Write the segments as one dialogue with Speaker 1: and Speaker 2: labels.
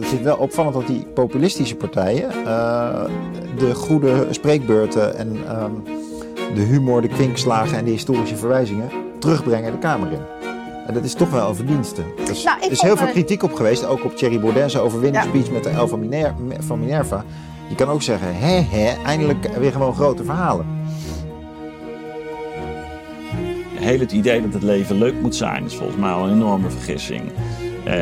Speaker 1: Het is wel opvallend dat die populistische partijen eh, de goede spreekbeurten en ehm, de humor, de kwinkslagen en de historische verwijzingen terugbrengen de Kamer in. En dat is toch wel een verdienste. Er is,
Speaker 2: Nou,
Speaker 1: er is heel veel
Speaker 2: eh,
Speaker 1: kritiek op geweest, ook op Thierry Baudet zijn overwinningsspeech
Speaker 2: Ja.
Speaker 1: met de elf van, Miner- van Minerva. Je kan ook zeggen, hè hè, eindelijk weer gewoon grote verhalen.
Speaker 3: Heel het idee dat het leven leuk moet zijn is volgens mij al een enorme vergissing. Eh,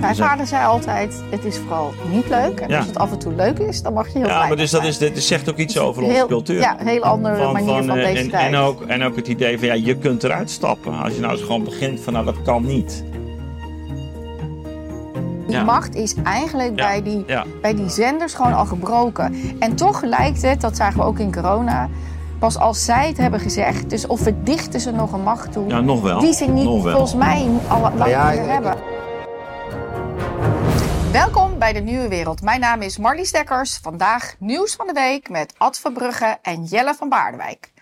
Speaker 2: Mijn
Speaker 3: zijn-
Speaker 2: vader zei altijd, het is vooral niet leuk. En
Speaker 3: Ja.
Speaker 2: als het af en toe leuk is, dan mag je heel
Speaker 3: Ja,
Speaker 2: blij
Speaker 3: maar dus dat, is, dat zegt ook iets over onze cultuur.
Speaker 2: Ja, een heel andere manier van
Speaker 3: eh,
Speaker 2: deze
Speaker 3: en,
Speaker 2: tijd.
Speaker 3: En ook, en ook het idee van ja, je kunt eruit stappen. Als je nou eens gewoon begint van nou dat kan niet.
Speaker 2: Die
Speaker 3: Ja.
Speaker 2: macht is eigenlijk
Speaker 3: Ja,
Speaker 2: bij, die,
Speaker 3: ja.
Speaker 2: bij die zenders gewoon al gebroken. En toch lijkt het, dat zagen we ook in corona, pas als zij het hebben gezegd. Dus of we dichten ze nog een macht toe,
Speaker 3: Ja, nog wel.
Speaker 2: die ze niet
Speaker 3: Nog wel.
Speaker 2: volgens mij al lang
Speaker 1: ja,
Speaker 2: meer hebben. Welkom bij de Nieuwe Wereld. Mijn naam is Marlies Dekkers. Vandaag nieuws van de week met Ad Verbrugge en Jelle van Baardewijk.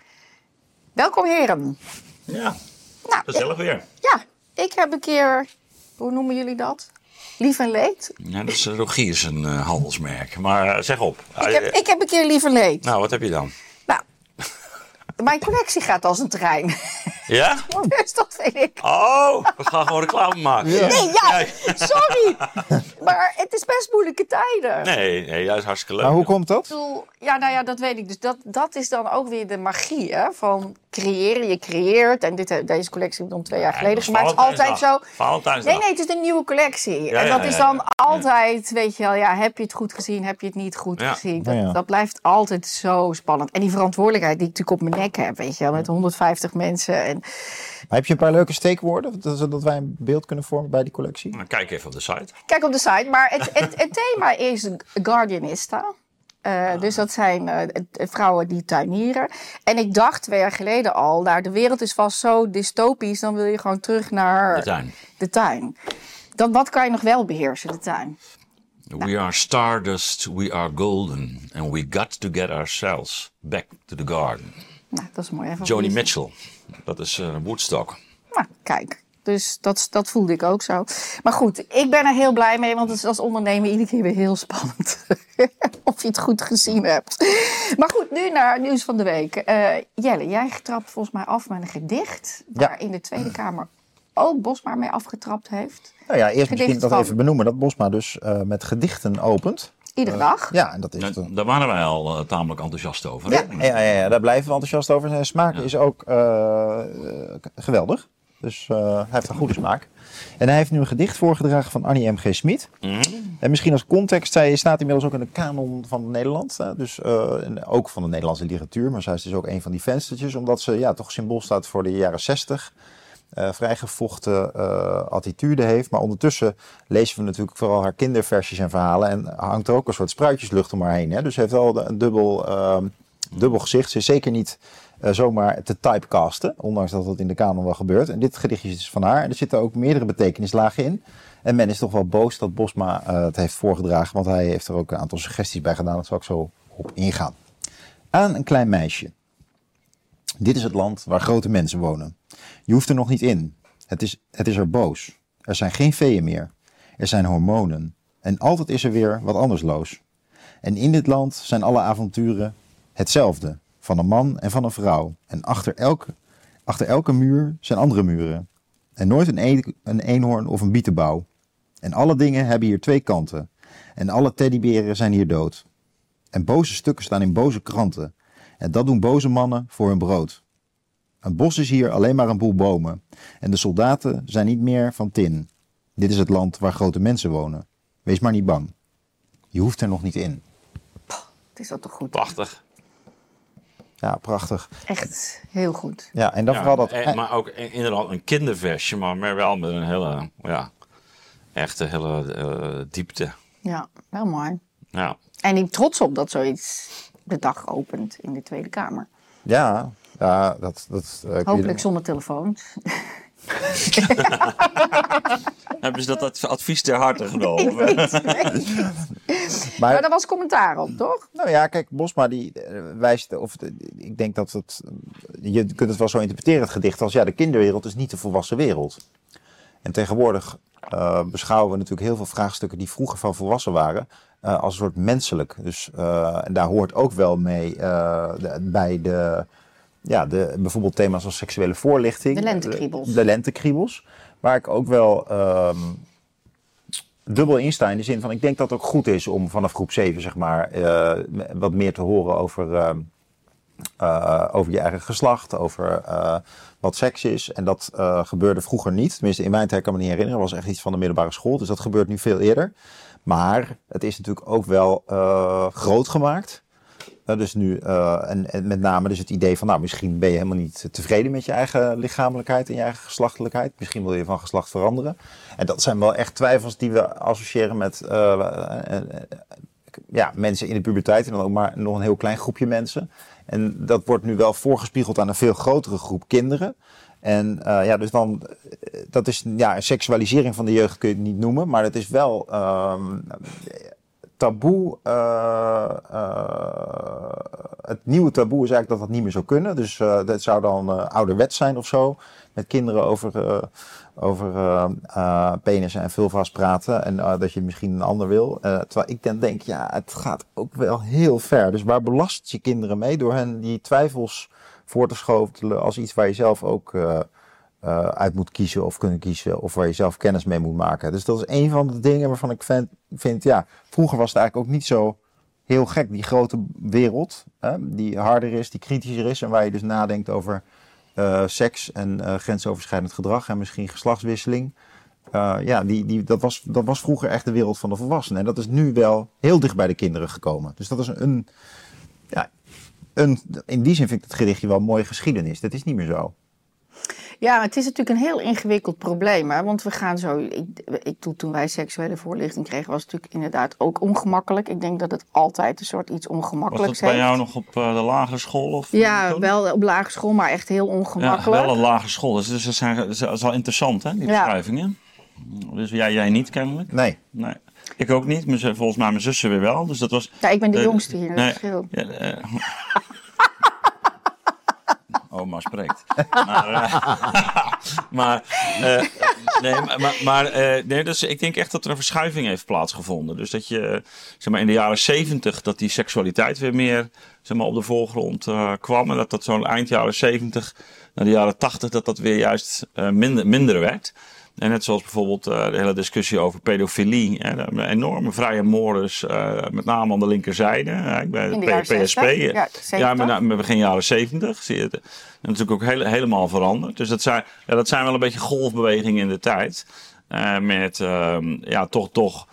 Speaker 2: Welkom heren.
Speaker 3: Ja,
Speaker 2: Nou,
Speaker 3: gezellig weer.
Speaker 2: ja, ik heb een keer, hoe noemen jullie dat? Lief en leed.
Speaker 3: Ja, dat is Rogier zijn eh, handelsmerk. Maar eh, zeg op.
Speaker 2: Ik heb, ik heb een keer lief en leed.
Speaker 3: Nou, wat heb je dan?
Speaker 2: Nou, mijn collectie gaat als een trein.
Speaker 3: Ja?
Speaker 2: dus dat vind ik.
Speaker 3: Oh, we gaan gewoon reclame maken.
Speaker 1: Ja.
Speaker 2: Nee, ja, sorry. Maar het is best moeilijke tijden.
Speaker 3: Nee, nee, dat is hartstikke leuk.
Speaker 1: Maar hoe komt dat?
Speaker 2: Ja, nou ja, dat weet ik. Dus dat, dat is dan ook weer de magie hè, van creëren. Je creëert. En dit, deze collectie heb ik dan twee jaar
Speaker 3: Ja,
Speaker 2: geleden gemaakt. Het is altijd zo. Nee, nee, het is een nieuwe collectie.
Speaker 3: Ja,
Speaker 2: en
Speaker 3: ja,
Speaker 2: dat is dan
Speaker 3: ja.
Speaker 2: altijd, weet je wel, ja, heb je het goed gezien, heb je het niet goed
Speaker 3: Ja.
Speaker 2: gezien. Dat,
Speaker 1: Ja, ja.
Speaker 2: dat blijft altijd zo spannend. En die verantwoordelijkheid die ik natuurlijk op mijn nek heb, weet je wel, met 150 mensen. En
Speaker 1: Maar heb je een paar leuke steekwoorden, dat- zodat wij een beeld kunnen vormen bij die collectie?
Speaker 3: Nou, Kijk even op de site.
Speaker 2: kijk op de site, maar het, het, het thema is Guardianista. Eh, Dus dat zijn eh, het vrouwen die tuinieren. En ik dacht twee jaar geleden al, nou, de wereld is vast zo dystopisch, dan wil je gewoon terug naar
Speaker 3: De tuin.
Speaker 2: de tuin. Dan, wat kan je nog wel beheersen, de tuin?
Speaker 3: We are stardust, we are golden. And we got to get ourselves back to the garden.
Speaker 2: Nou, dat is mooi. Even
Speaker 3: Joni Mitchell. Dat is eh, Woodstock.
Speaker 2: Nou, kijk. Dus dat, dat voelde ik ook zo. Maar goed, ik ben er heel blij mee, want het is als ondernemer iedere keer weer heel spannend. of je het goed gezien hebt. Maar goed, nu naar het nieuws van de week. Eh, Jelle, jij trapt volgens mij af met een gedicht.
Speaker 1: Ja.
Speaker 2: Waar in de Tweede Kamer ook Bosma mee afgetrapt heeft.
Speaker 1: Nou ja, eerst
Speaker 2: Gedicht
Speaker 1: misschien dat
Speaker 2: van-
Speaker 1: even benoemen dat Bosma dus eh, met gedichten opent.
Speaker 2: Iedere dag.
Speaker 1: Ja, en dat is...
Speaker 3: Daar,
Speaker 1: dan-
Speaker 3: daar waren wij al eh, tamelijk enthousiast over.
Speaker 2: Ja.
Speaker 3: hè?
Speaker 1: Ja, ja, ja, daar blijven we enthousiast over. Zijn smaak is ook eh, eh, geweldig. Dus eh, hij heeft een goede smaak. En hij heeft nu een gedicht voorgedragen van Annie M.G. Smit.
Speaker 3: Mhm.
Speaker 1: En misschien als context, zij staat inmiddels ook in de kanon van Nederland. hè, dus eh, en ook van de Nederlandse literatuur. Maar zij is dus ook een van die venstertjes. Omdat ze ja, toch symbool staat voor de jaren zestig. Eh vrijgevochten eh, attitude heeft. Maar ondertussen lezen we natuurlijk vooral haar kinderversies en verhalen. En hangt er ook een soort spruitjeslucht om haar heen. Hè? Dus ze heeft wel een dubbel, ehm, dubbel gezicht. Ze is zeker niet eh, zomaar te typecasten. Ondanks dat dat in de kanon wel gebeurt. En dit gedichtje is dus van haar. En er zitten ook meerdere betekenislagen in. En men is toch wel boos dat Bosma het heeft voorgedragen. Want hij heeft er ook een aantal suggesties bij gedaan. Daar zal ik zo op ingaan. Aan een klein meisje. Dit is het land waar grote mensen wonen. Je hoeft er nog niet in. Het is, het is er boos. Er zijn geen veeën meer. Er zijn hormonen. En altijd is er weer wat anders loos. En in dit land zijn alle avonturen hetzelfde. Van een man en van een vrouw. En achter elke, achter elke muur zijn andere muren. En nooit een, een eenhoorn of een bietenbouw. En alle dingen hebben hier twee kanten. En alle teddyberen zijn hier dood. En boze stukken staan in boze kranten. En dat doen boze mannen voor hun brood. Een bos is hier alleen maar een boel bomen. En de soldaten zijn niet meer van tin. Dit is het land waar grote mensen wonen. Wees maar niet bang. Je hoeft er nog niet in.
Speaker 2: Het is dat toch goed?
Speaker 3: Prachtig.
Speaker 1: Ja, prachtig.
Speaker 2: Echt heel goed.
Speaker 1: Ja, en dan
Speaker 3: Ja,
Speaker 1: vooral dat...
Speaker 3: eh, maar ook in- inderdaad een kinderversje, maar, wel met een hele, ja, echte hele eh, diepte.
Speaker 2: Ja, wel mooi.
Speaker 3: Ja.
Speaker 2: En ik trots op dat zoiets de dag opent in de Tweede Kamer.
Speaker 1: Ja, ja dat... dat eh,
Speaker 2: Hopelijk zonder telefoons.
Speaker 3: Hebben ze dat advies ter harte genomen?
Speaker 2: Maar
Speaker 1: Maar,
Speaker 2: daar was commentaar op, toch?
Speaker 1: nou ja, kijk, Bosma die eh, wijst... Of, ik denk dat het... Je kunt het wel zo interpreteren, het gedicht, als... Ja, de kinderwereld is niet de volwassen wereld. En tegenwoordig uh, beschouwen we natuurlijk heel veel vraagstukken die vroeger van volwassen waren, uh, als een soort menselijk. Dus uh, en daar hoort ook wel mee de, bij de, ja, de, bijvoorbeeld thema's als seksuele voorlichting.
Speaker 2: De lentekriebels.
Speaker 1: De, de lentekriebels. Waar ik ook wel um, dubbel in sta in de zin van, ik denk dat het ook goed is om vanaf groep 7 zeg maar wat meer te horen over, ehm, over je eigen geslacht, over wat seks is. En dat uh, gebeurde vroeger niet. Tenminste, in mijn tijd kan me niet herinneren. Dat was echt iets van de middelbare school. Dus dat gebeurt nu veel eerder. Maar het is natuurlijk ook wel uh, groot gemaakt. Uh, dus nu, en, en, met name dus het idee van, nou, misschien ben je helemaal niet tevreden met je eigen lichamelijkheid en je eigen geslachtelijkheid. Misschien wil je van geslacht veranderen. En dat zijn wel echt twijfels die we associëren met ja, mensen in de puberteit. En dan ook maar nog een heel klein groepje mensen. En dat wordt nu wel voorgespiegeld aan een veel grotere groep kinderen. En uh, ja, dus dan, dat is ja, seksualisering van de jeugd kun je het niet noemen, maar het is wel um, taboe. Uh, het nieuwe taboe is eigenlijk dat dat niet meer zou kunnen. Dus dat zou dan ouderwet zijn of zo. Met kinderen over over penissen en vulva's praten. En dat je misschien een ander wil. terwijl ik dan denk, ja, het gaat ook wel heel ver. Dus waar belast je kinderen mee door hen die twijfels voor te schotelen als iets waar je zelf ook uit moet kiezen of kunnen kiezen. Of waar je zelf kennis mee moet maken. Dus dat is een van de dingen waarvan ik vind, vind ja, vroeger was het eigenlijk ook niet zo heel gek. Die grote wereld, hè, die harder is, die kritischer is. En waar je dus nadenkt over uh, seks en grensoverschrijdend gedrag en misschien geslachtswisseling. Ja, die, die, dat, was, dat was vroeger echt de wereld van de volwassenen. En dat is nu wel heel dicht bij de kinderen gekomen. Dus dat is een, een in die zin vind ik het gedichtje wel een mooie geschiedenis. Dat is niet meer zo.
Speaker 2: Ja, het is natuurlijk een heel ingewikkeld probleem. Hè? Want we gaan zo. Ik, ik, toen wij seksuele voorlichting kregen, was het natuurlijk inderdaad ook ongemakkelijk. Ik denk dat het altijd een soort iets ongemakkelijks
Speaker 3: is. Was dat bij jou nog op uh, de lagere school? Of
Speaker 2: ja, wel op lagere school, maar echt heel ongemakkelijk.
Speaker 3: Ja, wel een lagere school. Dus, dus dat, zijn, dat is wel interessant, hè, die ja. beschrijvingen. Dus jij, jij niet kennelijk?
Speaker 1: Nee.
Speaker 3: nee. Ik ook niet. Volgens mij mijn zussen weer wel. Dus dat was,
Speaker 2: ja, ik ben de uh, jongste hier. Nee, ja, uh,
Speaker 3: oma spreekt. maar, uh, maar, uh, nee, maar, maar uh, nee, dus ik denk echt dat er een verschuiving heeft plaatsgevonden. Dus dat je, zeg maar, in de jaren zeventig, dat die seksualiteit weer meer zeg maar, op de voorgrond kwam. En dat dat zo'n eind jaren zeventig naar de jaren tachtig, dat dat weer juist minder, minder werd. En net zoals bijvoorbeeld uh, de hele discussie over pedofilie. Hè, een enorme vrije mores, uh, met name aan de linkerzijde. Ik ben
Speaker 2: de PSP.
Speaker 3: Ja, ja met, begin jaren 70. Zie je het. En natuurlijk ook heel, helemaal veranderd. Dus dat zijn, ja, dat zijn wel een beetje golfbewegingen in de tijd. met ehm, ja, toch, toch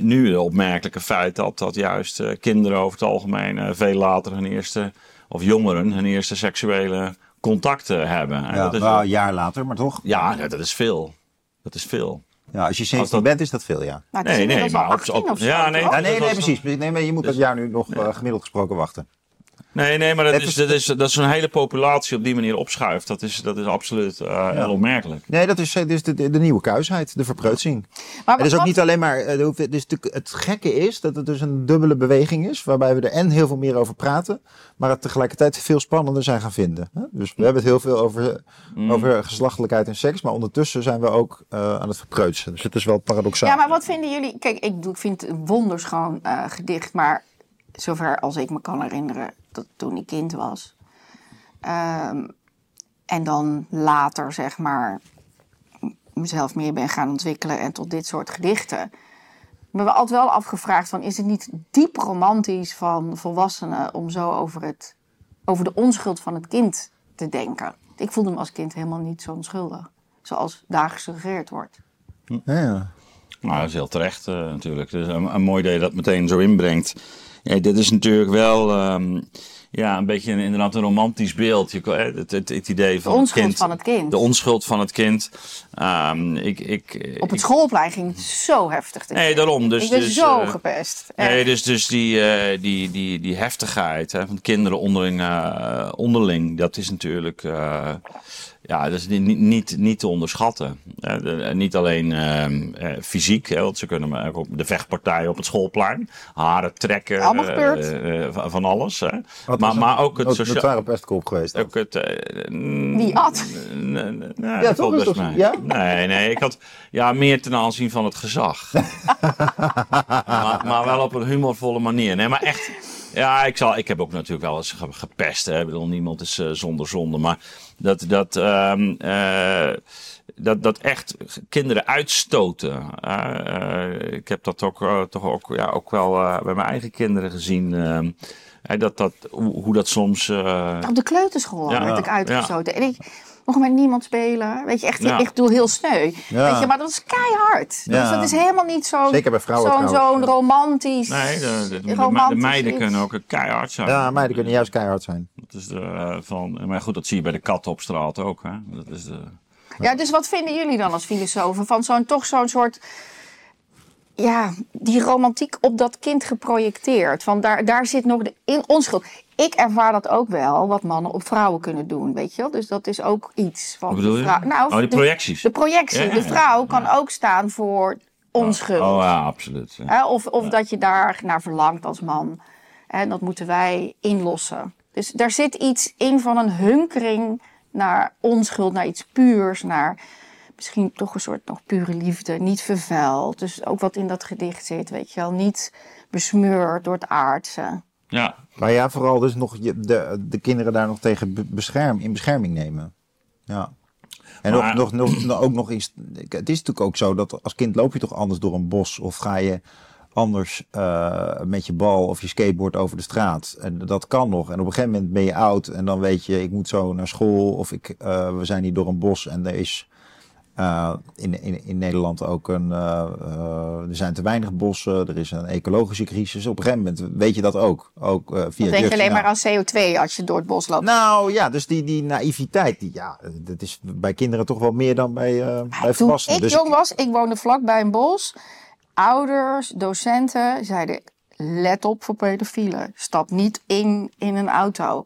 Speaker 3: nu het opmerkelijke feit dat, dat juist kinderen over het algemeen veel later hun eerste, of jongeren, hun eerste seksuele contacten hebben.
Speaker 1: ja, dat is wel een jaar later, maar toch?
Speaker 3: Ja, dat is veel. Dat is veel.
Speaker 1: Ja, als je 17 dat... bent, is dat veel, ja.
Speaker 2: Maar nee, nee, maar op, op,
Speaker 1: ja, nee, ja, nee, nee, precies. Nee, maar je moet dus, dat jaar nu nog uh, gemiddeld gesproken wachten.
Speaker 3: Nee, nee, maar dat, is, dat, is, dat is een hele populatie op die manier opschuift. Dat is, dat is absoluut uh, ja. heel opmerkelijk.
Speaker 1: Nee, dat is, dus de, de, de nieuwe kuisheid, de verpreutsing. Maar het is ook niet alleen maar. Dus het gekke is dat het dus een dubbele beweging is, waarbij we er en heel veel meer over praten, maar het tegelijkertijd veel spannender zijn gaan vinden. Dus we hebben het heel veel over, mm. over geslachtelijkheid en seks, maar ondertussen zijn we ook uh, aan het verpreutsen. Dus het is wel paradoxaal.
Speaker 2: Ja, maar wat vinden jullie? Kijk, ik vind het een wonderschoon uh, gedicht, maar zover als ik me kan herinneren, dat, toen ik kind was. Um, en dan later, zeg maar, mezelf meer ben gaan ontwikkelen en tot dit soort gedichten. Me we altijd wel afgevraagd van, is het niet diep romantisch van volwassenen om zo over, het, over de onschuld van het kind te denken? Ik voelde me als kind helemaal niet zo onschuldig, zoals daar gesuggereerd wordt.
Speaker 1: Ja,
Speaker 3: Nou, dat is heel terecht uh, natuurlijk. Dus een, een mooi dat je dat meteen zo inbrengt. Ja, dit is natuurlijk wel um, ja, een beetje een, inderdaad een romantisch beeld. Je, het, het, het idee van
Speaker 2: de onschuld
Speaker 3: het kind,
Speaker 2: van het kind.
Speaker 3: De onschuld van het kind. Um, ik, ik,
Speaker 2: Op het schoolplein ging het zo heftig.
Speaker 3: Nee, daarom. Dus,
Speaker 2: ik ben
Speaker 3: dus,
Speaker 2: zo
Speaker 3: uh,
Speaker 2: gepest.
Speaker 3: Nee, dus, dus die, uh, die, die, die heftigheid hè, van kinderen onderling, uh, onderling, dat is natuurlijk ja, dat is niet, niet, niet te onderschatten. Eh, de- niet alleen ehm, eh, fysiek, hè, want ze kunnen maar ook op de vechtpartij op het schoolplein, haren trekken, eh, eh, van, alles. Hè. Maar, maar ook het sociaal.
Speaker 1: Notoire pestkop geweest.
Speaker 3: Ook het,
Speaker 2: Wie
Speaker 3: nee,
Speaker 1: Ja,
Speaker 3: dat
Speaker 1: toch?
Speaker 3: valt
Speaker 1: Is
Speaker 3: best
Speaker 1: ja?
Speaker 3: Nee, nee, ik had ja, meer ten aanzien van het gezag. maar, maar wel op een humorvolle manier. Nee, maar echt. Ja, ik, zal, ik heb ook natuurlijk wel eens ge- gepest. Hè. Ik bedoel, niemand is eh, zonder zonde. Maar dat, dat, ehm, eh, dat, dat echt kinderen uitstoten. eh, ik heb dat ook, toch ook, ja, ook wel bij mijn eigen kinderen gezien. ehm, hè, dat, dat, hoe, hoe dat soms. eh,
Speaker 2: Op de kleuterschool
Speaker 3: Ja.
Speaker 2: werd ik
Speaker 3: Ja.
Speaker 2: uitgestoten. En ik mocht met niemand spelen. Weet je, echt,
Speaker 3: Ja.
Speaker 2: ik doe heel sneu.
Speaker 1: Ja.
Speaker 2: Weet je, maar dat is keihard.
Speaker 1: Ja.
Speaker 2: Dus dat is helemaal niet zo, zo'n
Speaker 1: ja.
Speaker 2: romantisch...
Speaker 3: Nee, de, de, de, de,
Speaker 2: romantisch
Speaker 3: meiden
Speaker 2: iets.
Speaker 3: kunnen ook een keihard zijn.
Speaker 1: Ja, meiden kunnen juist keihard zijn.
Speaker 3: Dat is de, eh, van, maar goed, dat zie je bij de katten op straat ook. Hè? Dat is de,
Speaker 2: Ja, dus wat vinden jullie dan als filosofen van zo'n toch zo'n soort ja, die romantiek op dat kind geprojecteerd. Van daar, daar zit nog de in onschuld. Ik ervaar dat ook wel, wat mannen op vrouwen kunnen doen, weet je wel. Dus dat is ook iets van
Speaker 3: Wat bedoel
Speaker 2: de
Speaker 3: je?
Speaker 2: vrouw. Nou,
Speaker 3: oh, die projecties.
Speaker 2: De, projectie.
Speaker 3: Ja,
Speaker 2: De
Speaker 3: ja.
Speaker 2: vrouw kan ook staan voor onschuld.
Speaker 3: Oh ja, absoluut. Ja.
Speaker 2: Hè, Of, of dat je daar naar verlangt als man. En dat moeten wij inlossen. Dus daar zit iets in van een hunkering naar onschuld, naar iets puurs, naar misschien toch een soort nog pure liefde, niet vervuild. Dus ook wat in dat gedicht zit, weet je wel, niet besmeurd door het aardse.
Speaker 3: Ja.
Speaker 1: Maar ja, vooral dus nog je, de, de kinderen daar nog tegen be- bescherm, in bescherming nemen. Ja. En
Speaker 3: Maar-
Speaker 1: nog, nog, nog, nog- ook nog eens. Het is natuurlijk ook zo dat als kind loop je toch anders door een bos of ga je anders eh, met je bal of je skateboard over de straat. En dat kan nog. En op een gegeven moment ben je oud en dan weet je, ik moet zo naar school of ik, eh, we zijn hier door een bos en er is eh, in, in, in Nederland ook een. eh, eh, er zijn te weinig bossen, er is een ecologische crisis. Op een gegeven moment weet je dat ook. ook via
Speaker 2: Dan denk je alleen maar aan CO2 als je door het bos loopt.
Speaker 1: Nou ja, dus die, die naïviteit, die, ja, dat is bij kinderen toch wel meer dan bij, bij
Speaker 2: Toen
Speaker 1: volwassenen.
Speaker 2: ik
Speaker 1: Dus
Speaker 2: jong was, ik woonde vlak bij een bos. Ouders, docenten zeiden: let op voor pedofielen. Stap niet in, in een auto.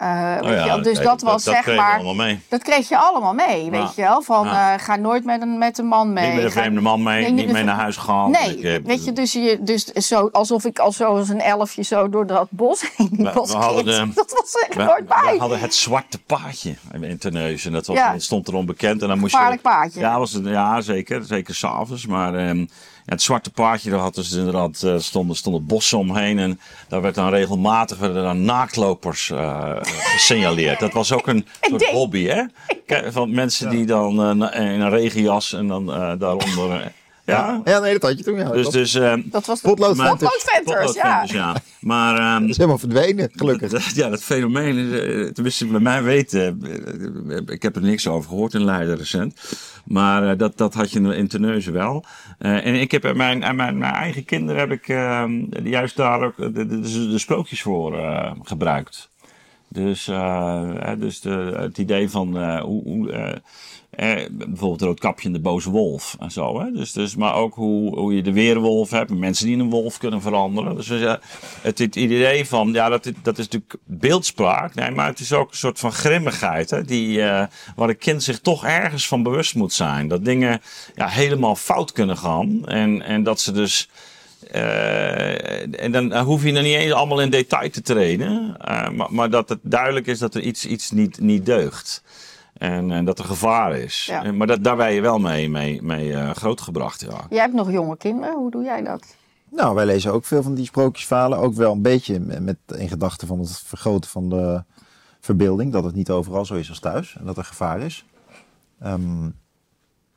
Speaker 3: Oh ja,
Speaker 2: wel, dus dat was
Speaker 3: dat
Speaker 2: zeg maar. Dat kreeg je allemaal mee, weet je wel? Van
Speaker 3: Ja.
Speaker 2: eh, ga nooit met een, met een man mee.
Speaker 3: Niet met een vreemde man mee,
Speaker 2: Nee,
Speaker 3: niet mee naar huis gaan.
Speaker 2: Nee,
Speaker 3: Ik,
Speaker 2: weet je, dus, je, dus zo, alsof ik al zo als een elfje zo door dat bos heen liep
Speaker 3: We- hadden
Speaker 2: dat was echt
Speaker 3: we,
Speaker 2: nooit bij.
Speaker 3: we hadden het zwarte paardje in Terneuzen. Dat, was, stond er onbekend. En dan moest
Speaker 2: Gevaarlijk
Speaker 3: je,
Speaker 2: paardje.
Speaker 3: Ja, was het, ja zeker. Zeker s'avonds. Maar ja, het zwarte paardje, daar hadden ze inderdaad, eh, stonden, stonden bossen omheen. En daar werd dan regelmatig werden dan naaktlopers eh, gesignaleerd. Dat was ook een soort hobby, hè? Kijk, Van mensen die dan eh, in een regenjas en dan eh, daaronder... ja,
Speaker 1: ja, nee, dat had je toen. Ja,
Speaker 3: dus...
Speaker 1: dat,
Speaker 3: dus
Speaker 2: Dat was
Speaker 1: Potloodventers.
Speaker 2: Potloodventers, ja.
Speaker 3: Maar... ehm,
Speaker 1: dat is helemaal verdwenen, gelukkig.
Speaker 3: dat- Ja, dat fenomeen, is, tenminste bij mij weten, ik heb er niks over gehoord in Leiden recent, maar eh, dat, dat had je in Terneuzen wel. Eh, en ik heb aan mijn, aan mijn, mijn eigen kinderen heb ik eh, juist daar ook de, de, sprookjes voor eh, gebruikt. Dus, dus de, het idee van hoe, hoe eh, bijvoorbeeld Roodkapje en de boze wolf en zo. Hè? Dus, dus, maar ook hoe, hoe je de weerwolf hebt, mensen die in een wolf kunnen veranderen. Dus eh, het, het idee van, ja, dat, dat is natuurlijk beeldspraak, nee, maar het is ook een soort van grimmigheid, hè, die, eh, waar een kind zich toch ergens van bewust moet zijn. Dat dingen ja, helemaal fout kunnen gaan en, en dat ze dus. eh, en dan hoef je er niet eens allemaal in detail te treden. eh, maar, maar dat het duidelijk is dat er iets, iets niet, niet deugt. En, en dat er gevaar is.
Speaker 2: Ja.
Speaker 3: Eh, Maar dat, daar ben je wel mee, mee, mee eh, grootgebracht. Ja.
Speaker 2: Jij hebt nog jonge kinderen, hoe doe jij dat?
Speaker 1: Nou, wij lezen ook veel van die sprookjesverhalen. Ook wel een beetje met, met in gedachte van het vergroten van de verbeelding. Dat het niet overal zo is als thuis. En dat er gevaar is. Ehm,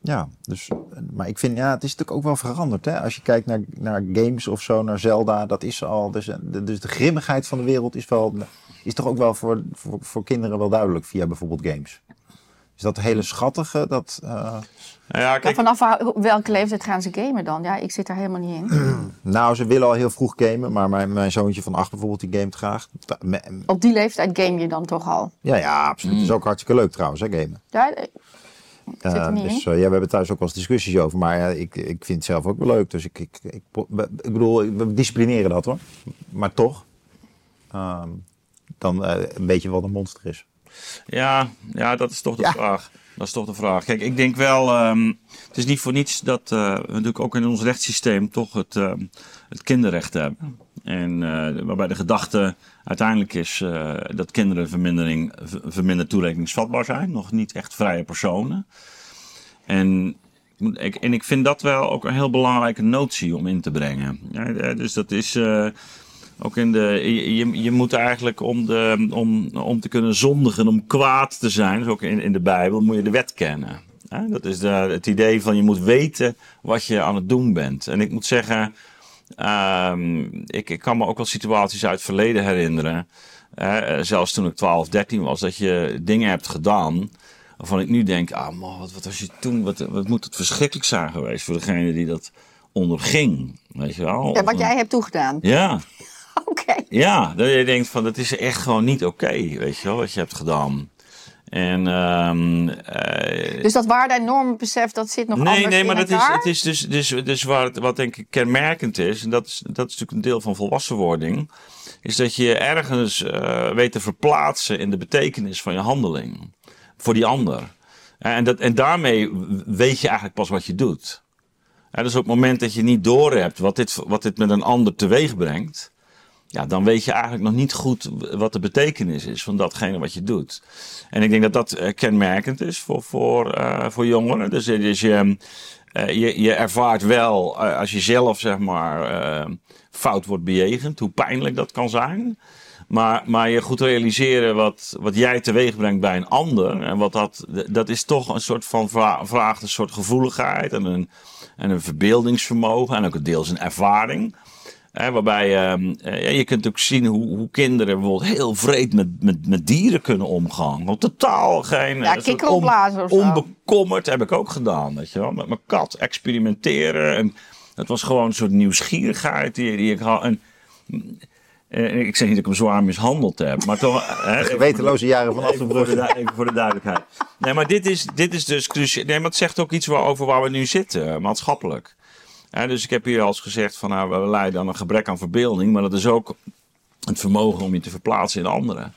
Speaker 1: ja, dus, maar ik vind, ja, het is natuurlijk ook wel veranderd. Hè? Als je kijkt naar, naar games of zo, naar Zelda, dat is al. Dus, de- dus de grimmigheid van de wereld is, wel, is toch ook wel voor, voor, voor kinderen wel duidelijk via bijvoorbeeld games. Dus dat hele schattige, dat. eh,
Speaker 3: Nou ja,
Speaker 2: Maar vanaf welke leeftijd gaan ze gamen dan? Ja, ik zit daar helemaal niet in.
Speaker 1: nou, ze willen al heel vroeg gamen, maar mijn, mijn zoontje van acht bijvoorbeeld, die gamet graag.
Speaker 2: Op die leeftijd game je dan toch al?
Speaker 1: Ja, ja, absoluut.
Speaker 3: Mm.
Speaker 1: Dat is ook hartstikke leuk trouwens, hè, gamen.
Speaker 2: Ja, niet
Speaker 1: dus eh, ja, we hebben thuis ook wel eens discussies over. Maar ik, ik vind het zelf ook wel leuk. Dus ik, ik, ik, ik bedoel, we disciplineren dat hoor. Maar toch, ehm, dan een beetje wat een monster is.
Speaker 3: Ja, ja, dat is toch de
Speaker 1: Ja.
Speaker 3: vraag. Dat is toch de vraag. Kijk, ik denk wel, ehm, het is niet voor niets dat eh, we natuurlijk ook in ons rechtssysteem toch het, ehm, het kinderrecht hebben. En eh, waarbij de gedachte uiteindelijk is eh, dat kinderen vermindering, ver- verminderd toerekeningsvatbaar zijn. Nog niet echt vrije personen. En ik, en ik vind dat wel ook een heel belangrijke notie om in te brengen. Ja, dus dat is ook in de. Je, je, moet eigenlijk om, de, om, om te kunnen zondigen, om kwaad te zijn, dus ook in, in de Bijbel, moet je de wet kennen. Dat is de, het idee van je moet weten wat je aan het doen bent. En ik moet zeggen, ehm, ik, ik kan me ook wel situaties uit het verleden herinneren. zelfs toen ik 12, 13 was, dat je dingen hebt gedaan. Waarvan ik nu denk, ah man, wat, wat was je toen, wat, wat moet het verschrikkelijk zijn geweest voor degene die dat onderging. Weet je wel?
Speaker 2: Ja, wat jij hebt toegedaan.
Speaker 3: Ja,
Speaker 2: Oké.
Speaker 3: ja, dat je denkt van, dat is echt gewoon niet oké, weet je wel, wat je hebt gedaan. En, ehm eh,
Speaker 2: Dus dat waarde- en normenbesef, dat zit nog
Speaker 3: nee,
Speaker 2: anders
Speaker 3: nee, maar
Speaker 2: in
Speaker 3: dat is, het is dus, dus, dus waar het, wat denk ik kenmerkend is, en dat is, dat is natuurlijk een deel van volwassenwording, is dat je ergens eh, weet te verplaatsen in de betekenis van je handeling. Voor die ander. En, dat, en daarmee weet je eigenlijk pas wat je doet. En dus op het moment dat je niet doorhebt wat dit, wat dit met een ander teweeg brengt, ja, dan weet je eigenlijk nog niet goed wat de betekenis is van datgene wat je doet. En ik denk dat dat eh, kenmerkend is voor, voor, eh, voor jongeren. Dus, eh, dus je, je, je ervaart wel, als je zelf zeg maar fout wordt bejegend, hoe pijnlijk dat kan zijn. Maar, maar je goed realiseren wat, wat jij teweeg brengt bij een ander. En wat dat, dat is toch een soort van vra- vraagt een soort gevoeligheid en een, en een verbeeldingsvermogen. En ook deels een ervaring. Hè, waarbij ehm, eh, ja, je kunt ook zien hoe, hoe kinderen bijvoorbeeld heel vreed met, met, met dieren kunnen omgaan. Gewoon totaal geen.
Speaker 2: Ja,
Speaker 3: eh, soort
Speaker 2: kikker opblazen of zo.
Speaker 3: Onbekommerd heb ik ook gedaan, weet je wel. Met mijn kat experimenteren. En het was gewoon een soort nieuwsgierigheid die, die ik had. En, eh, ik zeg niet dat ik hem zwaar mishandeld heb, maar toch. hè,
Speaker 1: Gewetenloze jaren van
Speaker 3: Even voor, de, du- even voor de duidelijkheid. Nee, maar dit is, dit is dus cruciaal. Nee, maar het zegt ook iets over waar we nu zitten, maatschappelijk. Dus ik heb hier al eens gezegd van nou, we lijden aan een gebrek aan verbeelding, maar dat is ook het vermogen om je te verplaatsen in anderen.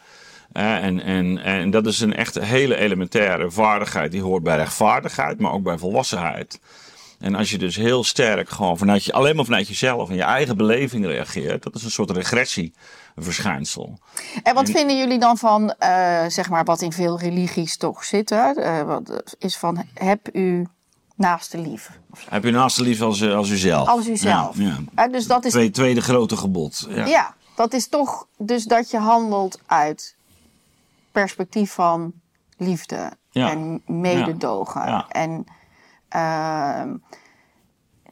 Speaker 3: En, en, en dat is een echt hele elementaire vaardigheid die hoort bij rechtvaardigheid, maar ook bij volwassenheid. En als je dus heel sterk gewoon vanuit je, alleen maar vanuit jezelf en je eigen beleving reageert, dat is een soort regressieverschijnsel.
Speaker 2: En wat vinden jullie dan van, eh, zeg maar, wat in veel religies toch zit? Hè? Eh, wat is van, heb u naaste lief.
Speaker 3: Heb je naast de lief als, eh, als uzelf?
Speaker 2: Als uzelf.
Speaker 3: Ja,
Speaker 2: dus dat is,
Speaker 3: Tweede, tweede grote gebod. Ja.
Speaker 2: ja, dat is toch dus dat je handelt uit perspectief van liefde
Speaker 3: Ja.
Speaker 2: en mededogen.
Speaker 3: Ja.
Speaker 2: En ehm,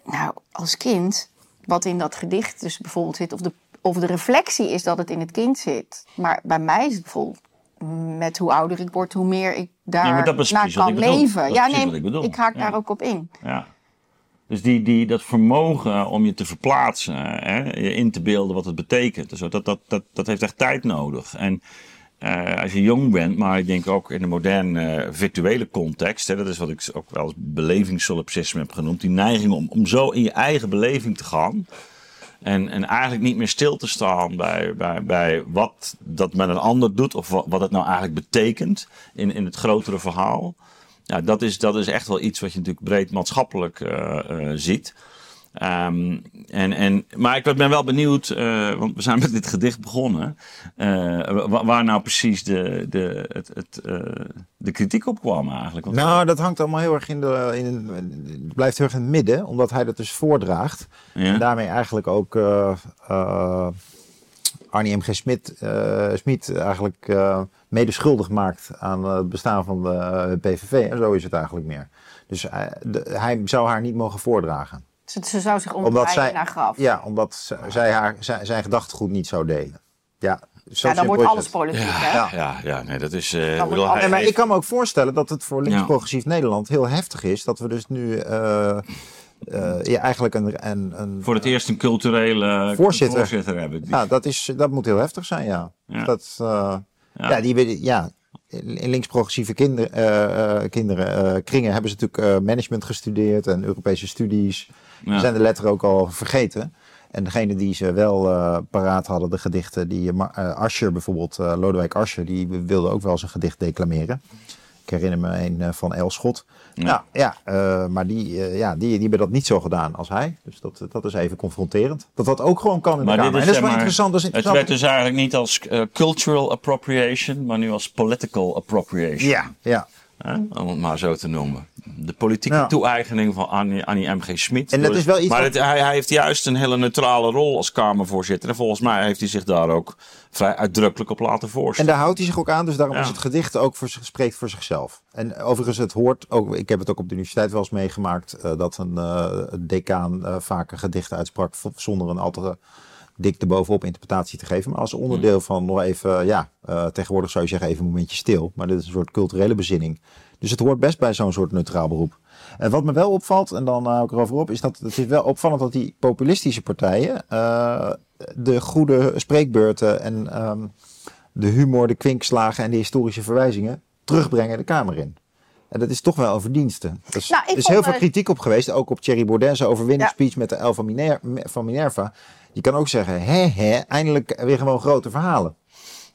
Speaker 2: nou, als kind, wat in dat gedicht dus bijvoorbeeld zit, of de, of de reflectie is dat het in het kind zit. Maar bij mij is het bijvoorbeeld met hoe ouder ik word, hoe meer ik daar
Speaker 3: Nee,
Speaker 2: naar kan leven. Ja, nee,
Speaker 3: ik
Speaker 2: ik haak
Speaker 3: Ja.
Speaker 2: daar ook op in.
Speaker 3: Ja. Dus die, die, dat vermogen om je te verplaatsen, hè, je in te beelden wat het betekent, dus dat, dat, dat, dat heeft echt tijd nodig. En eh, als je jong bent, maar ik denk ook in de moderne eh, virtuele context, hè, dat is wat ik ook wel als belevingssolipsisme heb genoemd, die neiging om, om zo in je eigen beleving te gaan. En, en eigenlijk niet meer stil te staan bij, bij, bij wat dat met een ander doet, of wat, het nou eigenlijk betekent in, in het grotere verhaal. Ja, dat is, dat is echt wel iets wat je natuurlijk breed maatschappelijk eh, eh, ziet. Ehm, en, en, maar ik ben wel benieuwd, eh, want we zijn met dit gedicht begonnen, eh, wa- waar nou precies de, de, het, het, eh, de kritiek op kwam eigenlijk. Want-
Speaker 1: Nou, dat hangt allemaal heel erg in de. In, het blijft heel erg in het midden, omdat hij dat dus voordraagt.
Speaker 3: Ja.
Speaker 1: En daarmee eigenlijk ook Arnie M.G. Smit, Smit eigenlijk eh mede schuldig maakt aan het bestaan van de PVV. En zo is het eigenlijk meer. Dus de- hij zou haar niet mogen voordragen.
Speaker 2: Ze, ze zou zich
Speaker 1: Omdat
Speaker 2: omdraaien
Speaker 1: zij,
Speaker 2: naar graf.
Speaker 1: ja, omdat zij haar, zijn, zijn gedachtegoed niet zou delen. Ja, zo
Speaker 2: Ja, dan wordt alles
Speaker 1: het.
Speaker 2: politiek,
Speaker 3: ja,
Speaker 2: hè?
Speaker 3: ja, ja, ja, nee, dat is. eh, ik bedoel,
Speaker 2: alles-
Speaker 3: hij
Speaker 1: Nee, maar
Speaker 3: heeft-
Speaker 1: ik kan me ook voorstellen dat het voor links
Speaker 3: Ja.
Speaker 1: progressief Nederland heel heftig is. Dat we dus nu eh, eh, ja, eigenlijk een, een, een
Speaker 3: voor het eerst een culturele
Speaker 1: Voorzitter.
Speaker 3: hebben. Die-
Speaker 1: Ja, dat, is, dat moet heel heftig zijn, ja.
Speaker 3: Ja.
Speaker 1: Dat, eh,
Speaker 3: Ja.
Speaker 1: ja. die, ja, in links-progressieve kinder, eh, eh, kinderen, eh, kringen hebben ze natuurlijk eh, management gestudeerd en Europese studies.
Speaker 3: Ja.
Speaker 1: Ze zijn de letteren ook al vergeten. En degene die ze wel eh, paraat hadden, de gedichten, die uh, Ascher bijvoorbeeld, uh, Lodewijk Ascher, die wilde ook wel een gedicht declameren. Ik herinner me een van Elschot. Ja. Nou ja, uh, maar die, uh, ja, die, die hebben dat niet zo gedaan als hij. Dus dat, dat is even confronterend. Dat dat ook gewoon kan in
Speaker 3: maar
Speaker 1: de Kamer.
Speaker 3: Is,
Speaker 1: en dat is wel interessant. Dat is
Speaker 3: Het
Speaker 1: interessant.
Speaker 3: werd dus eigenlijk niet als uh, cultural appropriation, maar nu als political appropriation.
Speaker 1: Ja, ja.
Speaker 3: Hè? Om het maar zo te noemen. De politieke
Speaker 1: Ja.
Speaker 3: toe-eigening van Annie, Annie M.G. Smit.
Speaker 1: En dat is wel iets
Speaker 3: Maar
Speaker 1: wat-
Speaker 3: het- hij, hij heeft juist een hele neutrale rol als Kamervoorzitter. En volgens mij heeft hij zich daar ook vrij uitdrukkelijk op laten
Speaker 1: En
Speaker 3: voorstellen.
Speaker 1: daar houdt hij zich ook aan, dus daarom
Speaker 3: Ja.
Speaker 1: is het gedicht ook voor, spreekt voor zichzelf. En overigens, het hoort ook, ik heb het ook op de universiteit wel eens meegemaakt, eh, dat een eh, decaan eh, vaak een gedicht uitsprak zonder een al te dik erbovenop interpretatie te geven. Maar als onderdeel
Speaker 3: Hmm.
Speaker 1: van nog even, ja, tegenwoordig zou je zeggen even een momentje stil. Maar dit is een soort culturele bezinning. Dus het hoort best bij zo'n soort neutraal beroep. En wat me wel opvalt, en dan hou ik erover op, is dat het is wel opvallend dat die populistische partijen eh, de goede spreekbeurten en ehm, de humor, de kwinkslagen en de historische verwijzingen terugbrengen de Kamer in. En dat is toch wel een verdienste. Er is,
Speaker 2: Nou, ik
Speaker 1: is
Speaker 2: vond,
Speaker 1: heel veel
Speaker 2: eh,
Speaker 1: kritiek op geweest, ook op Thierry Baudet, zijn overwinningsspeech
Speaker 2: Ja.
Speaker 1: met de L Miner- van Minerva. Je kan ook zeggen, hè hè, eindelijk weer gewoon grote verhalen.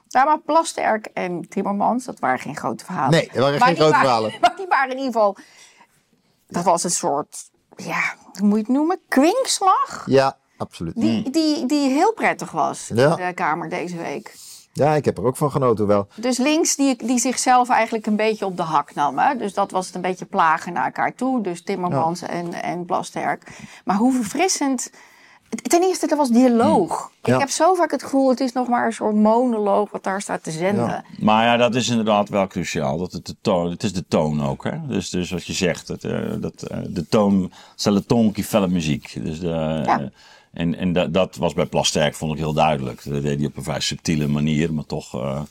Speaker 2: Ja, maar Plasterk en Timmermans, dat waren geen grote verhalen.
Speaker 1: Nee, dat waren
Speaker 2: Maar
Speaker 1: geen grote
Speaker 2: waren-
Speaker 1: verhalen.
Speaker 2: Maar die waren in ieder geval... Dat was een soort, ja, hoe moet je het noemen? Kwinkslag?
Speaker 1: Ja, absoluut.
Speaker 2: Die, die, die heel prettig was
Speaker 1: Ja.
Speaker 2: in de Kamer deze week.
Speaker 1: Ja, ik heb er ook van genoten wel.
Speaker 2: Dus links die, die zichzelf eigenlijk een beetje op de hak nam. Hè? Dus dat was het een beetje plagen naar elkaar toe. Dus Timmermans en, en Plasterk. Maar hoe verfrissend... Ten eerste, er was dialoog.
Speaker 1: Ja.
Speaker 2: Ik heb zo vaak het gevoel, het is nog maar een soort monoloog wat daar staat te zenden.
Speaker 1: Ja.
Speaker 3: Maar ja, dat is inderdaad wel cruciaal. Dat het, de toon, het is de toon ook. Hè? Dus, dus wat je zegt, het, eh, dat, eh, de toon, c'est le ton qui fait la muziek. Dus de,
Speaker 2: Ja.
Speaker 3: eh, en en dat, dat was bij Plasterk, vond ik heel duidelijk. Dat deed hij op een vrij subtiele manier, maar toch eh,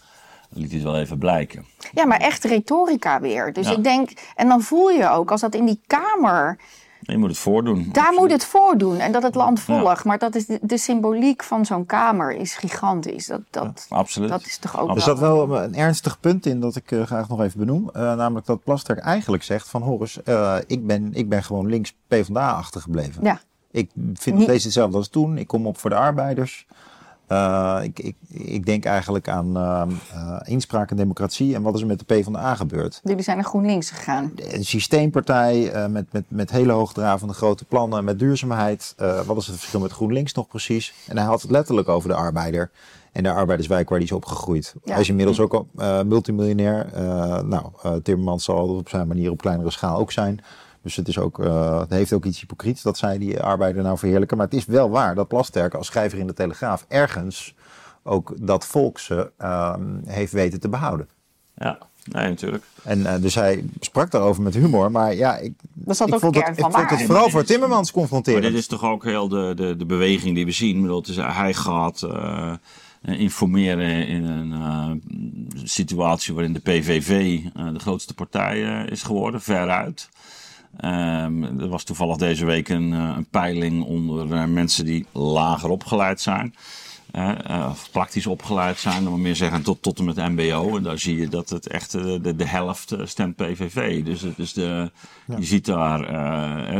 Speaker 3: liet hij het wel even blijken.
Speaker 2: Ja, maar echt retorica weer. Dus
Speaker 3: Ja.
Speaker 2: ik denk, en dan voel je ook als dat in die Kamer,
Speaker 3: Je moet het voordoen.
Speaker 2: daar moet het voordoen en dat het land
Speaker 3: Ja.
Speaker 2: volgt. Maar dat is de, de symboliek van zo'n Kamer is gigantisch. Dat, dat,
Speaker 3: Absoluut.
Speaker 2: dat is toch ook
Speaker 1: Er zat wel een ernstig punt in dat ik eh, graag nog even benoem. Eh, namelijk dat Plasterk eigenlijk zegt van Horus, eh, ik, ben, ik ben gewoon links PvdA achtergebleven.
Speaker 2: Ja.
Speaker 1: Ik vind
Speaker 2: Niet-
Speaker 1: nog steeds hetzelfde als toen. Ik kom op voor de arbeiders. Eh, ik, ik, ik denk eigenlijk aan eh, eh, inspraak en democratie. En wat is er met de PvdA gebeurd?
Speaker 2: Jullie zijn naar GroenLinks gegaan.
Speaker 1: Een systeempartij eh, met, met, met hele hoogdravende grote plannen, met duurzaamheid. Wat is het verschil met GroenLinks nog precies? En hij had het letterlijk over de arbeider en de arbeiderswijk waar hij is opgegroeid.
Speaker 2: Ja.
Speaker 1: Hij is inmiddels ook al multimiljonair. Nou, Timmermans zal op zijn manier op kleinere schaal ook zijn. Dus het, is ook, eh, het heeft ook iets hypocriets dat zij die arbeider nou verheerlijken. Maar het is wel waar dat Plasterk als schrijver in de Telegraaf ergens ook dat volkse ehm, heeft weten te behouden.
Speaker 3: Ja, nee, natuurlijk.
Speaker 1: En eh, dus hij sprak daarover met humor. Maar ja, ik,
Speaker 2: zat
Speaker 1: ik
Speaker 2: ook
Speaker 1: vond, het, ik vond het vooral voor Timmermans
Speaker 3: Maar
Speaker 1: confronterend.
Speaker 3: dit is toch ook heel de, de, de beweging die we zien. Ik bedoel, het is, hij gaat eh, informeren in een eh, situatie waarin de PVV eh, de grootste partij is geworden, veruit. Ehm, er was toevallig deze week een, eh, een peiling onder eh, mensen die lager opgeleid zijn. eh, of praktisch opgeleid zijn, dan meer zeggen tot, tot en met MBO. En daar zie je dat het echt de, de helft stemt PVV. Dus, het is de, je ziet daar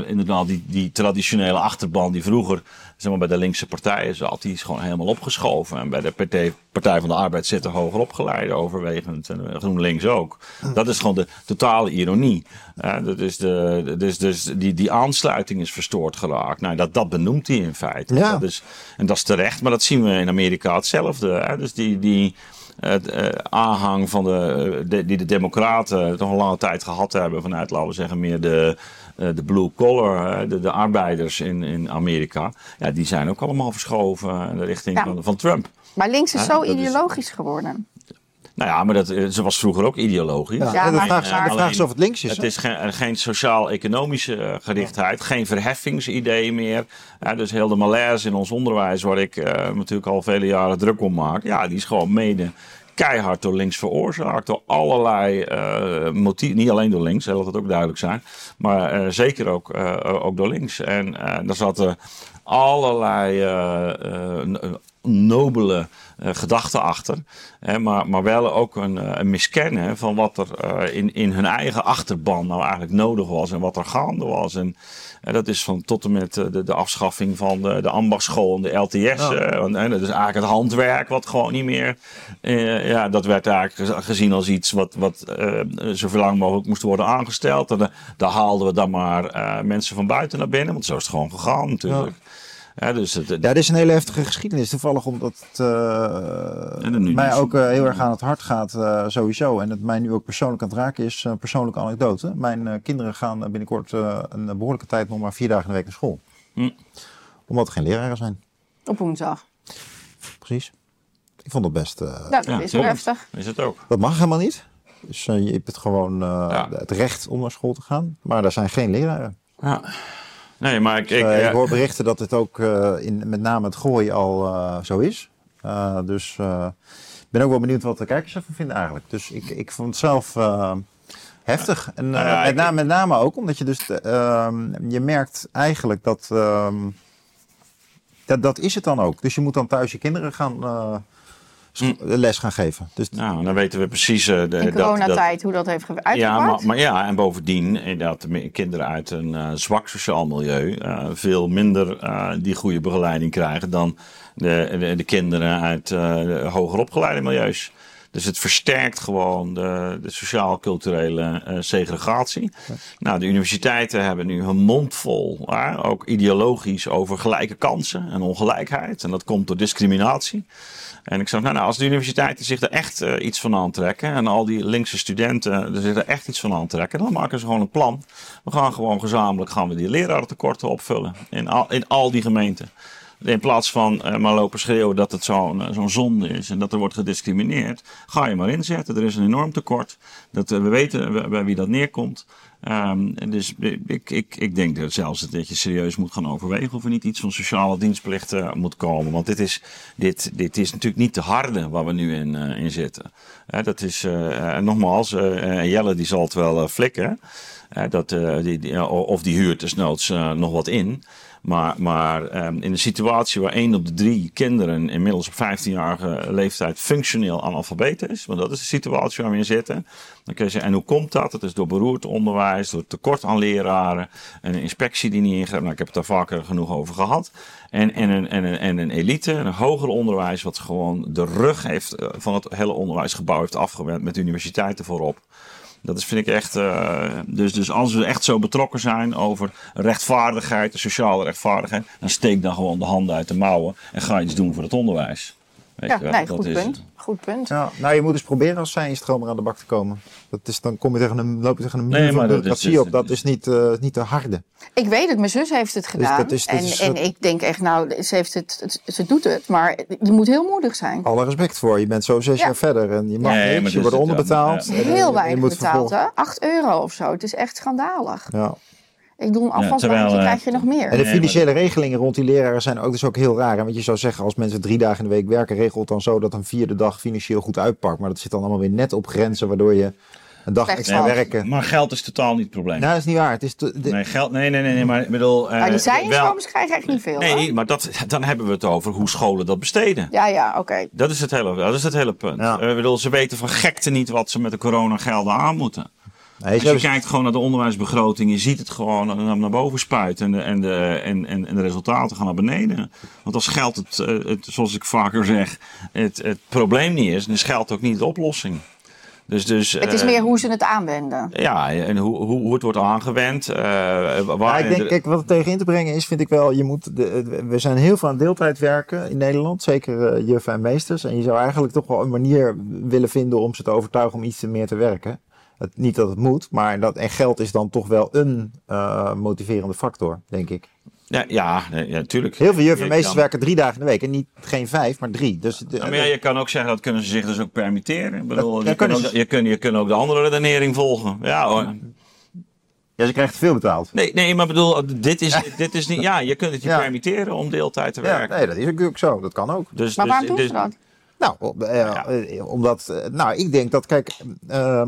Speaker 3: inderdaad die, die traditionele achterban die vroeger zeg maar, bij de linkse partijen zat, die is gewoon helemaal opgeschoven. En bij de Partij, Partij van de Arbeid zitten hoger opgeleide overwegend. En GroenLinks ook. Dat is gewoon de totale ironie. Eh, dat is de, dus, dus die, die aansluiting is verstoord geraakt. Nou, dat, dat benoemt hij in feite.
Speaker 1: Ja.
Speaker 3: Dat is, en dat is terecht, maar dat zien we in Amerika hetzelfde. Hè? Dus die, die het, eh, aanhang van de, de- die de Democraten toch een lange tijd gehad hebben vanuit, laten we zeggen, meer de, eh, de blue collar, hè, de, de arbeiders in, in Amerika. Ja, die zijn ook allemaal verschoven in de richting
Speaker 2: Ja.
Speaker 3: van, van Trump.
Speaker 2: Maar links is
Speaker 3: Ja,
Speaker 2: zo
Speaker 3: is-
Speaker 2: ideologisch geworden.
Speaker 3: Nou ja, maar dat, eh, ze was vroeger ook ideologisch.
Speaker 1: Ja,
Speaker 2: Ja,
Speaker 1: en de vraag, is-
Speaker 2: maar-
Speaker 1: de vraag is of het links is.
Speaker 3: Het
Speaker 1: hè?
Speaker 3: is geen, geen sociaal-economische eh, gerichtheid, geen verheffingsidee meer. Ja, dus heel de malaise in ons onderwijs, waar ik eh, natuurlijk al vele jaren druk om maak, ja, die is gewoon mede keihard door links veroorzaakt. Door allerlei eh motieven, niet alleen door links, hè, laat het ook duidelijk zijn, maar eh, zeker ook, eh, ook door links. En eh daar zaten allerlei eh, eh, nobele eh, gedachten achter. Hè, maar, maar wel ook een, eh, een miskennen van wat er eh, in, in hun eigen achterban nou eigenlijk nodig was en wat er gaande was. En dat is van tot en met eh, de, de afschaffing van de, de ambachtschool en de LTS. eh, want, hè, dat is eigenlijk het handwerk wat gewoon niet meer... eh, ja, dat werd eigenlijk gez- gezien als iets wat, wat eh, zoveel lang mogelijk moest worden aangesteld. En, eh, daar haalden we dan maar eh, mensen van buiten naar binnen. Want zo is het gewoon gegaan natuurlijk. Ja, dus het,
Speaker 1: Ja, dit is een hele heftige geschiedenis. Toevallig omdat het eh, mij ook eh, heel erg aan het hart gaat eh, sowieso. En het mij nu ook persoonlijk aan het raken is. Een persoonlijke anekdote. Mijn eh, kinderen gaan binnenkort eh, een behoorlijke tijd nog maar vier dagen in de week naar school.
Speaker 3: Hm.
Speaker 1: Omdat er geen leraren zijn.
Speaker 2: Op woensdag.
Speaker 1: Precies. Ik vond het best... eh,
Speaker 2: Nou, dat
Speaker 3: Ja,
Speaker 2: is wel heftig.
Speaker 3: is het ook.
Speaker 1: dat mag helemaal niet. Dus je hebt het gewoon eh,
Speaker 3: Ja.
Speaker 1: het recht om naar school te gaan. Maar daar zijn geen leraren.
Speaker 3: Ja. Nee, maar ik... ik,
Speaker 1: Eh,
Speaker 3: ja,
Speaker 1: ik hoor berichten dat het ook eh, in met name het gooi al eh, zo is. Dus ik ben ook wel benieuwd wat de kijkers ervan vinden eigenlijk. Dus ik, ik vond het zelf heftig. En
Speaker 3: Nou
Speaker 1: met, name, met name ook omdat je dus... eh, ehm, je merkt eigenlijk dat, ehm, dat... Dat is het dan ook. Dus je moet dan thuis je kinderen gaan... eh, scho- les gaan geven. Dus
Speaker 3: nou, dan weten we precies... eh, de,
Speaker 2: In
Speaker 3: dat- dat-
Speaker 2: coronatijd, hoe dat heeft ge-
Speaker 3: Ja,
Speaker 2: uitgepakt.
Speaker 3: maar, maar ja, en bovendien de me- kinderen uit een eh, zwak sociaal milieu eh, veel minder eh, die goede begeleiding krijgen dan de, de, de kinderen uit eh, hoger opgeleide milieus. Dus het versterkt gewoon de, de sociaal-culturele eh, segregatie. Nou, de universiteiten hebben nu hun mond vol, hè, ook ideologisch, over gelijke kansen en ongelijkheid. En dat komt door discriminatie. En ik zeg, nou, nou als de universiteiten zich er echt eh, iets van aantrekken en al die linkse studenten er zich er echt iets van aantrekken, dan maken ze gewoon een plan. We gaan gewoon gezamenlijk gaan we die lerarentekorten opvullen in al, in al die gemeenten. In plaats van eh, maar lopen schreeuwen dat het zo'n eh, zo'n zonde is en dat er wordt gediscrimineerd, ga je maar inzetten. Er is een enorm tekort. Dat, we weten bij wie dat neerkomt. Ehm, dus ik, ik, ik denk dat zelfs dat je serieus moet gaan overwegen of er niet iets van sociale dienstplicht eh, moet komen. Want dit is, dit, dit is natuurlijk niet de harde waar we nu in, eh, in zitten. Dat is, eh, nogmaals, eh, eh, Jelle die zal het wel flikken. Dat, die, die- of die huurt desnoods nog wat in. Maar, maar ehm, in een situatie waar één op de drie kinderen inmiddels op 15-jarige leeftijd functioneel analfabeet is, want dat is de situatie waar we in zitten. Dan kun je zeggen, en hoe komt dat? Dat is door beroerd onderwijs, door tekort aan leraren, en een inspectie die niet ingrijpt. Nou, ik heb het daar vaker genoeg over gehad. En, en, een, en, een, en een elite, een hoger onderwijs, wat gewoon de rug heeft eh, van het hele onderwijsgebouw heeft afgewend met universiteiten voorop. Dat is, vind ik echt. eh, dus, dus als we echt zo betrokken zijn over rechtvaardigheid, sociale rechtvaardigheid, dan steek dan gewoon de handen uit de mouwen en ga iets doen voor het onderwijs. Weet
Speaker 2: Ja,
Speaker 3: je wel,
Speaker 2: nee,
Speaker 3: dat
Speaker 2: goed
Speaker 3: is
Speaker 2: punt. Goed punt.
Speaker 1: Ja, nou, je moet dus proberen als zijnstromer aan de bak te komen. Dat is, dan kom je tegen een, loop je tegen een muur
Speaker 3: Nee,
Speaker 1: van
Speaker 3: maar dat is-
Speaker 1: bureaucratie
Speaker 3: is-
Speaker 1: op. Dat is niet, eh, niet de harde.
Speaker 2: Ik weet het, mijn zus heeft het gedaan.
Speaker 1: dat is- dat
Speaker 2: en,
Speaker 1: is-
Speaker 2: en ik denk echt, nou, ze, heeft het, ze doet het, maar je moet heel moedig zijn.
Speaker 1: Alle respect voor. Je bent zo zes
Speaker 2: Ja.
Speaker 1: jaar verder en je mag
Speaker 3: Nee, maar
Speaker 1: niks. Je
Speaker 3: dus
Speaker 1: wordt onderbetaald. eh,
Speaker 2: Heel
Speaker 1: je
Speaker 2: weinig
Speaker 1: moet
Speaker 2: betaald, hè? 8 euro of zo. Het is echt schandalig.
Speaker 1: Ja.
Speaker 2: Ik doe een afvalsbaantje,
Speaker 3: terwijl, eh,
Speaker 2: krijg je nog meer.
Speaker 1: En de
Speaker 3: Nee,
Speaker 1: financiële regelingen rond die leraren zijn ook dus ook heel raar. En wat je zou zeggen, als mensen drie dagen in de week werken, regelt dan zo dat een vierde dag financieel goed uitpakt. Maar dat zit dan allemaal weer net op grenzen, waardoor je een dag extra
Speaker 2: valt.
Speaker 1: werken.
Speaker 3: Maar geld is totaal niet het probleem.
Speaker 1: Nou, dat is niet waar. Het is te- de-
Speaker 3: nee, geld, nee, nee, nee, nee, maar ik bedoel. eh,
Speaker 2: maar die
Speaker 3: wel-
Speaker 2: zijinkomens krijgen echt niet veel.
Speaker 3: Nee,
Speaker 2: hoor.
Speaker 3: maar dat, dan hebben we het over hoe scholen dat besteden.
Speaker 2: Ja, ja, oké.
Speaker 3: Dat is het hele, dat is het hele punt.
Speaker 1: Ja.
Speaker 3: Eh, bedoel, ze weten van gekte niet wat ze met de coronagelden aan moeten.
Speaker 1: Nee,
Speaker 3: Als je kijkt gewoon naar de onderwijsbegroting, je ziet het gewoon naar, naar boven spuiten en de, en, de, en, en, en de resultaten gaan naar beneden. Want als geld het, eh, het zoals ik vaker zeg, het, het probleem niet is, dan is geld ook niet de oplossing. Dus, dus,
Speaker 2: Het is
Speaker 3: eh,
Speaker 2: meer hoe ze het aanwenden.
Speaker 3: Ja, en hoe, hoe, hoe het wordt aangewend. eh, waar
Speaker 1: Ja, ik denk,
Speaker 3: de-
Speaker 1: kijk, wat er tegen in te brengen is, vind ik wel, je moet de, we zijn heel veel aan deeltijd werken in Nederland, zeker eh, juffen en meesters. En je zou eigenlijk toch wel een manier willen vinden om ze te overtuigen om iets meer te werken. Het, niet dat het moet, maar dat, en geld is dan toch wel een eh, motiverende factor, denk ik.
Speaker 3: ja, ja, nee, ja, tuurlijk.
Speaker 1: Heel veel juffen meesters
Speaker 3: kan-
Speaker 1: werken drie dagen in de week en niet geen vijf, maar drie. Dus de-
Speaker 3: Ja, maar ja, je kan ook zeggen dat kunnen ze zich dus ook permitteren. Ik bedoel,
Speaker 1: Dat-
Speaker 3: je, kunt
Speaker 1: kunnen
Speaker 3: ook, je, kunt, je kunt ook de andere redenering volgen. Ja hoor.
Speaker 1: ja, ze krijgen te veel betaald.
Speaker 3: Nee, nee, maar bedoel, dit is, dit is niet. Ja, je kunt het je
Speaker 1: Ja.
Speaker 3: permitteren om deeltijd te
Speaker 1: Ja,
Speaker 3: werken.
Speaker 1: nee, dat is natuurlijk zo. Dat kan ook.
Speaker 3: Dus,
Speaker 2: Maar
Speaker 3: dus-
Speaker 2: waarom doen
Speaker 3: dus-
Speaker 2: ze dat?
Speaker 1: Nou, eh,
Speaker 3: Ja.
Speaker 1: eh, omdat, eh, nou, ik denk dat, kijk, eh,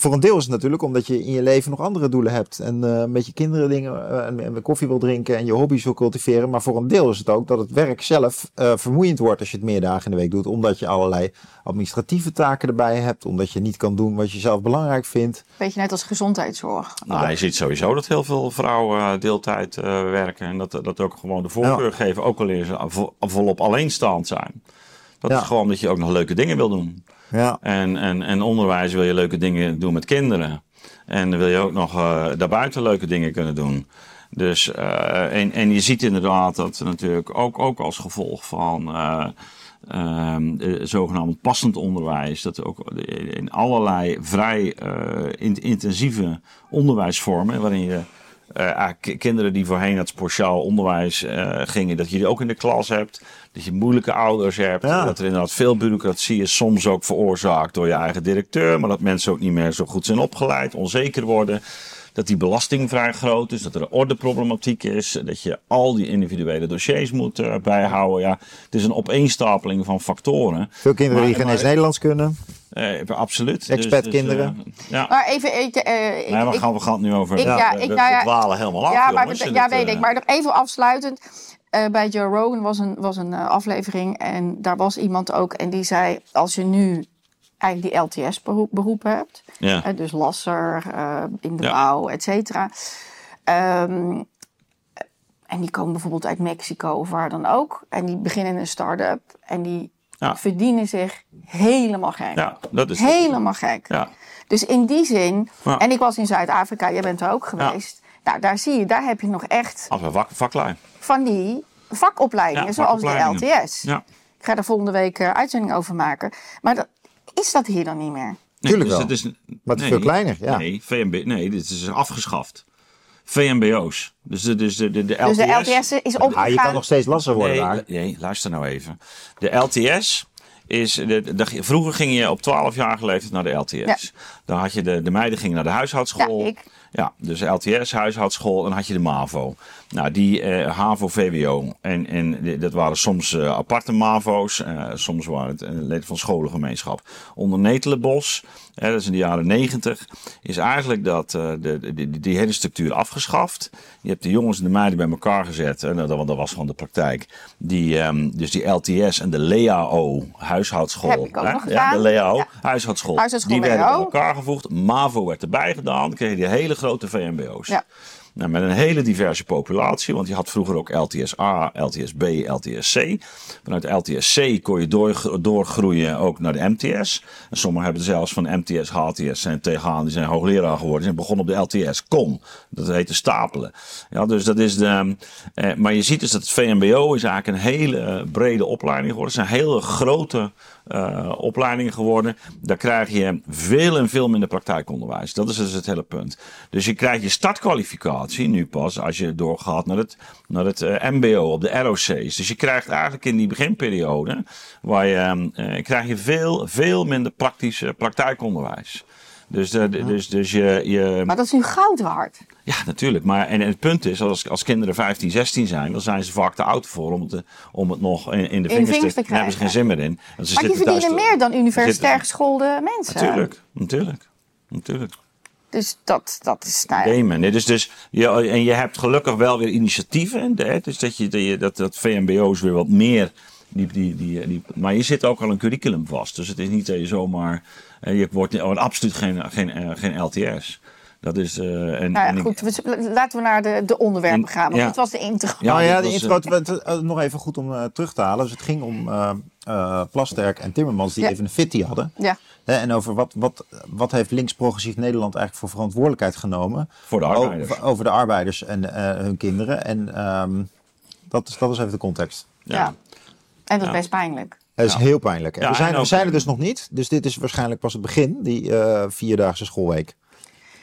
Speaker 1: Voor een deel is het natuurlijk omdat je in je leven nog andere doelen hebt. En eh, met je kinderen dingen eh, en, en koffie wil drinken en je hobby's wil cultiveren. Maar voor een deel is het ook dat het werk zelf eh, vermoeiend wordt als je het meer dagen in de week doet. Omdat je allerlei administratieve taken erbij hebt. Omdat je niet kan doen wat je zelf belangrijk vindt.
Speaker 2: Beetje net als gezondheidszorg.
Speaker 3: Nou, je ziet sowieso dat heel veel vrouwen eh, deeltijd eh, werken. En dat, dat ook gewoon de voorkeur
Speaker 1: Ja.
Speaker 3: geven, ook al ze vo- volop alleenstaand zijn. Dat
Speaker 1: Ja.
Speaker 3: is gewoon dat je ook nog leuke dingen wil doen.
Speaker 1: Ja,
Speaker 3: En, en, en onderwijs wil je leuke dingen doen met kinderen. En dan wil je ook nog eh, daarbuiten leuke dingen kunnen doen. Dus, eh, en, en je ziet inderdaad dat natuurlijk ook, ook als gevolg van eh, ehm, eh, zogenaamd passend onderwijs, dat ook in allerlei vrij in- intensieve onderwijsvormen, waarin je kinderen die voorheen naar het speciaal onderwijs gingen, dat je die ook in de klas hebt. Dat je moeilijke ouders hebt.
Speaker 1: Ja.
Speaker 3: Dat er inderdaad veel bureaucratie is, soms ook veroorzaakt door je eigen directeur. Maar dat mensen ook niet meer zo goed zijn opgeleid, onzeker worden. Dat die belasting vrij groot is, dat er een ordeproblematiek is. Dat je al die individuele dossiers moet eh, bijhouden. Ja, het is een opeenstapeling van factoren.
Speaker 1: veel kinderen die geen eens Nederlands kunnen.
Speaker 3: Eh, absoluut. Dus-
Speaker 1: Expatkinderen.
Speaker 3: dus, eh, ja.
Speaker 2: Maar even, ik, eh, ik,
Speaker 3: Nee, we
Speaker 2: ik-
Speaker 3: gaan, we gaan het nu over.
Speaker 2: ik- ja,
Speaker 3: we,
Speaker 2: nou ja,
Speaker 3: we dwalen helemaal af.
Speaker 2: ja, maar,
Speaker 3: jongens.
Speaker 2: ja,
Speaker 3: Dat,
Speaker 2: weet ik. Maar nog even afsluitend. Eh, bij Joe Rogan was een, was een eh, aflevering en daar was iemand ook en die zei: als je nu eigenlijk die LTS-beroep beroep hebt,
Speaker 3: Ja.
Speaker 2: dus lasser eh, in de
Speaker 3: Ja.
Speaker 2: bouw, et cetera. Ehm, en die komen bijvoorbeeld uit Mexico of waar dan ook. En die beginnen een start-up en die
Speaker 3: Ja.
Speaker 2: verdienen zich helemaal gek.
Speaker 3: Ja, dat is
Speaker 2: Helemaal gek.
Speaker 3: Ja.
Speaker 2: Dus in die zin, en ik was in Zuid-Afrika, jij bent er ook geweest. Nou, daar zie je, daar heb je nog echt
Speaker 3: Als een vak, vaklijn.
Speaker 2: van die vakopleidingen,
Speaker 3: Ja,
Speaker 2: zoals de. LTS.
Speaker 3: Ja.
Speaker 2: Ik ga er volgende week eh, uitzending over maken. Maar dat, is dat hier dan niet meer?
Speaker 1: Tuurlijk wel.
Speaker 3: het is,
Speaker 1: Maar het is veel kleiner, ja.
Speaker 3: Nee, VMB, nee, dit is afgeschaft. VMBO's. Dus de, dus de, de, de LTS.
Speaker 2: Dus de LTS is
Speaker 1: Ah, je
Speaker 2: opgegaan.
Speaker 1: kan nog steeds lasser worden
Speaker 3: nee,
Speaker 1: daar.
Speaker 3: lu- nee, luister nou even. De LTS is. De, de- vroeger ging je op 12 jaar leeftijd naar de LTS.
Speaker 2: Ja.
Speaker 3: Dan had je de, de meiden gingen naar de huishoudschool.
Speaker 2: Ja, ik.
Speaker 3: Ja, dus LTS, huishoudschool. En had je de MAVO. Nou, die eh, HAVO, VWO. En, en dat waren soms eh, aparte MAVO's. eh, soms waren het eh, leden van scholengemeenschap. Onder Netelenbos, hè, dat is in de jaren 90, is eigenlijk dat, eh, de, de, die, die hele structuur afgeschaft. Je hebt de jongens en de meiden bij elkaar gezet. En dat, dat was gewoon de praktijk. Die, ehm, dus die LTS en de LEAO, huishoudschool.
Speaker 2: Heb ik ook
Speaker 3: hè?
Speaker 2: nog
Speaker 3: Ja, de LEAO,
Speaker 2: Ja.
Speaker 3: huishoudschool.
Speaker 2: Huishoudschool
Speaker 3: die werden bij
Speaker 2: LEAO.
Speaker 3: elkaar gevoegd. MAVO werd erbij gedaan. Dan kreeg je die hele grote VMBO's.
Speaker 2: Ja.
Speaker 3: Nou, met een hele diverse populatie, want je had vroeger ook LTS-A, LTS-B, LTS-C. Vanuit LTS-C kon je door, doorgroeien ook naar de MTS. En sommigen hebben zelfs van MTS, HTS en TH, die zijn hoogleraar geworden. Ze zijn begonnen op de LTS-COM. Dat heette stapelen. Ja, dus dat is de, eh, maar je ziet dus dat het VMBO is eigenlijk een hele eh, brede opleiding geworden. Het zijn hele grote eh, opleidingen geworden. Daar krijg je veel en veel minder praktijkonderwijs. Dat is dus het hele punt. Dus je krijgt je startkwalificatie nu pas als je doorgaat naar het, naar het eh, MBO op de ROC's. Dus je krijgt eigenlijk in die beginperiode waar je, eh, krijg je veel, veel minder praktisch praktijkonderwijs. Dus, de- dus, dus je, je,
Speaker 2: Maar dat is nu goud waard.
Speaker 3: ja, natuurlijk. Maar en het punt is, als, als kinderen 15, 16 zijn, dan zijn ze vaak te oud voor om het, te- om het nog in, in de vingers,
Speaker 2: vingers te
Speaker 3: Dan hebben ze geen
Speaker 2: krijgen.
Speaker 3: zin meer in. Want ze
Speaker 2: Maar die verdienen
Speaker 3: te-
Speaker 2: meer dan universitair geschoolde mensen.
Speaker 3: Natuurlijk, natuurlijk. Natuurlijk.
Speaker 2: Dus dat, dat is, nou ja.
Speaker 3: Gamen. Nee, dus, dus, je, en je hebt gelukkig wel weer initiatieven. Hè? Dus dat, je, dat, je, dat, dat VMBO's weer wat meer. Die, die, die, die, maar je zit ook al een curriculum vast. Dus het is niet dat je zomaar. eh, Je wordt oh, absoluut geen, geen, eh, geen LTS. Dat is. eh, en,
Speaker 2: Nou
Speaker 3: en
Speaker 2: ja,
Speaker 3: ik-
Speaker 2: goed, we- laten we naar de, de onderwerpen
Speaker 3: En-
Speaker 2: gaan. Want
Speaker 3: ja.
Speaker 2: dit was de intro.
Speaker 3: Ja,
Speaker 1: nou ja, de intro, nog even goed om eh, terug te halen. Dus het ging om eh eh, Plasterk en Timmermans die
Speaker 2: Ja.
Speaker 1: even een fitty hadden.
Speaker 2: Ja.
Speaker 1: Hè, en over wat, wat, wat heeft links-progressief Nederland eigenlijk voor verantwoordelijkheid genomen?
Speaker 3: Voor de arbeiders.
Speaker 1: Over, over de arbeiders en eh, hun kinderen. En ehm, dat, is, dat is even de context.
Speaker 2: Ja. En dat is
Speaker 3: Ja.
Speaker 2: best pijnlijk.
Speaker 1: Het is
Speaker 3: Ja.
Speaker 1: heel pijnlijk. En
Speaker 3: Ja,
Speaker 1: we, zijn,
Speaker 3: en
Speaker 1: we zijn er dus nog niet. Dus dit is waarschijnlijk pas het begin, die eh, vierdaagse schoolweek.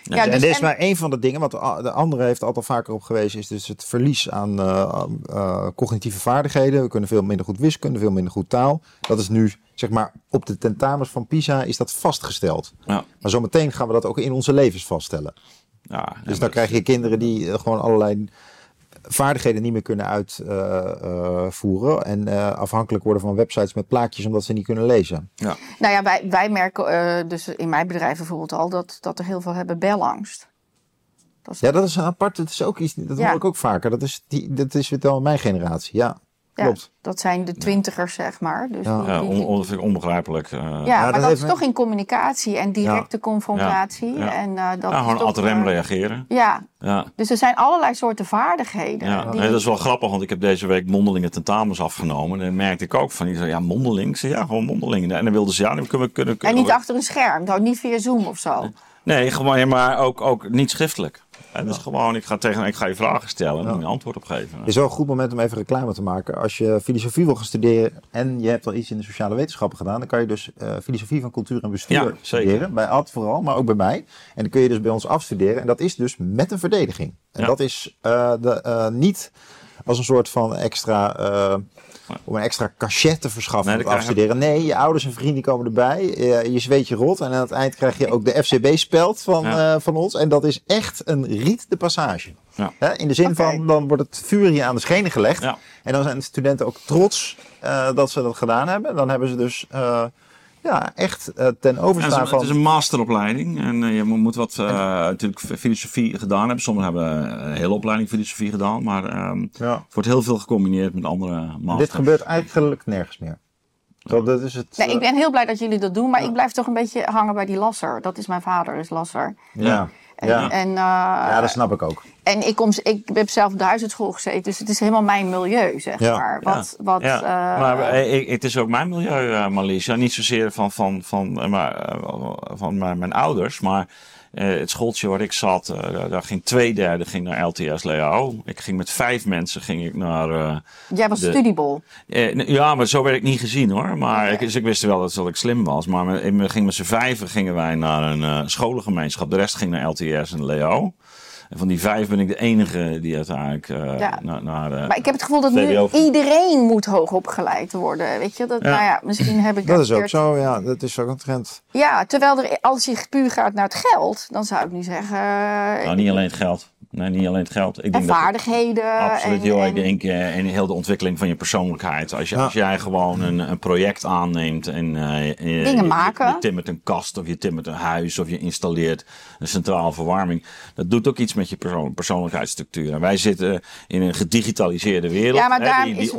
Speaker 2: Ja,
Speaker 1: en
Speaker 2: dus-
Speaker 1: dit is
Speaker 2: en-
Speaker 1: maar één van de dingen, want de andere heeft altijd vaker op gewezen, is dus het verlies aan eh, eh, cognitieve vaardigheden. We kunnen veel minder goed wiskunde, veel minder goed taal. Dat is nu, zeg maar, op de tentamens van PISA is dat vastgesteld.
Speaker 3: ja,
Speaker 1: Maar zometeen gaan we dat ook in onze levens vaststellen.
Speaker 3: ja,
Speaker 1: Dus dan krijg je kinderen die gewoon allerlei vaardigheden niet meer kunnen uitvoeren. en eh, afhankelijk worden van websites met plaatjes omdat ze niet kunnen lezen.
Speaker 3: Ja.
Speaker 2: Nou ja, wij, wij merken eh, dus in mijn bedrijf bijvoorbeeld al dat, dat er heel veel hebben belangst. Dat is,
Speaker 1: Ja, dat is een apart. Dat is ook iets. Dat
Speaker 2: Ja.
Speaker 1: hoor ik ook vaker. Dat is, die, dat is weer wel mijn generatie. Ja,
Speaker 2: ja,
Speaker 1: klopt.
Speaker 2: dat zijn de twintigers, zeg maar. Dus
Speaker 1: Ja.
Speaker 2: die-
Speaker 3: Ja,
Speaker 2: die-
Speaker 3: on, on- dat vind ik onbegrijpelijk. eh.
Speaker 2: ja,
Speaker 1: Ja,
Speaker 2: maar
Speaker 1: dat
Speaker 2: is
Speaker 1: me-
Speaker 2: toch in communicatie en directe confrontatie.
Speaker 3: Ja.
Speaker 2: En, eh, dat
Speaker 3: Ja,
Speaker 2: is
Speaker 3: gewoon ad rem
Speaker 2: eh,
Speaker 3: reageren.
Speaker 2: Ja,
Speaker 3: Ja.
Speaker 2: dus er zijn allerlei soorten vaardigheden.
Speaker 3: Ja,
Speaker 2: die-
Speaker 3: nee, dat is wel grappig, want ik heb deze week mondelinge tentamens afgenomen. En dan merkte ik ook van, die zei, ja, mondeling? Zei, ja, gewoon mondeling. En dan wilden ze, ja, dan kunnen we... Kunnen,
Speaker 2: en niet achter een scherm, nou, niet via Zoom of zo.
Speaker 3: Nee, gewoon, maar ook, ook niet schriftelijk. En dus gewoon, ik ga, tegen, ik ga je vragen stellen en je antwoord op geven.
Speaker 1: Het is wel een goed moment om even reclame te maken. Als je filosofie wil gaan studeren en je hebt al iets in de sociale wetenschappen gedaan, dan kan je dus eh, filosofie van cultuur en bestuur studeren. Bij Ad vooral, maar ook bij mij. En dan kun je dus bij ons afstuderen. En dat is dus met een verdediging. En dat is eh, de, eh, niet als een soort van extra. Om een extra cachet te verschaffen
Speaker 3: Nee, je-
Speaker 1: afstuderen. Nee, je ouders en vrienden komen erbij. eh, je zweet je rot. En aan het eind krijg je ook de FCB-speld van,
Speaker 3: Ja.
Speaker 1: eh, van ons. En dat is echt een riet de passage.
Speaker 3: Ja.
Speaker 1: In de zin van, dan wordt het vuur je aan de schenen gelegd.
Speaker 3: Ja.
Speaker 1: En dan zijn de studenten ook trots eh, dat ze dat gedaan hebben. Dan hebben ze dus eh, ja, echt eh, ten
Speaker 3: Ja,
Speaker 1: overstaan
Speaker 3: het, is,
Speaker 1: van...
Speaker 3: het is een masteropleiding en eh, je moet, moet wat eh, natuurlijk filosofie gedaan hebben. Sommigen hebben een hele opleiding filosofie gedaan, maar ehm,
Speaker 1: Ja.
Speaker 3: het wordt heel veel gecombineerd met andere masters.
Speaker 1: Dit gebeurt eigenlijk nergens meer. Zo, dat is het,
Speaker 2: Nee, ik ben heel blij dat jullie dat doen, maar ik blijf toch een beetje hangen bij die lasser. Dat is mijn vader, is lasser.
Speaker 1: ja.
Speaker 2: En,
Speaker 1: Ja.
Speaker 2: en, eh,
Speaker 1: ja, dat snap ik ook.
Speaker 2: en ik, kom, ik heb zelf op de huisartschool gezeten, dus het is helemaal mijn milieu, zeg
Speaker 1: Ja.
Speaker 2: maar. Wat, wat,
Speaker 3: ja.
Speaker 2: eh,
Speaker 3: maar eh, ik, het is ook mijn milieu, Marlies. Ja, niet zozeer van, van, van, maar, van mijn, mijn ouders, maar het schooltje waar ik zat, eh, daar- daar ging twee derde ging naar LTS Leao. Ik ging met vijf mensen ging ik naar... eh,
Speaker 2: jij was
Speaker 3: de-
Speaker 2: studiebol.
Speaker 3: Eh, ja, maar zo werd ik niet gezien hoor. Maar ik, dus ik wist wel dat, dat ik slim was. Maar met, ik ging met z'n vijven gingen wij naar een eh, scholengemeenschap. De rest ging naar LTS en Leo. En van die vijf ben ik de enige die uiteindelijk eh,
Speaker 2: Ja.
Speaker 3: naar... naar eh,
Speaker 2: Maar ik heb het gevoel dat nu iedereen moet hoog opgeleid worden. Weet je, dat,
Speaker 3: Ja.
Speaker 2: nou ja, misschien heb ik
Speaker 1: Dat is ook zo, ja. Dat is ook een trend.
Speaker 2: Ja, terwijl er, als je puur gaat naar het geld, dan zou ik nu zeggen. eh,
Speaker 3: nou, niet alleen het geld. Nee, niet alleen het geld. Ik
Speaker 2: en
Speaker 3: denk dat,
Speaker 2: vaardigheden.
Speaker 3: Absoluut,
Speaker 2: en,
Speaker 3: joh.
Speaker 2: en-
Speaker 3: Ik denk en heel de ontwikkeling van je persoonlijkheid. Als, je,
Speaker 1: Ja.
Speaker 3: als jij gewoon een, een project aanneemt en eh, je-
Speaker 2: Dingen
Speaker 3: je,
Speaker 2: maken.
Speaker 3: Je, je timmert een kast of je timmert een huis of je installeert een centrale verwarming. Dat doet ook iets met je persoon, persoonlijkheidsstructuur. En wij zitten in een gedigitaliseerde wereld.
Speaker 2: Ja, maar
Speaker 3: hè, die,
Speaker 2: is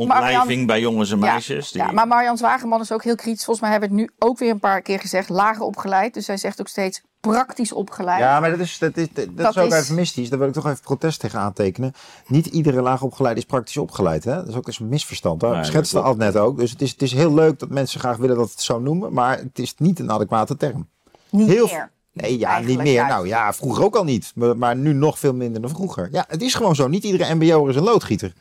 Speaker 3: die bij jongens en
Speaker 2: Ja,
Speaker 3: meisjes. Die,
Speaker 2: Ja, maar Marjan Zwageman is ook heel kritisch. Volgens mij hebben we het nu ook weer een paar keer gezegd. Lager opgeleid. Dus zij zegt ook steeds praktisch opgeleid.
Speaker 1: Ja, maar dat is, dat is, dat
Speaker 2: Dat
Speaker 1: is ook
Speaker 2: is-
Speaker 1: eufemistisch. Daar wil ik toch even protest tegen aantekenen. Niet iedere laagopgeleide is praktisch opgeleid. Hè? Dat is ook eens een misverstand. Daar
Speaker 3: Nee,
Speaker 1: schetste
Speaker 3: dat
Speaker 1: Ad net ook. Dus het is, het is heel leuk dat mensen graag willen dat het zo noemen. Maar het is niet een adequate term.
Speaker 2: Niet
Speaker 1: Heel
Speaker 2: meer.
Speaker 1: Nee, ja,
Speaker 2: Eigenlijk
Speaker 1: niet meer. Nou ja, vroeger ook al niet. Maar, maar nu nog veel minder dan vroeger. Ja, het is gewoon zo. Niet iedere mbo'er is een loodgieter.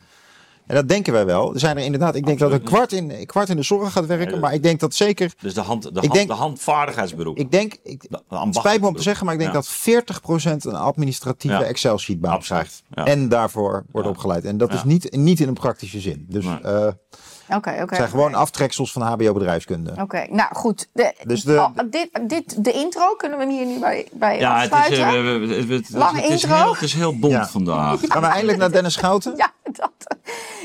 Speaker 1: En dat denken wij wel. Er zijn er inderdaad, ik denk dat een kwart in, een kwart in de zorg gaat werken. Maar ik denk dat zeker,
Speaker 3: dus de, hand, de, hand,
Speaker 1: denk-
Speaker 3: de handvaardigheidsberoep.
Speaker 1: ik denk, ik,
Speaker 3: De- de ambachtelijk
Speaker 1: spijt me om te zeggen, maar ik denk
Speaker 3: Ja.
Speaker 1: dat 40% een administratieve
Speaker 3: Ja.
Speaker 1: Excel-sheet baan krijgt.
Speaker 3: ja.
Speaker 1: En daarvoor wordt
Speaker 3: Ja.
Speaker 1: opgeleid. En dat
Speaker 3: Ja.
Speaker 1: is niet, niet in een praktische zin. Dus
Speaker 3: Nee.
Speaker 1: eh,
Speaker 2: Oké, oké.
Speaker 1: het zijn gewoon aftreksels van HBO bedrijfskunde.
Speaker 2: Oké, nou goed. De,
Speaker 1: Dus de-
Speaker 2: oh, dit, dit, de intro, kunnen we hem hier nu bij, bij
Speaker 3: ja, het is,
Speaker 2: afsluiten?
Speaker 3: eh, het, het-
Speaker 2: Lange
Speaker 3: het is heel, het is heel bont
Speaker 1: Ja.
Speaker 3: vandaag.
Speaker 1: Gaan we eindelijk naar Dennis Schouten?
Speaker 2: Ja, dat.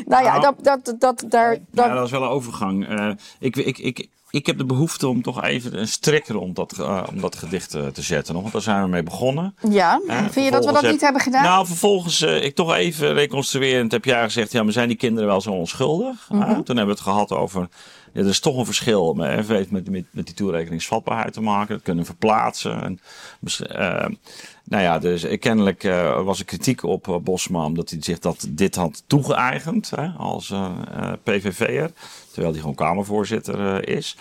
Speaker 2: Nou ja,
Speaker 3: Nou.
Speaker 2: dat, dat, dat, daar, dat,
Speaker 3: Ja, dat is wel een overgang. Eh, ik, ik, ik, ik heb de behoefte om toch even een strikker om dat, eh, om dat gedicht eh, te zetten. nog, Want daar zijn we mee begonnen.
Speaker 2: ja. Vind je dat we dat
Speaker 3: heb-
Speaker 2: niet hebben gedaan?
Speaker 3: Nou, vervolgens, eh, ik toch even reconstruerend heb jij gezegd, ja, maar zijn die kinderen wel zo onschuldig?
Speaker 2: Mhm.
Speaker 3: Toen hebben we het gehad over, ja, er is toch een verschil. maar Het heeft met, met, met die toerekeningsvatbaarheid te maken. Dat kunnen verplaatsen. En, nou ja, dus kennelijk was er kritiek op Bosma, omdat hij zich dat, dit had toegeëigend hè, als PVV'er. Terwijl hij gewoon Kamervoorzitter eh, is.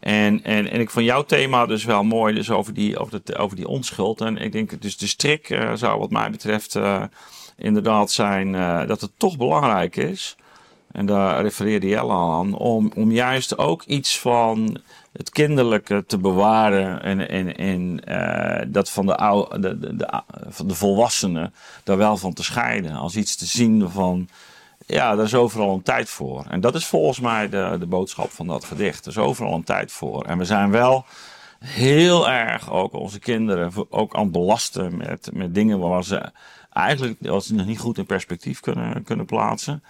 Speaker 3: En, en, en ik vond jouw thema dus wel mooi, dus over die, over de, over die onschuld. En ik denk, dus de strik eh, zou wat mij betreft eh, inderdaad zijn dat het toch belangrijk is. En daar refereerde Jelle aan, om, om juist ook iets van het kinderlijke te bewaren en, en, en dat van de, oude, de, de, de, van de volwassenen daar wel van te scheiden. Als iets te zien van, ja, daar is overal een tijd voor. En dat is volgens mij de, de boodschap van dat gedicht. Er is overal een tijd voor. En we zijn wel heel erg ook onze kinderen ook aan het belasten met, met dingen waar ze eigenlijk als ze nog niet goed in perspectief kunnen, kunnen plaatsen.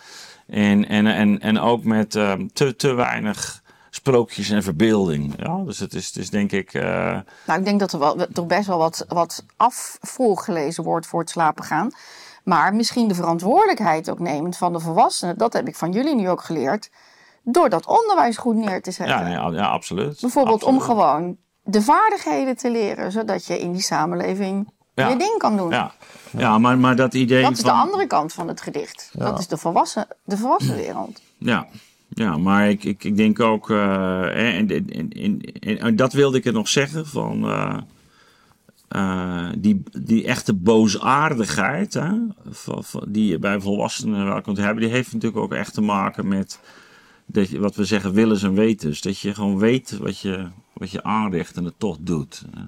Speaker 3: En, en, en, en ook met ehm, te, te weinig sprookjes en verbeelding. Ja, dus het is, het is denk ik. eh,
Speaker 2: Nou, ik denk dat er wel, toch best wel wat, wat af voorgelezen wordt voor het slapen gaan. Maar misschien de verantwoordelijkheid ook nemend van de volwassenen. Dat heb ik van jullie nu ook geleerd. Door dat onderwijs goed neer te zetten.
Speaker 3: ja, ja, ja, absoluut.
Speaker 2: Bijvoorbeeld om gewoon de vaardigheden te leren. Zodat je in die samenleving
Speaker 3: Ja.
Speaker 2: je ding kan doen.
Speaker 3: Ja, ja maar, maar dat idee.
Speaker 2: Dat is de andere kant van het gedicht. Dat is de volwassen, de volwassen wereld.
Speaker 3: Ja, ja maar ik, ik, ik denk ook, eh, hè, en, en, en, en, en dat wilde ik er nog zeggen, van eh, eh, die, die echte boosaardigheid hè, van, van, die je bij volwassenen wel kunt hebben, die heeft natuurlijk ook echt te maken met dat je, wat we zeggen willens en wetens. Dat je gewoon weet wat je, wat je aanricht en het toch doet. hè.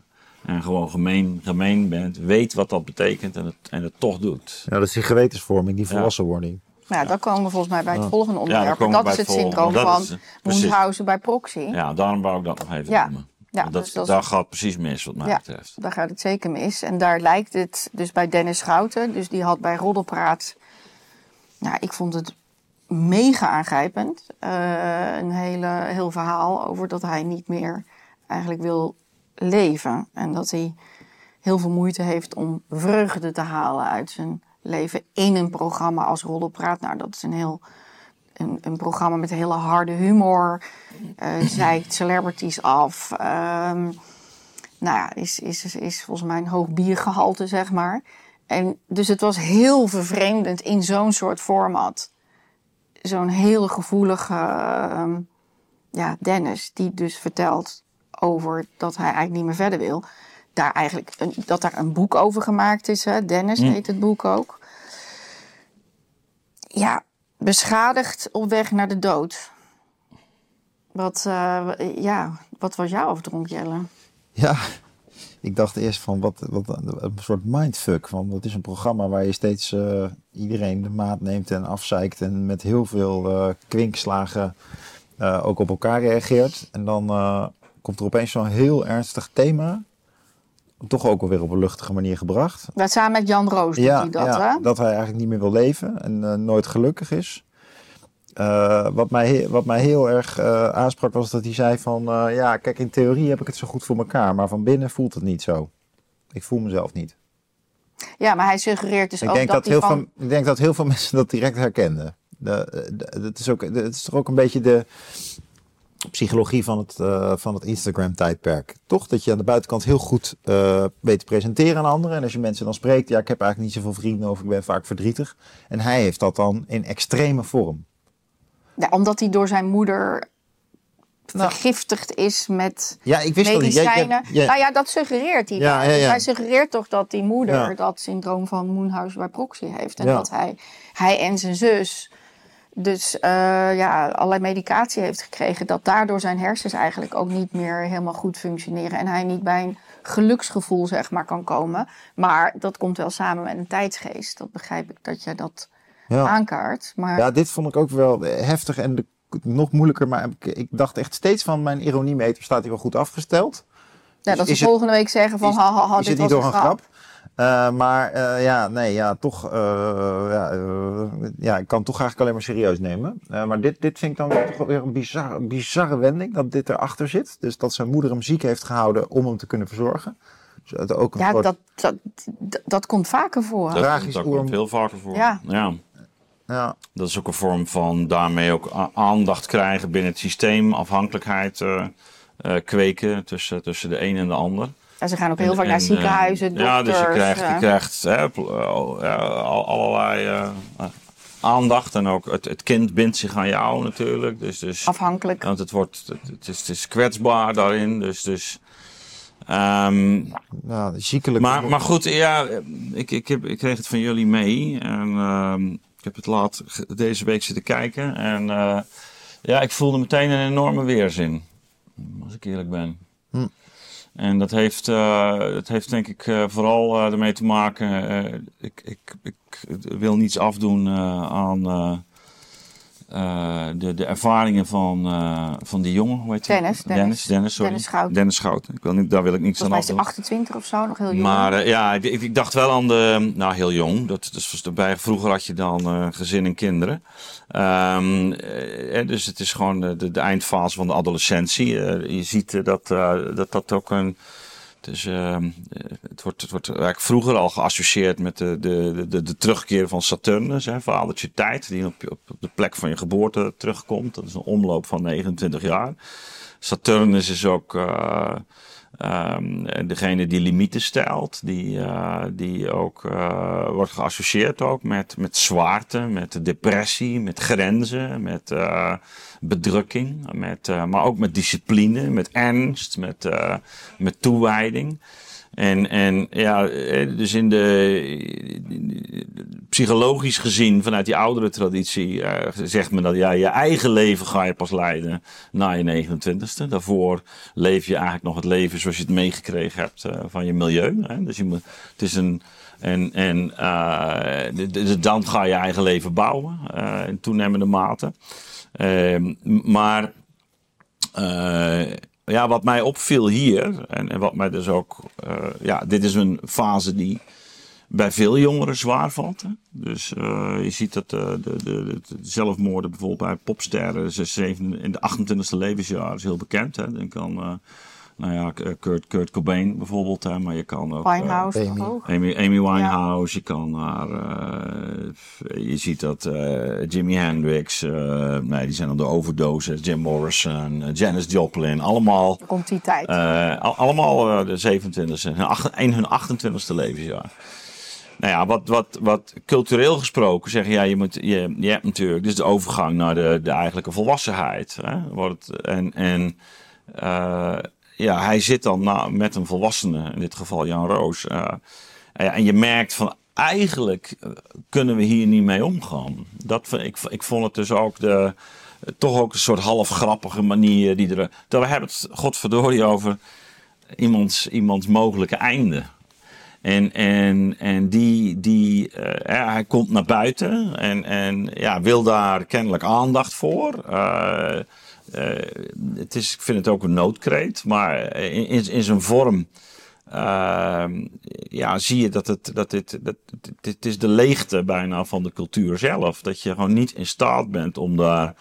Speaker 3: En gewoon gemeen, gemeen bent, weet wat dat betekent en het, en het toch doet.
Speaker 1: Ja, dat is die gewetensvorming, die volwassenwording.
Speaker 2: Ja, dan komen we volgens mij bij het volgende onderwerp.
Speaker 3: we
Speaker 2: dat is het syndroom van. Munchausen bij proxy.
Speaker 3: Ja, daarom wou ik dat nog even
Speaker 2: Ja.
Speaker 3: noemen.
Speaker 2: Ja,
Speaker 3: dat,
Speaker 2: dus dat
Speaker 3: daar gaat precies mis wat mij
Speaker 2: Ja.
Speaker 3: betreft.
Speaker 2: Daar gaat het zeker mis. En daar lijkt het dus bij Dennis Schouten. Dus die had bij Roddelpraat. Nou, ik vond het mega aangrijpend. Eh, een hele, heel verhaal over dat hij niet meer eigenlijk wil leven. En dat hij heel veel moeite heeft om vreugde te halen uit zijn leven in een programma als Roddelpraat. Nou, dat is een heel een, een programma met hele harde humor. eh zeikt celebrities af. Ehm, nou ja, is, is, is, is volgens mij een hoog biergehalte, zeg maar. En dus het was heel vervreemdend in zo'n soort format. Zo'n hele gevoelige ehm, ja, Dennis, die dus vertelt over dat hij eigenlijk niet meer verder wil. Daar eigenlijk een, dat daar een boek over gemaakt is. Hè? Dennis heet het boek ook. Ja, beschadigd op weg naar de dood. Wat, eh, ja, wat was jouw afdronk, Jelle?
Speaker 1: Ja, ik dacht eerst van wat, wat een soort mindfuck. Van dat is een programma waar je steeds eh, iedereen de maat neemt en afzeikt en met heel veel eh, kwinkslagen ook op elkaar reageert. En dan komt er opeens zo'n heel ernstig thema. Toch ook alweer op een luchtige manier gebracht.
Speaker 2: Dat samen met Jan Roos doet hij dat,
Speaker 1: ja,
Speaker 2: hè?
Speaker 1: dat hij eigenlijk niet meer wil leven en eh, nooit gelukkig is. Eh, wat, mij, wat mij heel erg eh, aansprak was dat hij zei van... ja, kijk, in theorie heb ik het zo goed voor elkaar, maar van binnen voelt het niet zo. Ik voel mezelf niet.
Speaker 2: Ja, maar hij suggereert dus
Speaker 1: Ik
Speaker 2: ook
Speaker 1: denk
Speaker 2: dat,
Speaker 1: heel
Speaker 2: van...
Speaker 1: veel, ik denk dat heel veel mensen dat direct herkenden. De, de- het, is ook, het is toch ook een beetje de psychologie van het, eh, van het Instagram-tijdperk. Toch dat je aan de buitenkant heel goed eh, weet te presenteren aan anderen. En als je mensen dan spreekt, ja, ik heb eigenlijk niet zoveel vrienden of ik ben vaak verdrietig. En hij heeft dat dan in extreme vorm.
Speaker 2: Ja, omdat hij door zijn moeder
Speaker 1: Nou.
Speaker 2: vergiftigd is met
Speaker 1: Ja, ik wist dat niet.
Speaker 2: Medicijnen.
Speaker 1: jij-
Speaker 2: Nou ja, dat suggereert hij.
Speaker 1: Ja, ja,
Speaker 2: Dus
Speaker 1: ja.
Speaker 2: hij suggereert toch dat die moeder
Speaker 1: Ja.
Speaker 2: dat syndroom van Moonhouse bij proxy heeft. En
Speaker 1: Ja.
Speaker 2: dat hij, hij en zijn zus dus eh, ja, allerlei medicatie heeft gekregen. Dat daardoor zijn hersens eigenlijk ook niet meer helemaal goed functioneren. En hij niet bij een geluksgevoel zeg maar kan komen. Maar dat komt wel samen met een tijdsgeest. Dat begrijp ik dat je dat
Speaker 1: Ja.
Speaker 2: aankaart. Maar
Speaker 1: Ja, dit vond ik ook wel heftig en de- nog moeilijker. Maar ik, ik dacht echt steeds van mijn ironiemeter staat hij wel goed afgesteld.
Speaker 2: Ja, dat ze
Speaker 1: het-
Speaker 2: volgende week zeggen van
Speaker 1: is-
Speaker 2: ha, ha, ha,
Speaker 1: is
Speaker 2: dit
Speaker 1: het niet
Speaker 2: was
Speaker 1: door
Speaker 2: een grap.
Speaker 1: Eh, maar eh, ja, nee, ja, toch. eh, ja, ja, ik kan het toch eigenlijk alleen maar serieus nemen. Eh, maar dit, dit vind ik dan toch wel weer een bizarre, bizarre wending dat dit erachter zit. Dus dat zijn moeder hem ziek heeft gehouden om hem te kunnen verzorgen. Dus het ook een
Speaker 2: Ja,
Speaker 1: soort-
Speaker 2: dat, dat, dat, dat komt vaker voor.
Speaker 3: Dat,
Speaker 1: Tragisch
Speaker 3: dat komt heel vaker voor.
Speaker 2: Ja.
Speaker 3: ja.
Speaker 1: ja,
Speaker 3: Dat is ook een vorm van daarmee ook aandacht krijgen binnen het systeem, afhankelijkheid eh, eh, kweken tussen, tussen de een en de ander.
Speaker 2: Ja, ze gaan ook heel
Speaker 3: En-
Speaker 2: vaak naar
Speaker 3: en,
Speaker 2: ziekenhuizen,
Speaker 3: eh, Ja, dus je
Speaker 2: dokters,
Speaker 3: krijgt, je
Speaker 2: eh.
Speaker 3: krijgt hè, eh, allerlei eh, eh, aandacht en ook het, het kind bindt zich aan jou natuurlijk. Dus, dus,
Speaker 2: afhankelijk.
Speaker 3: want het, wordt, het, het is, het is kwetsbaar daarin. Dus, dus, ehm,
Speaker 1: ja, ziekelijk.
Speaker 3: maar, maar goed, ja, ik, ik, heb, ik kreeg het van jullie mee. En ehm, ik heb het laat deze week zitten kijken. En eh, ja, ik voelde meteen een enorme weerzin. Als ik eerlijk ben.
Speaker 1: Hm.
Speaker 3: En dat heeft, eh, dat heeft denk ik eh, vooral eh, ermee te maken. ik, ik, ik wil niets afdoen aan, eh, de, de ervaringen van, eh, van die jongen, hoe heet hij?
Speaker 2: Dennis,
Speaker 3: Dennis,
Speaker 2: Dennis.
Speaker 3: Dennis, sorry.
Speaker 2: Dennis Schouten.
Speaker 3: Dennis Schouten. Ik wil niet, daar wil ik niks aan
Speaker 2: mij is hij
Speaker 3: afdoen.
Speaker 2: 28 of zo, nog heel jong.
Speaker 3: Maar eh, ja, ik, ik dacht wel aan de. Nou, heel jong. Dat, dat was erbij. Vroeger had je dan gezin en kinderen. Ehm, eh, eh, dus het is gewoon de, de, de eindfase van de adolescentie. Je ziet dat, dat dat ook een. Dus ehm, eh, het, wordt, het wordt eigenlijk vroeger al geassocieerd met de, de, de, de terugkeer van Saturnus, hè, vadertje tijd, die op, op de plek van je geboorte terugkomt. Dat is een omloop van 29 jaar. Saturnus is ook eh, ehm, degene die limieten stelt, die, eh, die ook wordt geassocieerd ook met, met zwaarte, met depressie, met grenzen, met bedrukking, met, eh, maar ook met discipline, met ernst, met, eh, met toewijding. En, en ja, eh, dus in de, psychologisch gezien, vanuit die oudere traditie, zegt men dat ja, je eigen leven ga je pas leiden na je 29ste. Daarvoor leef je eigenlijk nog het leven zoals je het meegekregen hebt van je milieu. Hè? Dus je moet, het is een. En, en dan ga je eigen leven bouwen in toenemende mate. Ehm, maar eh, ja, wat mij opviel hier, en, en wat mij dus ook, eh, ja, dit is een fase die bij veel jongeren zwaar valt. Hè? Dus eh, je ziet dat eh, de, de, de, de zelfmoorden bijvoorbeeld bij popsterren, in de 28e levensjaar is heel bekend. Hè? Denk nou ja, Kurt, Kurt Cobain bijvoorbeeld, hè? maar je kan ook... eh,
Speaker 2: Winehouse
Speaker 1: Amy.
Speaker 3: Amy, Amy Winehouse, je kan naar, eh, je ziet dat eh, Jimi Hendrix, eh, nee, die zijn aan de overdose, Jim Morrison, eh, Janis Joplin, allemaal,
Speaker 2: Rond die tijd.
Speaker 3: eh, al- allemaal eh, de 27e, hun acht- in hun 28e levensjaar. Nou ja, wat, wat, wat cultureel gesproken zeggen, ja, je, moet, je, je hebt natuurlijk, dus de overgang naar de, de eigenlijke volwassenheid. Hè, wordt, en en eh, ja, hij zit dan na, met een volwassene, in dit geval Jan Roos. eh, en ja, en je merkt van, eigenlijk eh, kunnen we hier niet mee omgaan. Dat, ik, ik vond het dus ook de, toch ook een soort half grappige manier die er. We hebben het, godverdorie, over iemands, iemands mogelijke einde. En, en, en die, die eh, hij komt naar buiten en, en ja, wil daar kennelijk aandacht voor. Eh, eh, het is, ik vind het ook een noodkreet, maar in, in, zijn vorm eh, ja, zie je dat het, dat dit, dat, dit, is de leegte bijna van de cultuur zelf. Dat je gewoon niet in staat bent om daar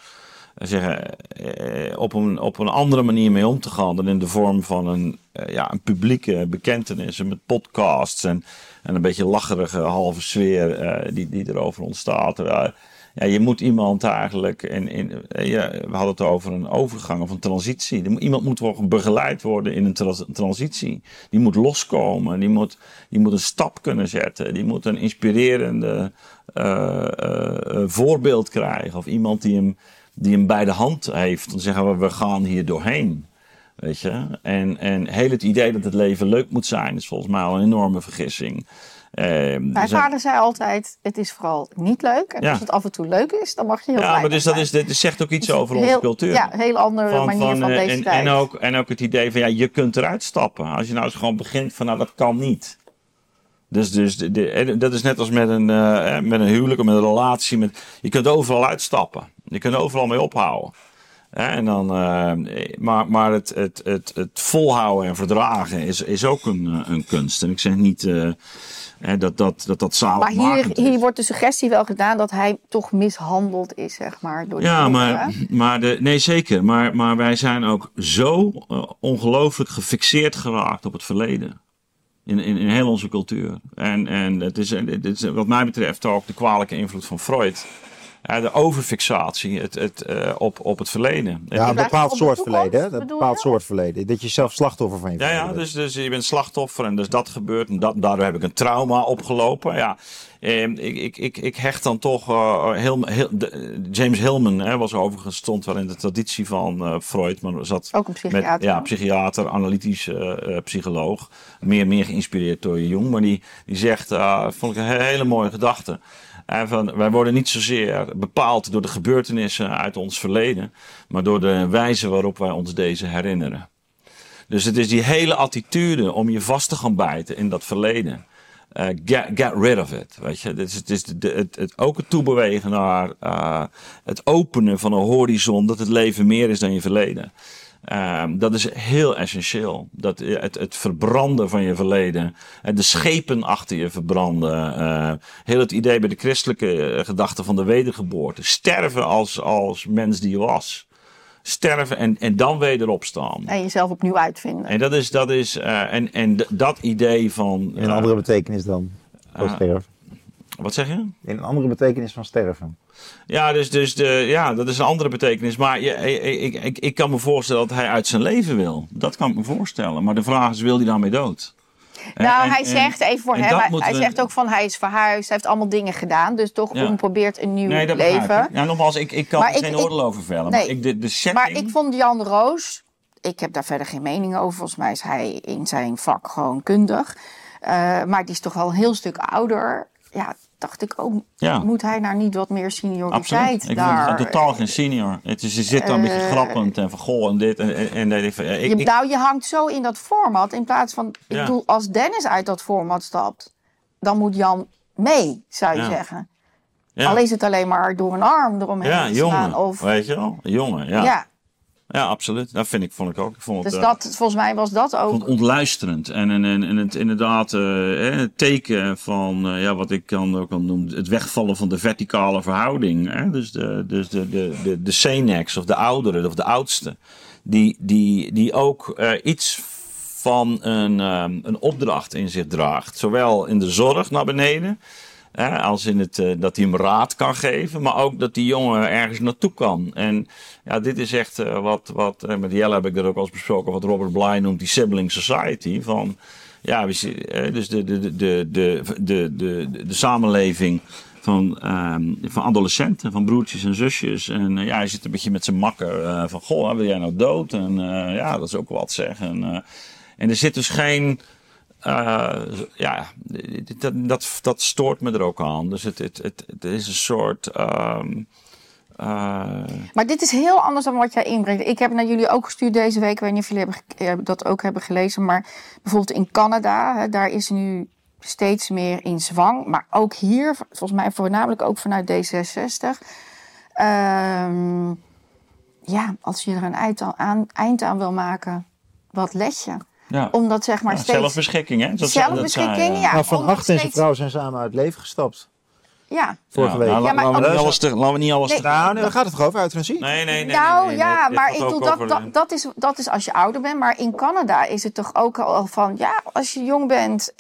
Speaker 3: eh, zeggen, eh, op, een, op een andere manier mee om te gaan dan in de vorm van een, eh, ja, een publieke bekentenis en met podcasts en, en een beetje lacherige halve sfeer eh, die, die erover ontstaat. Eh, ja, je moet iemand eigenlijk, in, in, ja, we hadden het over een overgang of een transitie. Iemand moet worden begeleid worden in een tra- transitie. Die moet loskomen, die moet, die moet een stap kunnen zetten, die moet een inspirerende eh, eh, eh, voorbeeld krijgen. Of iemand die hem, die hem bij de hand heeft. Dan zeggen we, we gaan hier doorheen. Weet je? En, en heel het idee dat het leven leuk moet zijn, is volgens mij al een enorme vergissing. Eh,
Speaker 2: Mijn
Speaker 3: zijn-
Speaker 2: vader zei altijd, het is vooral niet leuk. En
Speaker 3: Ja.
Speaker 2: als het af en toe leuk is, dan mag je heel
Speaker 3: ja, maar dus dat, is, dit zegt ook iets
Speaker 2: Dus
Speaker 3: over onze
Speaker 2: heel-
Speaker 3: cultuur.
Speaker 2: Ja, een hele andere manier van
Speaker 3: eh,
Speaker 2: deze
Speaker 3: en,
Speaker 2: tijd.
Speaker 3: en, ook, en ook het idee van ja, je kunt eruit stappen. Als je nou eens gewoon begint van nou, dat kan niet. Dus, dus de, dat is net als met een, eh, met een huwelijk of met een relatie. Met, je kunt overal uitstappen. Je kunt overal mee ophouden. En dan, eh, maar maar het, het, het, het volhouden en verdragen is, is ook een, eh, een kunst. En ik zeg niet eh, hè, dat dat, dat, dat
Speaker 2: maar hier, hier wordt de suggestie wel gedaan dat hij toch mishandeld is, zeg maar. Door die
Speaker 3: Ja,
Speaker 2: jongen,
Speaker 3: maar, maar de, nee, zeker. Maar, maar wij zijn ook zo ongelooflijk gefixeerd geraakt op het verleden. In, in, in heel onze cultuur. En, en het, is, het is wat mij betreft ook de kwalijke invloed van Freud. Ja, de overfixatie het, het, eh, op, op het verleden.
Speaker 1: Ja, een bepaald soort verleden. Hè? Een bepaald soort verleden. Dat je zelf slachtoffer van je
Speaker 3: Ja, ja dus, dus je bent slachtoffer en dus dat gebeurt. En dat, daardoor heb ik een trauma opgelopen. Ja, eh, ik, ik, ik, ik hecht dan toch... eh, heel, heel, de- James Hillman hè, was overigens stond wel in de traditie van eh, Freud. Maar zat
Speaker 2: Ook een psychiater.
Speaker 3: Met, ja, psychiater, analytisch psycholoog. Meer, meer geïnspireerd door Jong. Maar die, die zegt, vond ik een he- hele mooie gedachte. En van, wij worden niet zozeer bepaald door de gebeurtenissen uit ons verleden. Maar door de wijze waarop wij ons deze herinneren. Dus het is die hele attitude om je vast te gaan bijten in dat verleden. eh, get, get rid of it. Weet je, het is, het ook het toebewegen naar uh, het openen van een horizon dat het leven meer is dan je verleden. Um, dat is heel essentieel. Dat, het, het verbranden van je verleden. De schepen achter je verbranden. Uh, heel het idee bij de christelijke gedachte van de wedergeboorte. Sterven als, als mens die je was sterven en, en dan weer erop staan.
Speaker 2: En jezelf opnieuw uitvinden.
Speaker 3: En dat is, dat is uh, en, en dat idee van.
Speaker 1: In een andere betekenis dan uh.
Speaker 3: Wat zeg je? In
Speaker 1: een andere betekenis van sterven.
Speaker 3: Ja, dus, dus de, ja, dat is een andere betekenis. Maar je, ik, ik, ik kan me voorstellen dat hij uit zijn leven wil. Dat kan ik me voorstellen. Maar de vraag is, wil hij daarmee dood?
Speaker 2: Nou, hij zegt, even voor hem, hij, hij zegt ook van hij is verhuisd, hij heeft allemaal dingen gedaan. Dus toch ja. probeert een nieuw
Speaker 3: nee, dat
Speaker 2: leven.
Speaker 3: Ja, nogmaals, ik, ik kan maar er geen oordeel over vellen.
Speaker 2: Nee,
Speaker 3: maar, ik, de, de setting...
Speaker 2: maar ik vond Jan Roos, ik heb daar verder geen mening over. Volgens mij is hij in zijn vak gewoon kundig. Uh, maar die is toch wel een heel stuk ouder. Ja, dacht ik ook, ja. moet hij nou niet wat meer senioriteit
Speaker 3: Absoluut.
Speaker 2: daar?
Speaker 3: Ik totaal geen senior. Het is, je zit dan een beetje grappend en van goh en dit en, en, en ik,
Speaker 2: je, Nou, je hangt zo in dat format in plaats van, ik ja. bedoel, als Dennis uit dat format stapt, dan moet Jan mee, zou je ja. zeggen. Al is het alleen maar door een arm eromheen
Speaker 3: ja,
Speaker 2: te
Speaker 3: jongen,
Speaker 2: slaan. Of,
Speaker 3: weet je wel, jongen, ja.
Speaker 2: Ja.
Speaker 3: Absoluut. Dat vind ik, vond ik ook. Ik vond
Speaker 2: dus
Speaker 3: het,
Speaker 2: dat, volgens mij was dat ook.
Speaker 3: Vond het ontluisterend. En, en, en, en het inderdaad uh, het teken van uh, ja, wat ik dan ook kan noemen, het wegvallen van de verticale verhouding. Hè? Dus de, dus de, de, de, of de ouderen of de oudste. Die, die, die ook iets van een, um, een opdracht in zich draagt. Zowel in de zorg naar beneden. Als in het, uh, dat hij hem raad kan geven, maar ook dat die jongen ergens naartoe kan. En ja, dit is echt uh, wat, wat uh, met Jelle heb ik er ook al eens besproken, wat Robert Bly noemt die sibling society. Van, ja, dus de, de, de, de, de, de, de, de samenleving van, um, van adolescenten, van broertjes en zusjes. En ja, hij zit een beetje met zijn makker van, goh, wil jij nou dood? En ja, dat is ook wat zeggen. En, en er zit dus geen... Uh, ja, dat, dat, dat stoort me er ook aan. Dus het, het, het, is een soort. Um, uh...
Speaker 2: Maar dit is heel anders dan wat jij inbrengt. Ik heb naar jullie ook gestuurd deze week. Ik weet niet of jullie hebben, dat ook hebben gelezen. Maar bijvoorbeeld in Canada, hè, daar is nu steeds meer in zwang. Maar ook hier, volgens mij voornamelijk ook vanuit D66. Um, ja, als je er een aan, eind aan wil maken, wat let je?
Speaker 3: Ja.
Speaker 2: Omdat zeg maar
Speaker 3: ja,
Speaker 2: steeds...
Speaker 3: Zelfbeschikking, hè? Dat
Speaker 2: zelfbeschikking, ja.
Speaker 1: Maar van Acht en zijn vrouw zijn samen uit het leven gestapt.
Speaker 2: Ja.
Speaker 1: Vorige week.
Speaker 3: Nou,
Speaker 2: Ja, maar
Speaker 3: laten, we alles te, laten we niet alles
Speaker 2: Nee.
Speaker 3: te...
Speaker 1: Nou, daar gaat het toch over, euthanasie?
Speaker 3: Nee, nee, nee.
Speaker 2: nou
Speaker 3: nee, nee,
Speaker 2: ja,
Speaker 3: dit
Speaker 2: maar ik bedoel, dat,
Speaker 3: over
Speaker 2: dat, is, dat is als je ouder bent. Maar in Canada is het toch ook al van... Ja, als je jong bent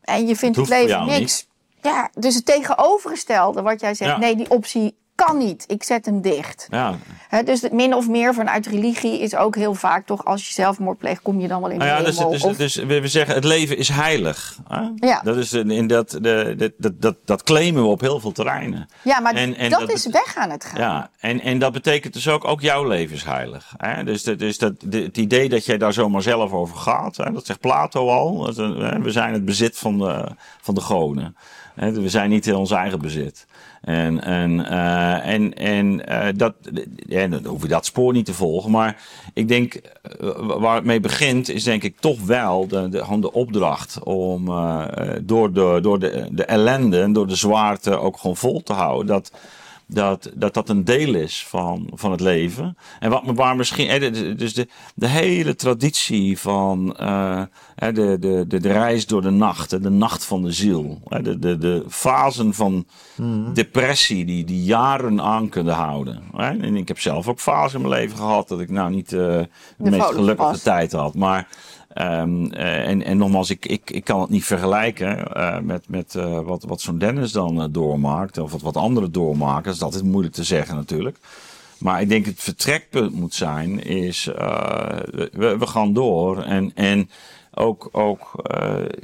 Speaker 2: en je vindt
Speaker 3: Het
Speaker 2: leven niks. Ja, dus het tegenovergestelde wat jij zegt.
Speaker 3: Ja.
Speaker 2: Nee, die optie kan niet. Ik zet hem dicht.
Speaker 3: Ja,
Speaker 2: Hè, dus het min of meer vanuit religie is ook heel vaak toch... als je zelfmoord pleegt, kom je dan wel in de
Speaker 3: nou ja, dus,
Speaker 2: hemel.
Speaker 3: dus,
Speaker 2: of-
Speaker 3: dus we zeggen het leven is heilig. Hè?
Speaker 2: Ja.
Speaker 3: Dat, is in dat, de, de- dat, dat, dat claimen we op heel veel terreinen.
Speaker 2: ja, maar
Speaker 3: en- en
Speaker 2: dat,
Speaker 3: dat
Speaker 2: is weg aan het gaan.
Speaker 3: Ja, en, en dat betekent dus ook, ook jouw leven is heilig. Hè? Dus, dat, dus dat, de, het idee dat jij daar zomaar zelf over gaat, hè? dat zegt Plato al. Dat, hè, we zijn het bezit van de, van de goden. Hè? We zijn niet in ons eigen bezit. En, en, eh, en, en eh, dat, ja, dan hoef je dat spoor niet te volgen. Maar ik denk, eh, waar het mee begint, is denk ik toch wel de, de, gewoon de opdracht om door, de, door de, de ellende en door de zwaarte ook gewoon vol te houden. Dat, dat, dat dat een deel is van, van het leven. En wat me waar misschien. Dus de, de hele traditie van eh, de, de, de, de reis door de nacht, de nacht van de ziel. De, de, de fasen van depressie die, die jaren aan kunnen houden. En ik heb zelf ook fasen in mijn leven gehad dat ik nou niet eh, de, meest gelukkige
Speaker 2: was.
Speaker 3: tijd had. Maar. Ehm, eh, en, en nogmaals, ik, ik, ik kan het niet vergelijken eh, met, met eh, wat, wat zo'n Dennis dan doormaakt. Of wat, wat anderen doormaken. Dat is moeilijk te zeggen natuurlijk. Maar ik denk het vertrekpunt moet zijn, is we, we gaan door. En, en ook, ook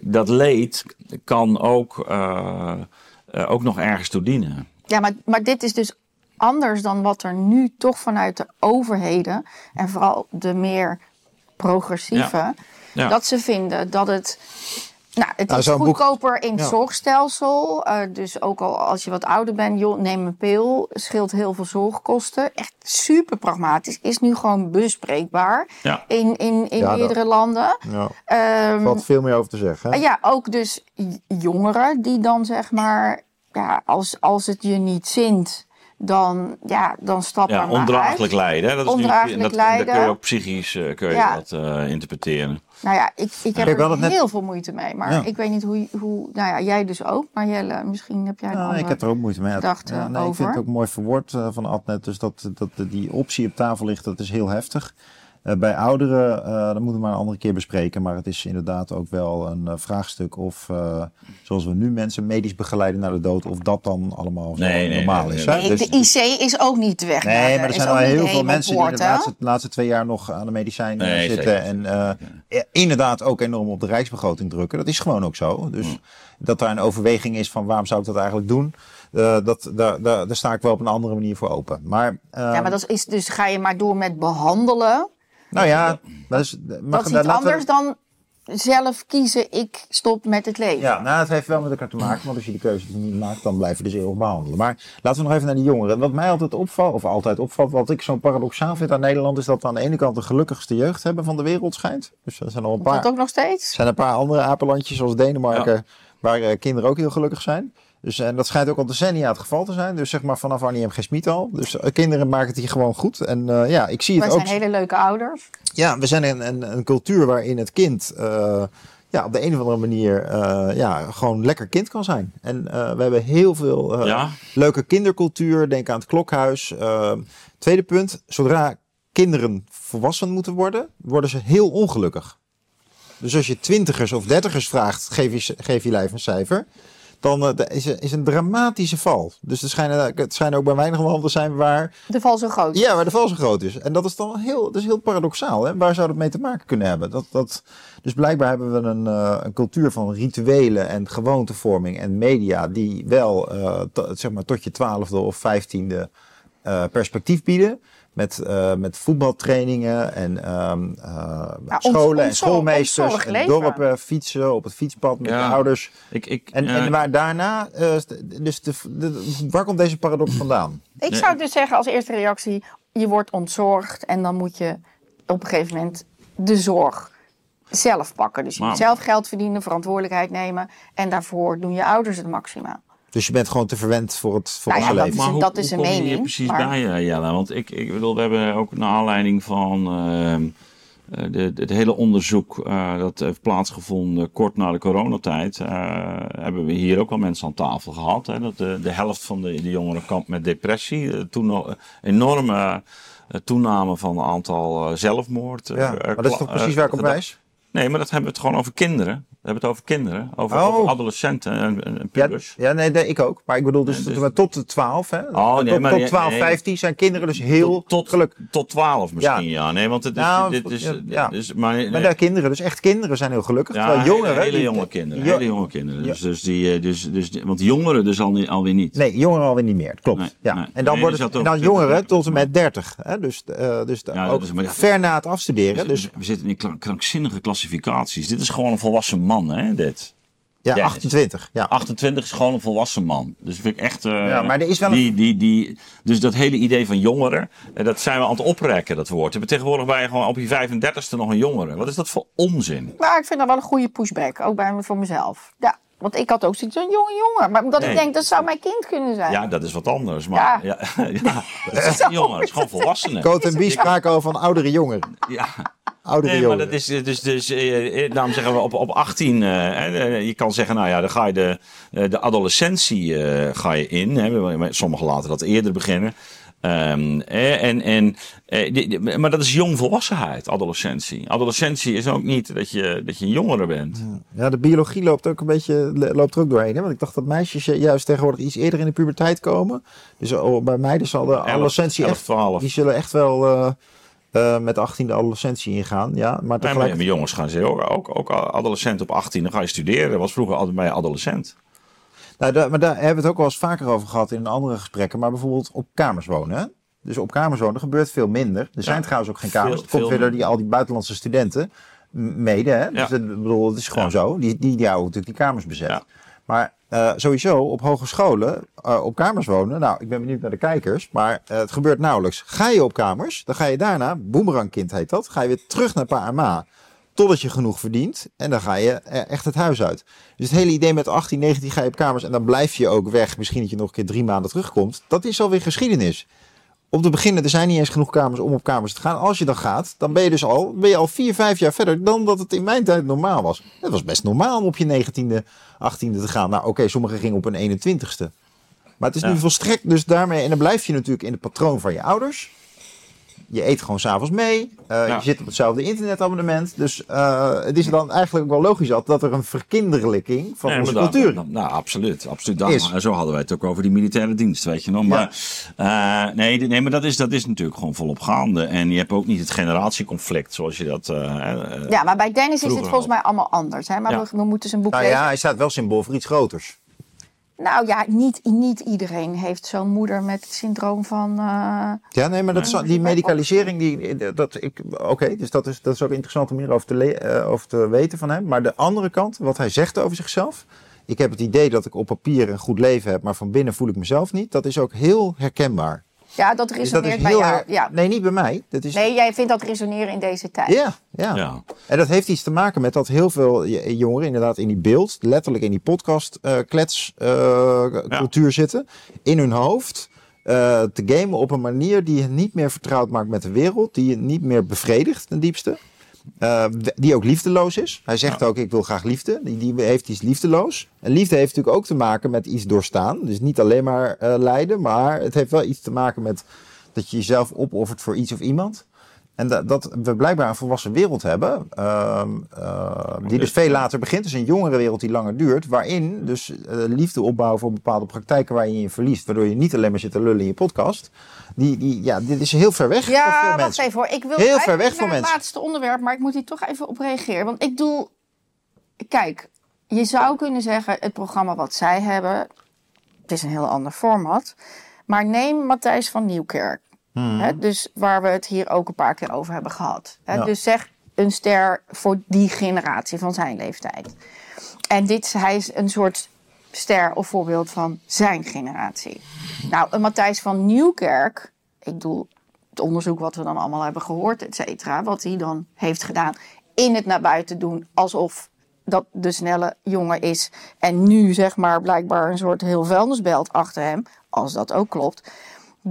Speaker 3: dat leed kan ook, ook nog ergens toe dienen.
Speaker 2: Ja, maar, maar dit is dus anders dan wat er nu toch vanuit de overheden en vooral de meer progressieve,
Speaker 3: Ja.
Speaker 2: Dat ze vinden dat het Nou, het
Speaker 1: Nou,
Speaker 2: is
Speaker 1: boek-
Speaker 2: goedkoper in het
Speaker 1: Ja.
Speaker 2: zorgstelsel. Eh, dus ook al als je wat ouder bent, joh, neem een pil. Scheelt heel veel zorgkosten. Echt super pragmatisch. Is nu gewoon bespreekbaar
Speaker 3: Ja.
Speaker 2: in, in, in
Speaker 1: Ja, dat-
Speaker 2: meerdere landen.
Speaker 1: Ja,
Speaker 2: Ehm,
Speaker 1: valt veel meer over te zeggen. hè?
Speaker 2: Ah ja, ook dus jongeren die dan zeg maar, ja, als, als het je niet zint, dan, ja, dan stap
Speaker 3: Ja,
Speaker 2: maar
Speaker 3: ondraaglijk
Speaker 2: uit.
Speaker 3: lijden. Hè? Dat is
Speaker 2: Ondraaglijk
Speaker 3: nu, dat,
Speaker 2: lijden.
Speaker 3: Daar kun je ook psychisch eh, kun je
Speaker 2: Ja.
Speaker 3: dat eh, interpreteren.
Speaker 2: Nou ja, ik, ik heb er
Speaker 1: net-
Speaker 2: heel veel moeite mee. Maar
Speaker 1: Ja.
Speaker 2: ik weet niet hoe, hoe, nou ja, jij dus ook. Maar Jelle, misschien heb jij andere...
Speaker 1: ik heb er ook moeite mee. Ja, nee, ik
Speaker 2: over.
Speaker 1: vind het ook mooi verwoord eh, van Adnet. Dus dat, dat die optie op tafel ligt, dat is heel heftig. Eh, bij ouderen, eh dat moeten we maar een andere keer bespreken. Maar het is inderdaad ook wel een eh, vraagstuk of, eh, zoals we nu mensen medisch begeleiden naar de dood, of dat dan allemaal zo
Speaker 3: Nee, nee,
Speaker 1: normaal
Speaker 3: nee,
Speaker 1: is.
Speaker 3: nee.
Speaker 1: hè? Dus-
Speaker 2: de IC is ook niet de weg.
Speaker 1: Nee, maar er zijn al heel veel mensen die de laatste, de laatste twee jaar nog aan de medicijn
Speaker 3: Nee,
Speaker 1: zitten.
Speaker 3: zeker.
Speaker 1: En eh, inderdaad ook enorm op de rijksbegroting drukken. Dat is gewoon ook zo. Dus
Speaker 3: Mm.
Speaker 1: dat daar een overweging is van waarom zou ik dat eigenlijk doen. eh, dat, daar, daar, daar sta ik wel op een andere manier voor open. Maar, eh,
Speaker 2: Ja, maar dat is dus ga je maar door met behandelen.
Speaker 1: Nou ja, dat is, mag,
Speaker 2: Dat is iets
Speaker 1: we-
Speaker 2: anders dan zelf kiezen, ik stop met het leven.
Speaker 1: Ja, nou, het heeft wel met elkaar te maken. Want als je die keuze dus niet maakt, dan blijf je dus eeuwig behandelen. Maar laten we nog even naar die jongeren. Wat mij altijd opvalt, of altijd opvalt, wat ik zo paradoxaal vind aan Nederland, is dat we aan de ene kant de gelukkigste jeugd hebben van de wereld schijnt. Dus er zijn al een paar.
Speaker 2: Dat ook nog
Speaker 1: Er
Speaker 2: steeds?
Speaker 1: zijn een paar andere apenlandjes zoals Denemarken, waar eh, kinderen ook heel gelukkig zijn. Dus, en dat schijnt ook al decennia het geval te zijn. Dus zeg maar vanaf Annie M. G. Smit al. Dus eh, kinderen maken het hier gewoon goed. En eh, ja, ik zie het
Speaker 2: Wij
Speaker 1: ook.
Speaker 2: zijn hele leuke ouders.
Speaker 1: Ja, we zijn een, een, een cultuur waarin het kind eh, ja, op de een of andere manier eh, ja, gewoon lekker kind kan zijn. En eh, we hebben heel veel eh,
Speaker 3: Ja.
Speaker 1: leuke kindercultuur. Denk aan het klokhuis. Tweede punt, zodra kinderen volwassen moeten worden, worden ze heel ongelukkig. Dus als je twintigers of dertigers vraagt, geef je, geef je lijf een cijfer. Dan eh, is, is een dramatische val. Dus er schijnen, het schijnen ook bij weinig landen te zijn waar
Speaker 2: De val zo groot.
Speaker 1: ja, waar de val zo groot is. En dat is dan heel, dat is heel paradoxaal. Hè? Waar zou dat mee te maken kunnen hebben? Dat, dat, dus blijkbaar hebben we een, eh, een cultuur van rituelen en gewoontevorming en media die wel eh, zeg maar tot je twaalfde of vijftiende perspectief bieden. Met, eh, met voetbaltrainingen en ehm, eh, scholen en
Speaker 2: ons-
Speaker 1: schoolmeesters en dorpen, fietsen op het fietspad met
Speaker 3: Ja.
Speaker 1: de ouders.
Speaker 3: Ik, ik,
Speaker 1: En,
Speaker 3: eh,
Speaker 1: en waar daarna, eh, dus de, de- waar komt deze paradox vandaan?
Speaker 2: Ik zou dus zeggen als eerste reactie, je wordt ontzorgd en dan moet je op een gegeven moment de zorg zelf pakken. Dus je
Speaker 3: Maar-
Speaker 2: moet zelf geld verdienen, verantwoordelijkheid nemen en daarvoor doen je ouders het maximaal.
Speaker 1: Dus je bent gewoon te verwend voor het voor
Speaker 2: Nou ja,
Speaker 1: het
Speaker 2: dat
Speaker 1: leven.
Speaker 2: is-
Speaker 3: hoe-
Speaker 2: dat is
Speaker 3: hoe
Speaker 2: een
Speaker 3: kom je hier
Speaker 2: mening,
Speaker 3: precies
Speaker 2: maar-
Speaker 3: bij, eh, Jelle? Want ik, ik bedoel, we hebben ook naar aanleiding van ehm, eh, de, het hele onderzoek eh, dat heeft plaatsgevonden kort na de coronatijd, eh, hebben we hier ook al mensen aan tafel gehad. Hè, dat de, de helft van de, de jongeren kampt met depressie. Eh, toen nog, eh, enorme eh, toename van het aantal eh, zelfmoord. eh,
Speaker 1: Ja,
Speaker 3: eh,
Speaker 1: maar dat is toch precies
Speaker 3: eh,
Speaker 1: waar ik op wijs?
Speaker 3: Nee, maar dat hebben we het gewoon over kinderen. We hebben het over kinderen, over,
Speaker 1: Oh.
Speaker 3: over adolescenten en, en en
Speaker 1: Ja, ja nee, nee, ik ook. Maar ik bedoel dus,
Speaker 3: dus-
Speaker 1: tot de 12, hè?
Speaker 3: Oh, nee,
Speaker 1: tot,
Speaker 3: maar
Speaker 1: tot
Speaker 3: je-
Speaker 1: 12,
Speaker 3: nee.
Speaker 1: 15 zijn kinderen dus heel
Speaker 3: tot, tot,
Speaker 1: gelukkig.
Speaker 3: tot 12 misschien,
Speaker 1: Ja.
Speaker 3: ja. Nee, want het is,
Speaker 1: Nou,
Speaker 3: dit is,
Speaker 1: ja.
Speaker 3: Dus, maar, nee,
Speaker 1: Maar de kinderen, dus echt kinderen zijn heel gelukkig.
Speaker 3: ja,
Speaker 1: terwijl jongeren...
Speaker 3: hele, hele
Speaker 1: die-
Speaker 3: jonge kinderen. Hele jonge kinderen. Dus, dus die, eh, dus, dus, die- want jongeren dus al, niet- alweer niet.
Speaker 1: Nee, jongeren alweer niet meer. Klopt.
Speaker 3: Nee,
Speaker 1: ja. En dan worden het
Speaker 3: zat
Speaker 1: dan
Speaker 3: ook-
Speaker 1: jongeren tot en met 30. Hè? Dus, eh, dus ook ver na het afstuderen.
Speaker 3: Dus,
Speaker 1: Dus
Speaker 3: we zitten in kla- krankzinnige klassificaties. Dit is gewoon een volwassen man, hè, dit.
Speaker 1: ja,
Speaker 3: Dennis.
Speaker 1: 28. Ja.
Speaker 3: 28 is gewoon een volwassen man. Dus vind ik echt... eh,
Speaker 1: Ja, maar er is wel een-
Speaker 3: die, die, die, Dus dat hele idee van jongeren, eh, dat zijn we aan het oprekken, dat woord. En tegenwoordig ben je gewoon op je 35ste nog een jongere. Wat is dat voor onzin?
Speaker 2: Maar ik vind dat wel een goede pushback, ook bij me voor mezelf. Ja, want ik had ook zoiets van jonge jongen. Maar omdat
Speaker 3: Nee.
Speaker 2: ik denk, dat zou mijn kind kunnen zijn.
Speaker 3: Ja, dat is wat anders. Maar ja, ja, dat is geen jongen, dat is gewoon volwassenen.
Speaker 1: Coat en Bie spraken al van oudere jongeren.
Speaker 3: Ja.
Speaker 1: Oudere
Speaker 3: Nee, maar
Speaker 1: jongeren.
Speaker 3: dat is dus, dus eh, daarom zeggen we op, op 18, eh, je kan zeggen, nou ja, dan ga je de, eh, de adolescentie eh, ga je in. Hè. Maar Sommigen laten dat eerder beginnen. Eh, en, en, eh, maar dat is jongvolwassenheid, adolescentie. Adolescentie is ook niet dat je, dat je een jongere bent.
Speaker 1: Ja, de biologie loopt ook een beetje loopt er ook doorheen. Hè? Want ik dacht dat meisjes juist tegenwoordig iets eerder in de puberteit komen. Dus oh, bij meiden zal de adolescentie
Speaker 3: 11,
Speaker 1: echt...
Speaker 3: 12.
Speaker 1: Die zullen echt wel eh, met 18 de adolescentie ingaan. Ja, maar
Speaker 3: Nee,
Speaker 1: tegelijk...
Speaker 3: maar jongens gaan ze ook, ook, ook adolescent op 18, dan ga je studeren. Dat was vroeger altijd bij adolescent.
Speaker 1: Nou, daar, maar daar hebben we het ook wel eens vaker over gehad in andere gesprekken. Maar bijvoorbeeld op kamers wonen. Hè? Dus op kamers wonen gebeurt veel minder. Er zijn trouwens ook geen
Speaker 3: veel-
Speaker 1: kamers. Het komt
Speaker 3: veel
Speaker 1: weer door die, al die buitenlandse studenten. mede. Hè? Dus
Speaker 3: Ja.
Speaker 1: het, ik bedoel, het is gewoon
Speaker 3: Ja.
Speaker 1: zo. Die, die, die houden natuurlijk die kamers bezet. Maar eh, sowieso op hogescholen eh, op kamers wonen. Nou, ik ben benieuwd naar de kijkers. Maar eh, het gebeurt nauwelijks. Ga je op kamers, dan ga je daarna, boemerangkind heet dat. Ga je weer terug naar pa en ma. Totdat je genoeg verdient. En dan ga je eh, echt het huis uit. Dus het hele idee met 18, 19 ga je op kamers. En dan blijf je ook weg. Misschien dat je nog een keer drie maanden terugkomt. Dat is alweer geschiedenis. Om te beginnen, er zijn niet eens genoeg kamers om op kamers te gaan. Als je dan gaat, dan ben je dus al, ben je al vier, vijf jaar verder dan dat het in mijn tijd normaal was. Het was best normaal om op je 19e, 18e te gaan. Nou, oké, sommigen gingen op een 21ste. Maar het is
Speaker 3: Ja.
Speaker 1: nu volstrekt, dus daarmee, en dan blijf je natuurlijk in het patroon van je ouders. Je eet gewoon s'avonds mee. eh,
Speaker 3: Ja.
Speaker 1: Je zit op hetzelfde internetabonnement. Dus eh, het is dan eigenlijk ook wel logisch dat, dat er een verkinderlijking van
Speaker 3: Nee,
Speaker 1: onze
Speaker 3: dat-
Speaker 1: cultuur
Speaker 3: dat- nou, absoluut. absoluut.
Speaker 1: Is.
Speaker 3: En zo hadden wij het ook over die militaire dienst, weet je nog. Maar, eh, nee, nee, maar dat is, dat is natuurlijk gewoon volop gaande. En je hebt ook niet het generatieconflict zoals je dat... eh, eh,
Speaker 2: Ja, maar bij Dennis is het volgens mij allemaal anders. Hè? Maar
Speaker 3: Ja.
Speaker 2: we, we moeten zijn boek
Speaker 1: Nou
Speaker 2: lezen.
Speaker 1: ja, hij staat wel symbool voor iets groters.
Speaker 2: Nou ja, niet, niet iedereen heeft zo'n moeder met het syndroom van... eh,
Speaker 1: Ja, nee, maar dat is, die medicalisering, die, dat, ik, oké, dus dat is, dat is ook interessant om meer over te, le- eh, over te weten van hem. Maar de andere kant, wat hij zegt over zichzelf. Ik heb het idee dat ik op papier een goed leven heb, maar van binnen voel ik mezelf niet. Dat is ook heel herkenbaar.
Speaker 2: Ja, dat
Speaker 1: Dus dat is
Speaker 2: resoneert bij
Speaker 1: heel
Speaker 2: jou.
Speaker 1: her-
Speaker 2: Ja.
Speaker 1: Nee, niet bij mij. Dat is,
Speaker 2: Nee, jij vindt dat resoneren in deze tijd.
Speaker 1: ja, ja,
Speaker 3: Ja.
Speaker 1: En dat heeft iets te maken met dat heel veel jongeren inderdaad in die beeld, letterlijk in die podcast eh klets eh, cultuur zitten. In hun hoofd. eh, te gamen op een manier die je niet meer vertrouwd maakt met de wereld. Die je niet meer bevredigt ten diepste. Eh, die ook liefdeloos is. Hij zegt ook, ik wil graag liefde. Die, die heeft iets liefdeloos. En liefde heeft natuurlijk ook te maken met iets doorstaan. Dus niet alleen maar eh, lijden, maar het heeft wel iets te maken met dat je jezelf opoffert voor iets of iemand. En dat, dat we blijkbaar een volwassen wereld hebben, ehm, eh, die dus veel later begint. Dus een jongere wereld die langer duurt, waarin dus eh, liefde opbouwen voor bepaalde praktijken waar je je verliest. Waardoor je niet alleen maar zit te lullen in je podcast. Die, die, ja, dit is heel ver weg voor
Speaker 2: Ja,
Speaker 1: veel
Speaker 2: wacht
Speaker 1: mensen.
Speaker 2: even hoor. Ik wil
Speaker 1: Heel ver weg voor
Speaker 2: naar het
Speaker 1: mensen.
Speaker 2: laatste onderwerp, maar ik moet hier toch even op reageren. Want ik doe... Kijk, je zou kunnen zeggen, het programma wat zij hebben... Het is een heel ander format. Maar neem Matthijs van Nieuwkerk. Hè, dus waar we het hier ook een paar keer over hebben gehad. Hè,
Speaker 1: Ja.
Speaker 2: Dus zeg een ster voor die generatie van zijn leeftijd. En dit, is- hij is een soort ster of voorbeeld van zijn generatie. Nou, een Matthijs van Nieuwkerk, ik bedoel, het onderzoek wat we dan allemaal hebben gehoord, et cetera, wat hij dan heeft gedaan, in het naar buiten doen alsof dat de snelle jongen is. En nu zeg maar blijkbaar een soort heel vuilnisbelt achter hem, als dat ook klopt.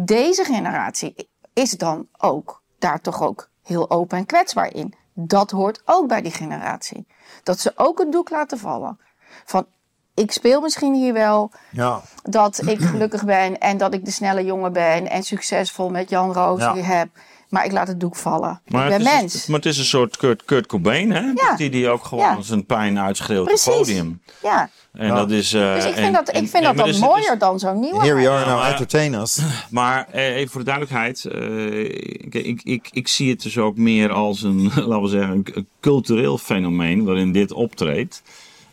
Speaker 2: Deze generatie is dan ook daar toch ook heel open en kwetsbaar in. Dat hoort ook bij die generatie. Dat ze ook het doek laten vallen. Van ik speel misschien hier wel
Speaker 1: Ja.
Speaker 2: dat ik gelukkig ben en dat ik de snelle jongen ben en succesvol met Jan Roos
Speaker 1: Ja.
Speaker 2: hier heb. Maar ik laat het doek vallen.
Speaker 3: Maar
Speaker 2: ik ben
Speaker 3: het is,
Speaker 2: mens.
Speaker 3: Maar het is een soort Kurt, Kurt Cobain, hè?
Speaker 2: Ja.
Speaker 3: Die, die ook gewoon
Speaker 2: Ja.
Speaker 3: zijn pijn uitschreeuwt op het podium.
Speaker 2: Ja.
Speaker 3: En
Speaker 1: Ja.
Speaker 3: dat is... eh,
Speaker 2: Dus ik vind
Speaker 3: en-
Speaker 2: dat, ik vind dat
Speaker 3: dus- dus-
Speaker 2: mooier dan zo'n nieuwe.
Speaker 1: Here we are now,
Speaker 3: maar-
Speaker 1: entertain us.
Speaker 3: Maar eh, even voor de duidelijkheid. eh, ik, ik, ik, ik zie het dus ook meer als een, laten we zeggen, een, cultureel fenomeen waarin dit optreedt.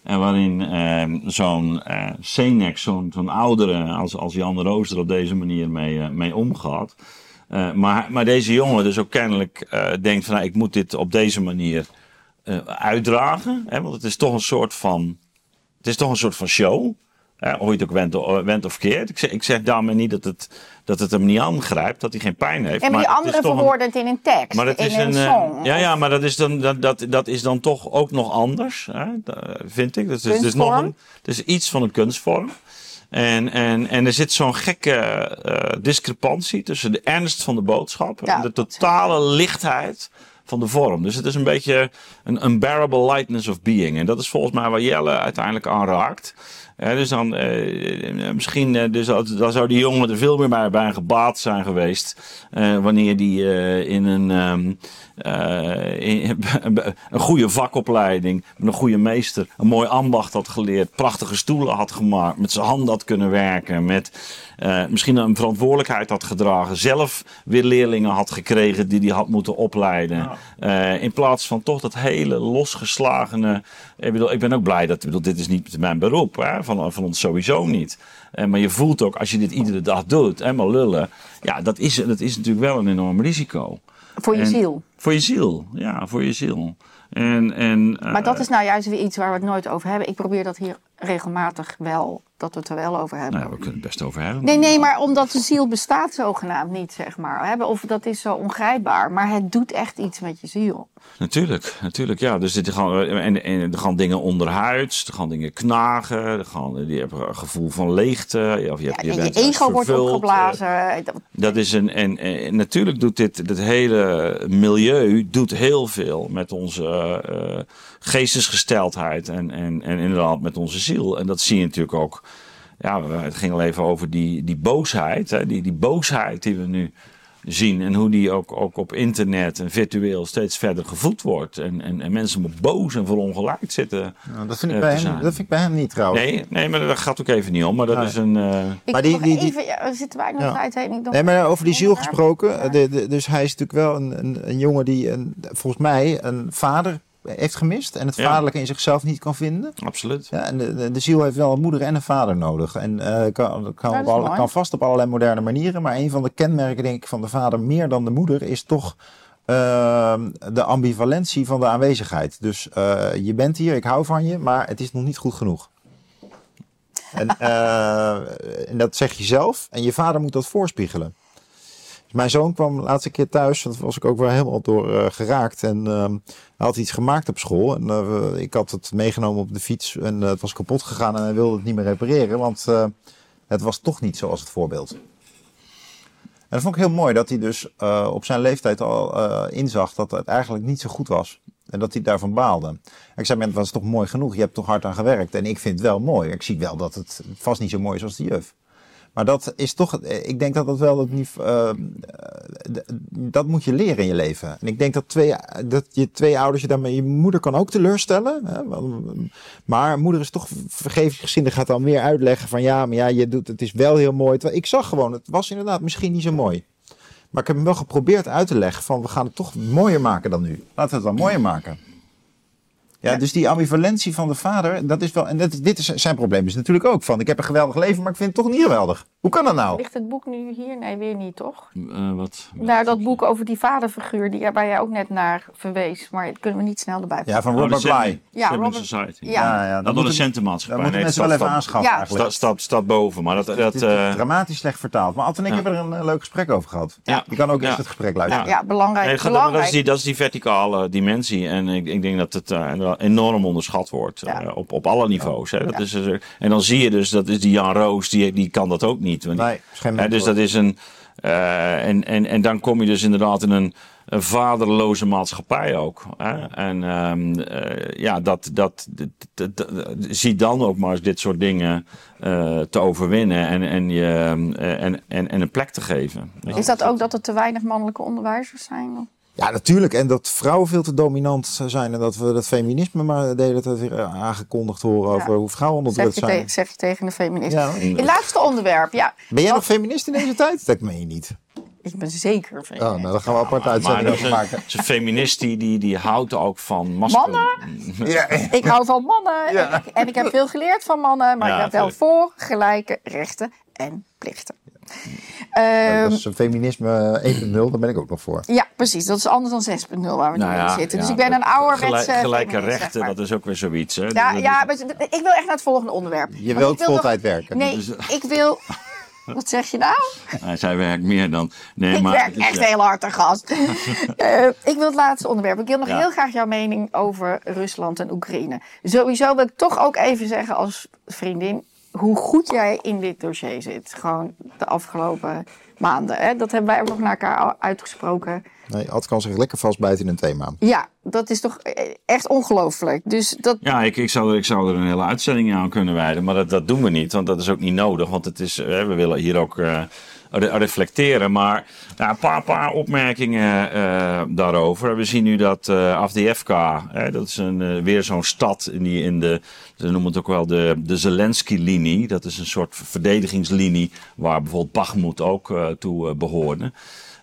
Speaker 3: En waarin eh, zo'n eh Senex, zo'n zo'n oudere als, als Jan de Roos er op deze manier mee, mee omgaat. Eh, maar, maar deze jongen dus ook kennelijk eh, denkt van nou, ik moet dit op deze manier eh, uitdragen. Hè, want het is toch een soort van, het is toch een soort van show. Hè, of je het ook went, went of keert. Ik zeg, ik zeg daarmee niet dat het, dat het hem niet aangrijpt, dat hij geen pijn heeft.
Speaker 2: En maar die andere verwoorden het in een tekst,
Speaker 3: maar dat
Speaker 2: in
Speaker 3: is
Speaker 2: een, song.
Speaker 3: ja, ja, maar dat is dan, dat, dat, dat is dan toch ook nog anders, hè? Vind ik. Dat is, dus nog een, het is iets van een kunstvorm. En, en, en er zit zo'n gekke eh, discrepantie tussen de ernst van de boodschap
Speaker 2: Ja,
Speaker 3: en de totale lichtheid van de vorm. Dus het is een beetje een unbearable lightness of being. En dat is volgens mij waar Jelle uiteindelijk aan raakt. Dus dan, eh, misschien, eh, dus, dan zou die jongen er veel meer bij, bij gebaat zijn geweest. eh, wanneer die eh, in een, ehm, eh, een goede vakopleiding, met een goede meester, een mooi ambacht had geleerd, prachtige stoelen had gemaakt, met zijn handen had kunnen werken, met eh, misschien een verantwoordelijkheid had gedragen, zelf weer leerlingen had gekregen die hij had moeten opleiden. Eh, in plaats van toch dat hele losgeslagene. Ik, bedoel, ik ben ook blij dat. Ik bedoel, dit is niet mijn beroep. Hè, van, van ons sowieso niet. Maar je voelt ook als je dit iedere dag doet, helemaal lullen. Ja, dat is, dat is natuurlijk wel een enorm risico.
Speaker 2: voor je
Speaker 3: En-
Speaker 2: ziel.
Speaker 3: Voor je ziel, ja, voor je ziel. En, en,
Speaker 2: Maar dat
Speaker 3: eh,
Speaker 2: is nou juist weer iets waar we het nooit over hebben. Ik probeer dat hier regelmatig wel, dat we het er wel over hebben.
Speaker 3: Nou ja, we kunnen het best over hebben.
Speaker 2: Nee, nee, maar omdat de ziel bestaat zogenaamd niet, zeg maar. Of dat is zo ongrijpbaar. Maar het doet echt iets met je ziel.
Speaker 3: Natuurlijk, natuurlijk, ja. Dus dit gaan, en, en er gaan dingen onderhuids, er gaan dingen knagen, er gaan, je hebt een gevoel van leegte. Of je, hebt,
Speaker 2: Ja, en je
Speaker 3: bent juist
Speaker 2: ego wordt
Speaker 3: eh,
Speaker 2: opgeblazen. Dat-
Speaker 3: is een, en, en natuurlijk doet dit, dit hele milieu doet heel veel met onze eh, geestesgesteldheid en, en, en inderdaad met onze ziel. En dat zie je natuurlijk ook. Ja, we- het ging al even over die, die boosheid, hè, die, die boosheid die we nu zien en hoe die ook, ook op internet en virtueel steeds verder gevoed wordt. En, en, en mensen boos en verongelijk zitten.
Speaker 1: Nou, dat, vind ik
Speaker 3: eh,
Speaker 1: bij hem, dat vind ik bij hem niet trouwens.
Speaker 3: Nee, nee, maar daar gaat ook even niet om. Maar dat
Speaker 1: Nee.
Speaker 3: is een. eh,
Speaker 2: Ik
Speaker 1: Maar
Speaker 2: wil
Speaker 1: die-
Speaker 2: nog
Speaker 1: die- die-
Speaker 2: even, ja, we zitten
Speaker 1: Ja.
Speaker 2: nog tijd heen. Dacht-
Speaker 1: Nee, maar over die ziel gesproken.
Speaker 2: Ja.
Speaker 1: de- de- dus hij is natuurlijk wel een, een, een jongen die een, volgens mij een vader heeft gemist. En het
Speaker 3: Ja.
Speaker 1: vaderlijke in zichzelf niet kan vinden.
Speaker 3: absoluut.
Speaker 1: Ja, en de, de, de ziel heeft wel een moeder en een vader nodig. En eh, kan, kan, op alle- kan vast op allerlei moderne manieren. Maar een van de kenmerken, denk ik, van de vader meer dan de moeder is toch ehm, de ambivalentie van de aanwezigheid. Dus eh, je bent hier, ik hou van je, maar het is nog niet goed genoeg. En, eh, en dat zeg je zelf. En je vader moet dat voorspiegelen. Mijn zoon kwam de laatste keer thuis. Dat was ik ook wel helemaal door eh, geraakt. En hij had iets gemaakt op school. En eh, ik had het meegenomen op de fiets. En eh, het was kapot gegaan. En hij wilde het niet meer repareren. Want het was toch niet zoals het voorbeeld. En dat vond ik heel mooi. Dat hij dus op zijn leeftijd al inzag dat het eigenlijk niet zo goed was. En dat hij daarvan baalde. Ik zei, "Maar het was toch mooi genoeg. Je hebt toch hard aan gewerkt. En ik vind het wel mooi. Ik zie wel dat het vast niet zo mooi is als de juf. Maar dat is toch, ik denk dat dat wel het niveau, eh, dat moet je leren in je leven. En ik denk dat, twee, dat je twee ouders je daarmee, je moeder kan ook teleurstellen. Hè? Maar moeder is toch vergevingsgezinnig, gaat dan meer uitleggen van ja, maar ja, je doet, het is wel heel mooi. Ik zag gewoon, het was inderdaad misschien niet zo mooi. Maar ik heb hem wel geprobeerd uit te leggen van we gaan het toch mooier maken dan nu. Laten we het dan mooier maken. Ja,
Speaker 2: Ja.
Speaker 1: dus die ambivalentie van de vader, dat is wel. En dat, dit is zijn probleem is natuurlijk ook van. Ik heb een geweldig leven, maar ik vind het toch niet geweldig. Hoe kan dat nou?
Speaker 2: Ligt het boek nu hier? Nee, weer niet, toch?
Speaker 3: eh, wat?
Speaker 2: Nou, dat boek over die vaderfiguur die, waar jij ook net naar verwees. Maar dat kunnen we niet snel erbij
Speaker 1: Ja, van Robert Bly.
Speaker 2: Ja, Robert-
Speaker 3: Society.
Speaker 2: Ja.
Speaker 1: Ja, ja,
Speaker 3: Dat
Speaker 1: dat
Speaker 3: moet een
Speaker 1: moeten,
Speaker 3: centenmaatschappij.
Speaker 1: dat moeten
Speaker 3: Nee,
Speaker 1: mensen wel even
Speaker 3: staat-
Speaker 1: aanschaffen
Speaker 2: Ja.
Speaker 1: eigenlijk.
Speaker 3: Staat, staat boven, maar dat... dat eh,
Speaker 1: dramatisch slecht vertaald. Maar Anton en ik
Speaker 3: Ja.
Speaker 1: hebben er een leuk gesprek over gehad.
Speaker 3: Ja.
Speaker 1: Je kan ook
Speaker 3: Ja.
Speaker 1: eens het gesprek luisteren.
Speaker 2: ja, belangrijk.
Speaker 3: Nee, dat, is die, dat is die verticale dimensie. En ik, ik denk dat het eh, enorm onderschat wordt.
Speaker 2: Ja.
Speaker 3: eh, op, op alle niveaus. Hè. Dat is, er- en dan zie je dus, dat is die Jan Roos, die, die kan dat ook niet. Want
Speaker 1: Nee,
Speaker 3: hè, dus dat is een... eh, en, en, en dan kom je dus inderdaad in een, een vaderloze maatschappij ook. Hè. En ehm, eh, ja, dat, dat, dat, dat- dat- zie dan ook maar eens dit soort dingen eh, te overwinnen. En, en, je, eh, en, en, en een plek te geven.
Speaker 2: Is dat ook dat er te weinig mannelijke onderwijzers zijn?
Speaker 1: Ja, natuurlijk. En dat vrouwen veel te dominant zijn. En dat we dat feminisme maar de hele tijd weer eh, aangekondigd horen over
Speaker 2: Ja.
Speaker 1: hoe vrouwen onderdrukt zijn.
Speaker 2: tegen, zeg je tegen de feminist.
Speaker 1: Ja.
Speaker 2: Het laatste onderwerp, ja.
Speaker 1: Ben jij nog feminist in deze tijd? Dat meen je niet.
Speaker 2: Ik ben zeker
Speaker 1: Oh,
Speaker 2: feminist.
Speaker 1: nou, daar gaan we apart
Speaker 3: Maar
Speaker 1: uitzending
Speaker 3: dat
Speaker 1: over
Speaker 3: is
Speaker 1: maken.
Speaker 3: een, is een feminist die, die, die houdt ook van masculin.
Speaker 1: Ja,
Speaker 2: Ik hou van mannen
Speaker 1: Ja.
Speaker 2: en, ik, en ik heb veel geleerd van mannen, maar
Speaker 3: Ja,
Speaker 2: ik ben wel voor gelijke rechten en plichten. Ehm,
Speaker 1: dat is een feminisme 1.0, daar ben ik ook nog voor.
Speaker 2: ja, precies. Dat is anders dan 6.0 waar we nu
Speaker 3: Nou
Speaker 2: in zitten. Dus
Speaker 3: ja,
Speaker 2: ik ben een ouderwetse
Speaker 3: Gelijk, gelijke rechten,
Speaker 2: zeg maar.
Speaker 3: dat is ook weer zoiets. Hè?
Speaker 2: Ja, ja, maar ik wil echt naar het volgende onderwerp.
Speaker 1: Je wilt
Speaker 2: ik wil nog-
Speaker 1: voltijd werken.
Speaker 2: Nee,
Speaker 3: Dus-
Speaker 2: ik wil... Wat zeg je nou?
Speaker 3: Zei werkt meer dan... Nee,
Speaker 2: Ik
Speaker 3: maar
Speaker 2: werk
Speaker 3: het is,
Speaker 2: echt
Speaker 3: eh,
Speaker 2: heel hard, te gast. Eh, ik wil het laatste onderwerp. Ik wil nog
Speaker 3: Ja.
Speaker 2: heel graag jouw mening over Rusland en Oekraïne. Sowieso wil ik toch ook even zeggen als vriendin... hoe goed jij in dit dossier zit. Gewoon de afgelopen maanden. Hè? Dat hebben wij ook nog naar elkaar uitgesproken.
Speaker 1: Nee, Ad kan zich lekker vastbijten in een thema.
Speaker 2: Ja, dat is toch eh, echt ongelooflijk. Dus dat...
Speaker 3: Ja, ik, ik, zou er, ik zou er een hele uitzending aan kunnen wijden. Maar dat, dat doen we niet, want dat is ook niet nodig. Want het is, we willen hier ook eh, re- reflecteren. Maar ja, een paar, paar opmerkingen eh, daarover. We zien nu dat hè, dat is een, eh, weer zo'n stad in, die, in de... Ze noemen het ook wel de, de Zelensky-linie. Dat is een soort verdedigingslinie waar bijvoorbeeld Bakhmut ook toe eh, behoorde.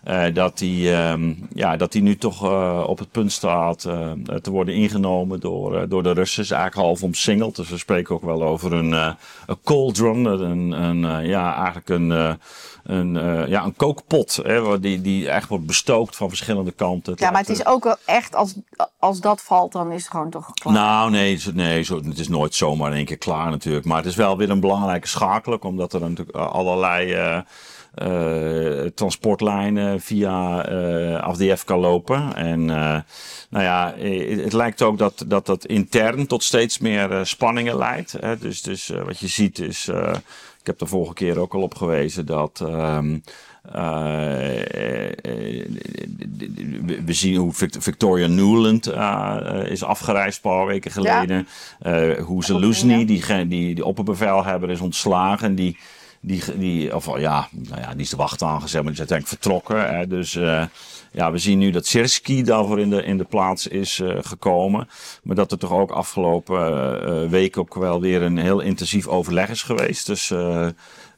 Speaker 3: Eh, dat die, ehm, ja, dat die nu toch eh, op het punt staat eh, te worden ingenomen door, door de Russen. Is eigenlijk half omsingeld. Dus we spreken ook wel over een, een cauldron. Een, een, ja, eigenlijk een, een, ja, een kookpot. Hè, die, die echt wordt bestookt van verschillende kanten.
Speaker 2: Ja, maar het is ook wel echt, als, als dat valt, dan is het gewoon toch klaar.
Speaker 3: nou, nee, nee zo, het is nooit zomaar in één keer klaar natuurlijk. Maar het is wel weer een belangrijke schakel, omdat er natuurlijk allerlei transportlijnen via eh AFDF kan lopen. En eh, nou ja, eh, het lijkt ook dat, dat dat intern tot steeds meer eh, spanningen leidt. Hè. Dus, dus eh, wat je ziet is, eh, ik heb de vorige keer ook al op gewezen dat... ehm, eh, eh, we- zien hoe Vict- Victoria Newland eh, eh, is afgereisd een paar weken geleden. Eh, hoe Zeluzny, die, die, die opperbevelhebber, is ontslagen. En die, die, die, of ja, nou ja, die is de wacht aangezet, maar die is uiteindelijk vertrokken. Hè. Dus eh, ja, we zien nu dat Sirski daarvoor in de, in de plaats is eh, gekomen. Maar dat er toch ook afgelopen eh, eh, week ook wel weer een heel intensief overleg is geweest. Dus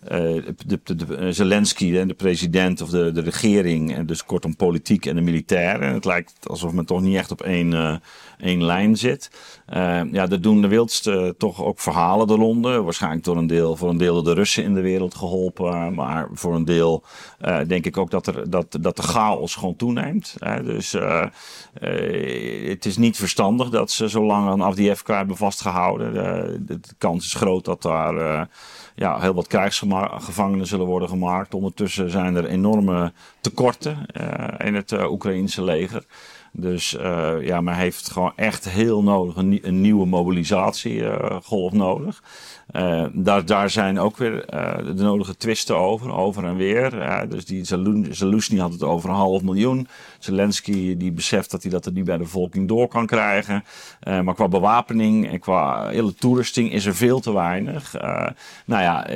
Speaker 3: de, de, de- Zelensky, hè, de president of de, de regering, en dus kortom politiek en de militairen. Het lijkt alsof men toch niet echt op één, eh, één lijn zit. Eh, ja, er doen de wildste toch ook verhalen de ronde. Waarschijnlijk door een deel, voor een deel door de Russen in de wereld geholpen. Maar voor een deel eh, denk ik ook dat, er, dat, dat de chaos gewoon toeneemt. Dus eh, eh, het is niet verstandig dat ze zo lang aan Avdiivka hebben vastgehouden. De, kans is groot dat daar eh, ja, heel wat krijgsgevangenen zullen worden gemaakt. Ondertussen zijn er enorme tekorten eh, in het eh, Oekraïnse leger. Dus eh, ja, men heeft gewoon echt heel nodig een nieuwe mobilisatiegolf nodig. Eh, daar, daar zijn ook weer eh, de nodige twisten over, over en weer. Eh, dus die Zelensky had het over een half miljoen. Zelensky die beseft dat hij dat er niet bij de bevolking door kan krijgen. Eh, maar qua bewapening en qua hele toerusting is er veel te weinig. Nou ja,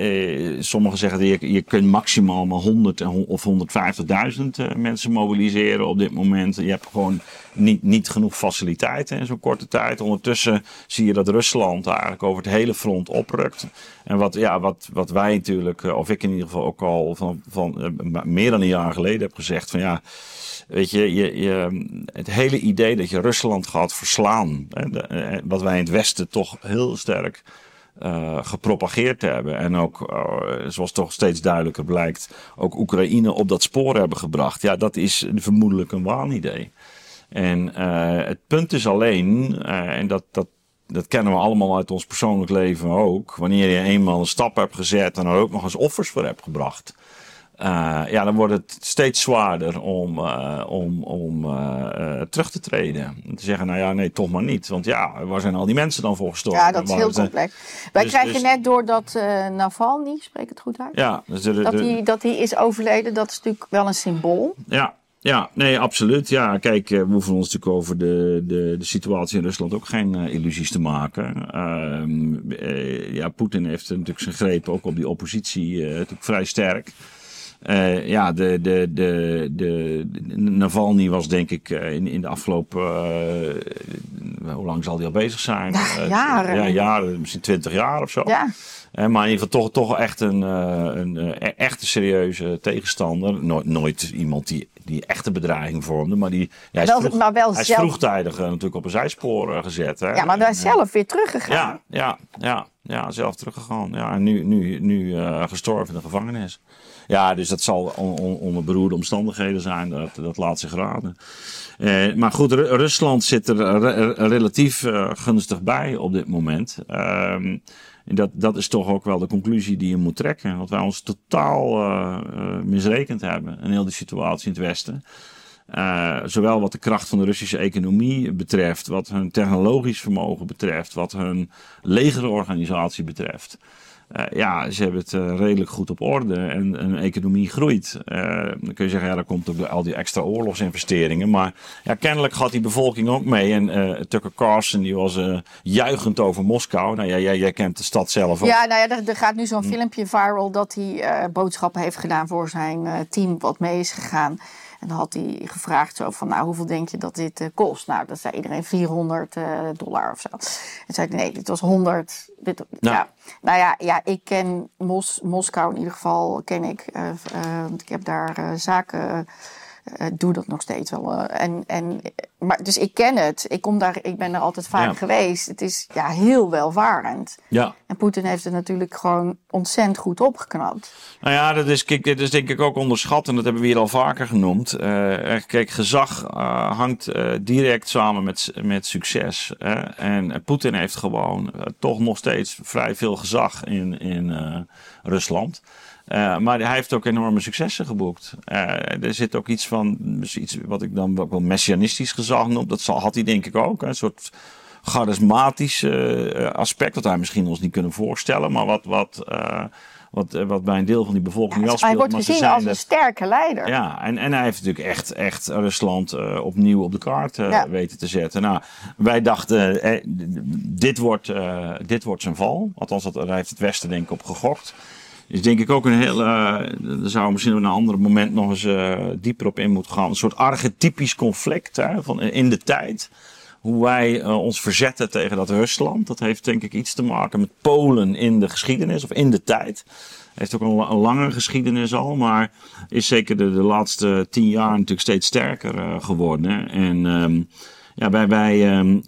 Speaker 3: sommigen zeggen dat je, je kunt maximaal maar 100 en hon- of 150.000 eh, mensen mobiliseren op dit moment. Je hebt gewoon niet, niet genoeg faciliteiten in zo'n korte tijd. Ondertussen zie je dat Rusland eigenlijk over het hele front oprukt. En wat, ja, wat, wat wij natuurlijk, eh, of ik in ieder geval ook al van, van eh, meer dan een jaar geleden heb gezegd: van ja. Weet je, je, je, het hele idee dat je Rusland gaat verslaan, hè, eh, wat wij in het Westen toch heel sterk gepropageerd hebben. En ook, zoals toch steeds duidelijker blijkt, ook Oekraïne op dat spoor hebben gebracht. Ja, dat is vermoedelijk een waanidee. En eh, het punt is alleen, eh, en dat, dat, dat kennen we allemaal uit ons persoonlijk leven ook, wanneer je eenmaal een stap hebt gezet en er ook nog eens offers voor hebt gebracht. eh, ja, dan wordt het steeds zwaarder om, om, om terug te treden. En te zeggen, nou ja, nee, toch maar niet. Want ja, waar zijn al die mensen dan voor gestorven?
Speaker 2: Ja, dat is
Speaker 3: Waar
Speaker 2: heel complex. Wij
Speaker 3: Dus-
Speaker 2: krijgen
Speaker 3: dus-
Speaker 2: net door dat Navalny, spreek het goed uit?
Speaker 3: Ja, dus de, de-
Speaker 2: Dat hij dat hij is overleden, dat is natuurlijk wel een symbool.
Speaker 3: Ja, ja, nee, absoluut. Ja, kijk, eh, we hoeven ons natuurlijk over de, de, de situatie in Rusland ook geen eh, illusies te maken. Ehm, eh, ja, Poetin heeft natuurlijk zijn greep ook op die oppositie natuurlijk vrij sterk. Eh, ja, de, de, de, de, Navalny was denk ik in, in de afgelopen... hoe lang zal die al bezig zijn?
Speaker 2: Ja, jaren.
Speaker 3: Ja, jaren, misschien twintig jaar of zo.
Speaker 2: Ja,
Speaker 3: maar in ieder geval toch, toch echt een, eh, een eh, echt een serieuze tegenstander. Nooit, nooit iemand die, die echt een bedreiging vormde. Maar, die, ja, hij, is
Speaker 2: Wel-
Speaker 3: vroeg-
Speaker 2: maar wel
Speaker 3: hij is vroegtijdig eh, natuurlijk op een zijspoor gezet. Hè.
Speaker 2: ja maar wij zelf weer teruggegaan.
Speaker 3: ja, ja, ja, ja, zelf teruggegaan. Ja, en nu, nu, nu gestorven in de gevangenis. Ja, dus dat zal on- on- onder beroerde omstandigheden zijn. Dat, dat laat zich raden. Eh, maar goed, Ru- Rusland zit er re- re- relatief gunstig bij op dit moment. Ehm, en dat, dat is toch ook wel de conclusie die je moet trekken. Want wij ons totaal eh, misrekend hebben in heel die situatie in het Westen. Eh, zowel wat de kracht van de Russische economie betreft, wat hun technologisch vermogen betreft, wat hun legerorganisatie betreft. Eh, ja, ze hebben het eh, redelijk goed op orde en hun economie groeit. Eh, dan kun je zeggen, ja, daar komt ook door al die extra oorlogsinvesteringen. Maar ja, kennelijk gaat die bevolking ook mee. En Tucker Carlson die was juichend over Moskou. Nou ja, jij, jij kent de stad zelf ook.
Speaker 2: Ja, nou ja, er, er gaat nu zo'n
Speaker 3: Hm.
Speaker 2: filmpje viral dat hij boodschappen heeft gedaan voor zijn team wat mee is gegaan. En dan had hij gevraagd zo van, nou, hoeveel denk je dat dit eh, kost? Nou, dat zei iedereen 400 eh, dollar of zo. En zei hij, nee, dit was 100. Dit,
Speaker 3: Nou.
Speaker 2: ja. Nou ja, ja, ik ken Mos, Moskou in ieder geval, ken ik. want ik heb daar zaken eh, doe dat nog steeds wel. eh, en, en, maar, dus ik ken het. Ik, kom daar, ik ben er altijd vaak
Speaker 3: Ja.
Speaker 2: geweest. Het is ja, heel welvarend.
Speaker 3: Ja.
Speaker 2: En Poetin heeft het natuurlijk gewoon ontzettend goed opgeknapt.
Speaker 3: Nou ja, dat is, kijk, dat is denk ik ook onderschat. En dat hebben we hier al vaker genoemd. Eh, kijk, gezag hangt direct samen met, met succes. Hè? En Poetin heeft gewoon toch nog steeds vrij veel gezag in, in Rusland. Eh, maar hij heeft ook enorme successen geboekt. Eh, er zit ook iets van, dus iets wat ik dan ook wel messianistisch gezag noem. Dat zal, had hij denk ik ook. Een soort charismatisch eh, aspect. Dat wij misschien ons niet kunnen voorstellen. Maar wat, wat, wat, wat bij een deel van die bevolking wel
Speaker 2: hij
Speaker 3: speelt.
Speaker 2: wordt
Speaker 3: maar ze
Speaker 2: gezien als een
Speaker 3: er-
Speaker 2: sterke leider.
Speaker 3: ja, en, en hij heeft natuurlijk echt, echt Rusland opnieuw op de kaart
Speaker 2: Ja.
Speaker 3: weten te zetten. Nou, wij dachten, eh, dit, wordt, dit wordt zijn val. Althans, dat, daar heeft het Westen denk ik op gegokt. Is denk ik ook een heel, eh daar zouden we misschien op een ander moment nog eens eh, dieper op in moeten gaan. Een soort archetypisch conflict hè, van, in de tijd. Hoe wij eh, ons verzetten tegen dat Rusland. Dat heeft denk ik iets te maken met Polen in de geschiedenis of in de tijd. Heeft ook een, la- een lange geschiedenis al, maar is zeker de, laatste tien jaar natuurlijk steeds sterker eh, geworden. hè. En ehm, ja, wij, wij, ehm,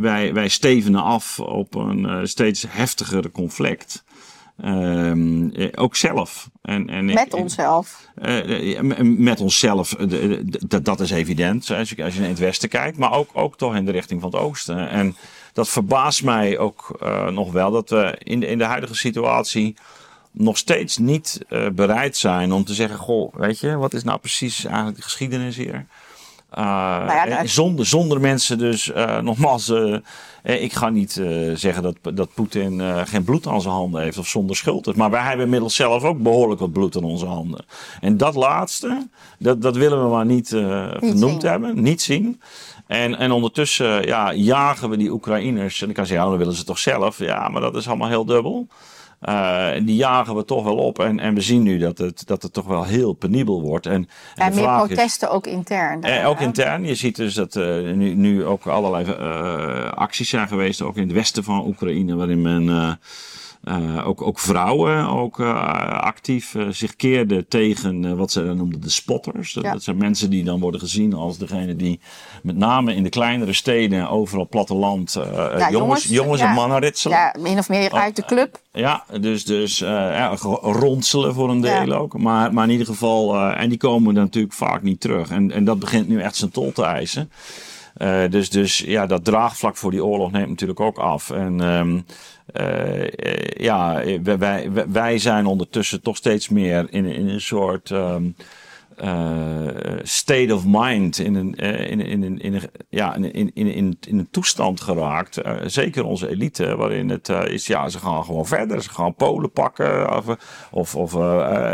Speaker 3: wij, wij stevenen af op een eh, steeds heftiger conflict. Ehm, eh, ook zelf. En, en ik-
Speaker 2: Met onszelf.
Speaker 3: eh, eh, met onszelf, dat is evident als je, als je in het westen kijkt, maar ook, ook toch in de richting van het oosten. En dat verbaast mij ook nog wel dat we in de, in de huidige situatie nog steeds niet bereid zijn om te zeggen: Goh, weet je, wat is nou precies eigenlijk de geschiedenis hier? Uh,
Speaker 2: ja,
Speaker 3: eh,
Speaker 2: nou-
Speaker 3: zonder, zonder mensen dus, eh, nogmaals, eh, eh, ik ga niet eh, zeggen dat, dat Poetin eh, geen bloed aan zijn handen heeft of zonder schuld is. Maar wij hebben inmiddels zelf ook behoorlijk wat bloed aan onze handen. En dat laatste, dat, dat willen we maar niet, eh,
Speaker 2: zien.
Speaker 3: hebben, niet zien. En, en ondertussen ja, jagen we die Oekraïners. En dan kan je zeggen, ja, dan willen ze toch zelf. Ja, maar dat is allemaal heel dubbel. Eh, die jagen we toch wel op. En, en we zien nu dat het, dat het toch wel heel penibel wordt. En, en
Speaker 2: meer
Speaker 3: is-
Speaker 2: protesten ook intern.
Speaker 3: eh, ook intern. Je ziet dus dat eh, nu, nu ook allerlei acties zijn geweest, ook in het westen van Oekraïne, waarin men eh, ook, ook vrouwen ook, eh, actief eh, zich keerden tegen wat ze noemden de spotters. Dat,
Speaker 2: Ja.
Speaker 3: dat zijn mensen die dan worden gezien als degene die met name in de kleinere steden, overal platteland, eh, jongens,
Speaker 2: jongens,
Speaker 3: jongens en mannen ritselen.
Speaker 2: Ja, min of meer uit de club.
Speaker 3: Ja, dus, dus ja, ronselen voor een deel ook. Maar, maar in ieder geval, en die komen dan natuurlijk vaak niet terug. En, en dat begint nu echt zijn tol te eisen. Dus, dus ja, dat draagvlak voor die oorlog neemt natuurlijk ook af. En ehm, eh, eh, ja, wij, wij, zijn ondertussen toch steeds meer in, in een soort ehm, eh, state of mind, in een, in, in, in, ja, in, in, in, in, een toestand geraakt. zeker onze elite, waarin het is, ja, ze gaan gewoon verder. Ze gaan Polen pakken of, of, of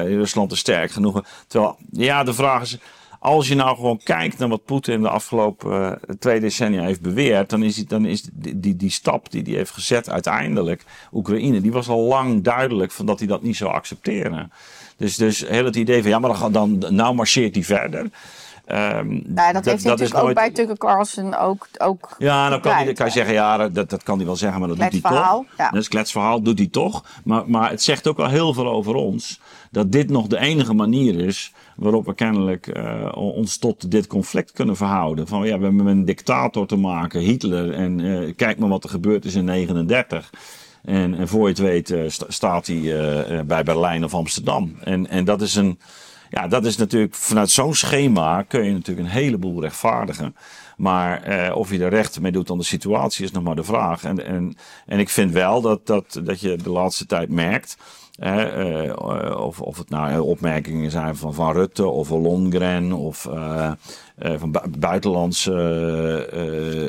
Speaker 3: Rusland is sterk genoeg. Terwijl, ja, de vraag is, als je nou gewoon kijkt naar wat Poetin de afgelopen eh, twee decennia heeft beweerd, dan is, die, dan is die, die, die stap die hij heeft gezet uiteindelijk, Oekraïne, die was al lang duidelijk van dat hij dat niet zou accepteren. Dus, dus heel het idee van ja, maar dan, nou marcheert hij verder. Ehm,
Speaker 2: Nou, dat, heeft hij
Speaker 3: is
Speaker 2: natuurlijk ook bij Tucker Carlson ook, ook
Speaker 3: ja, dan kan, hij, kan je zeggen, ja, dat, dat kan hij wel zeggen, maar dat doet hij toch.
Speaker 2: ja.
Speaker 3: Dat is kletsverhaal, doet hij toch. Maar, maar het zegt ook wel heel veel over ons. Dat dit nog de enige manier is waarop we kennelijk eh, ons tot dit conflict kunnen verhouden. Van ja, we hebben met een dictator te maken, Hitler. En eh, kijk maar wat er gebeurd is in 39. En, en voor je het weet eh, sta- staat hij bij Berlijn of Amsterdam. En, en dat is een... Ja, dat is natuurlijk vanuit zo'n schema kun je natuurlijk een heleboel rechtvaardigen. Maar eh, of je er recht mee doet aan de situatie is nog maar de vraag. En, en, en ik vind wel dat, dat, dat je de laatste tijd merkt. Eh, of, of het nou opmerkingen zijn van Van Rutte of Longren of eh, eh, van bu- buitenlandse eh, eh,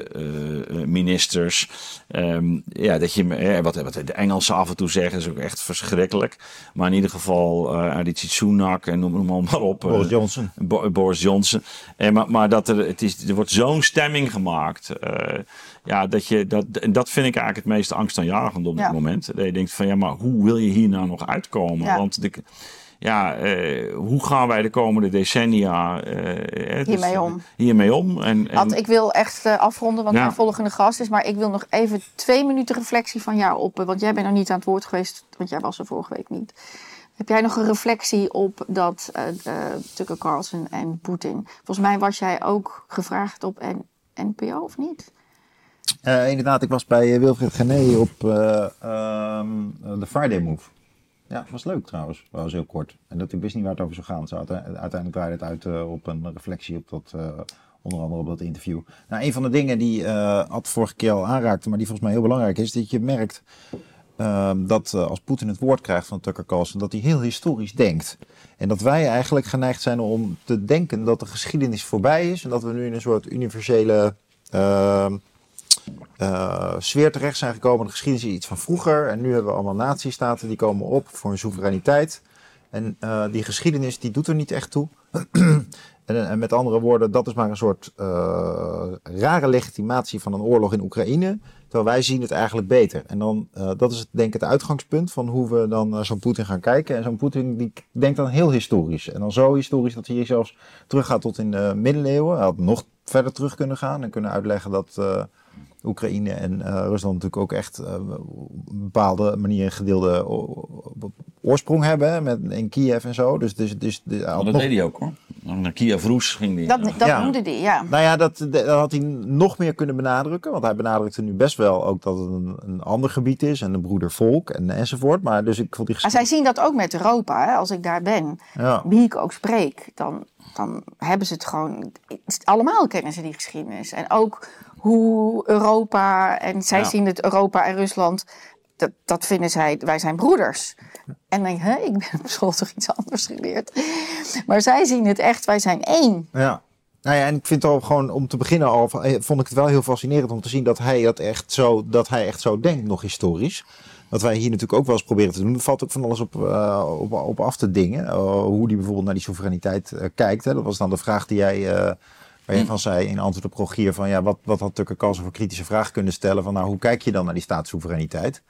Speaker 3: eh, ministers. Ehm, ja, dat je, eh, wat, wat de Engelsen af en toe zeggen is ook echt verschrikkelijk. Maar in ieder geval, eh Adichie Sunak en noem noem maar op. eh,
Speaker 1: Boris Johnson.
Speaker 3: Bo- Boris Johnson. En, maar, maar dat er, het is, er wordt zo'n stemming gemaakt. eh, ja, dat je, dat, en dat vind ik eigenlijk het meest angstaanjagend op dit
Speaker 2: Ja.
Speaker 3: moment. Dat je denkt van ja, maar hoe wil je hier nou nog uitkomen?
Speaker 2: Ja.
Speaker 3: Want de, ja, eh, hoe gaan wij de komende decennia eh, eh, dus,
Speaker 2: Hiermee om.
Speaker 3: hiermee om? En, en,
Speaker 2: Want ik wil echt afronden, want
Speaker 3: Ja.
Speaker 2: mijn volgende gast is. Maar ik wil nog even twee minuten reflectie van jou op. Want jij bent nog niet aan het woord geweest, want jij was er vorige week niet. Heb jij nog een reflectie op dat Tucker Carlson en Poetin? Volgens mij was jij ook gevraagd op N NPO, of niet?
Speaker 1: Uh, inderdaad, ik was bij Wilfried Gené op ehm, de Friday Move. Ja, was leuk trouwens. was heel kort. En dat, ik wist niet waar het over zou gaan. Uiteindelijk draaide het uit op een reflectie op dat, onder andere op dat interview. Nou, een van de dingen die uh, Ad vorige keer al aanraakte, maar die volgens mij heel belangrijk is, dat je merkt Ehm, dat uh, als Poetin het woord krijgt van Tucker Carlson, dat hij heel historisch denkt. En dat wij eigenlijk geneigd zijn om te denken dat de geschiedenis voorbij is en dat we nu in een soort universele uh, uh, sfeer terecht zijn gekomen. De geschiedenis is iets van vroeger en nu hebben we allemaal natiestaten die komen op voor hun soevereiniteit. En eh, die geschiedenis die doet er niet echt toe. en, met andere woorden, dat is maar een soort rare legitimatie van een oorlog in Oekraïne. Terwijl wij zien het eigenlijk beter. En dan, dat is denk ik het uitgangspunt van hoe we dan naar zo'n Poetin gaan kijken. En zo'n Poetin die denkt dan heel historisch. En dan zo historisch dat hij hier zelfs teruggaat tot in de middeleeuwen. Hij had nog verder terug kunnen gaan en kunnen uitleggen dat Oekraïne en uh, Rusland natuurlijk ook echt op een bepaalde manier een gedeelde oorsprong hebben. Met, in Kiev en zo. Dus, dus, dus,
Speaker 3: dat nog... deed hij ook hoor. Naar Kiev Roes ging die.
Speaker 2: Dat, dat ja. noemde hij, ja.
Speaker 1: Nou ja, dat, dat, had hij nog meer kunnen benadrukken. Want hij benadrukte nu best wel ook dat het een, een ander gebied is. En een broedervolk en, enzovoort. Maar dus ik vond die
Speaker 2: Maar zij zien dat ook met Europa. Hè? Als ik daar ben, ja. wie ik ook spreek, dan, dan hebben ze het gewoon... Allemaal kennen ze die geschiedenis. En ook hoe Europa... En zij zien het Europa en Rusland dat, dat vinden zij, wij zijn broeders. En dan denk ik, hè, ik ben op school toch iets anders geleerd. Maar zij zien het echt, wij zijn één.
Speaker 1: Ja. Nou ja, en ik vind het al gewoon om te beginnen al, eh, vond ik het wel heel fascinerend om te zien dat hij dat echt zo, dat hij echt zo denkt, nog historisch. Wat wij hier natuurlijk ook wel eens proberen te doen. Er valt ook van alles op, uh, op, op af te dingen. Uh, hoe die bijvoorbeeld naar die soevereiniteit uh, kijkt. Hè. Dat was dan de vraag die jij, waar je van zei in antwoord op Rogier. Van ja, wat, wat had Tucker Carlson voor kritische vraag kunnen stellen? Van nou, hoe kijk je dan naar die staatssoevereiniteit?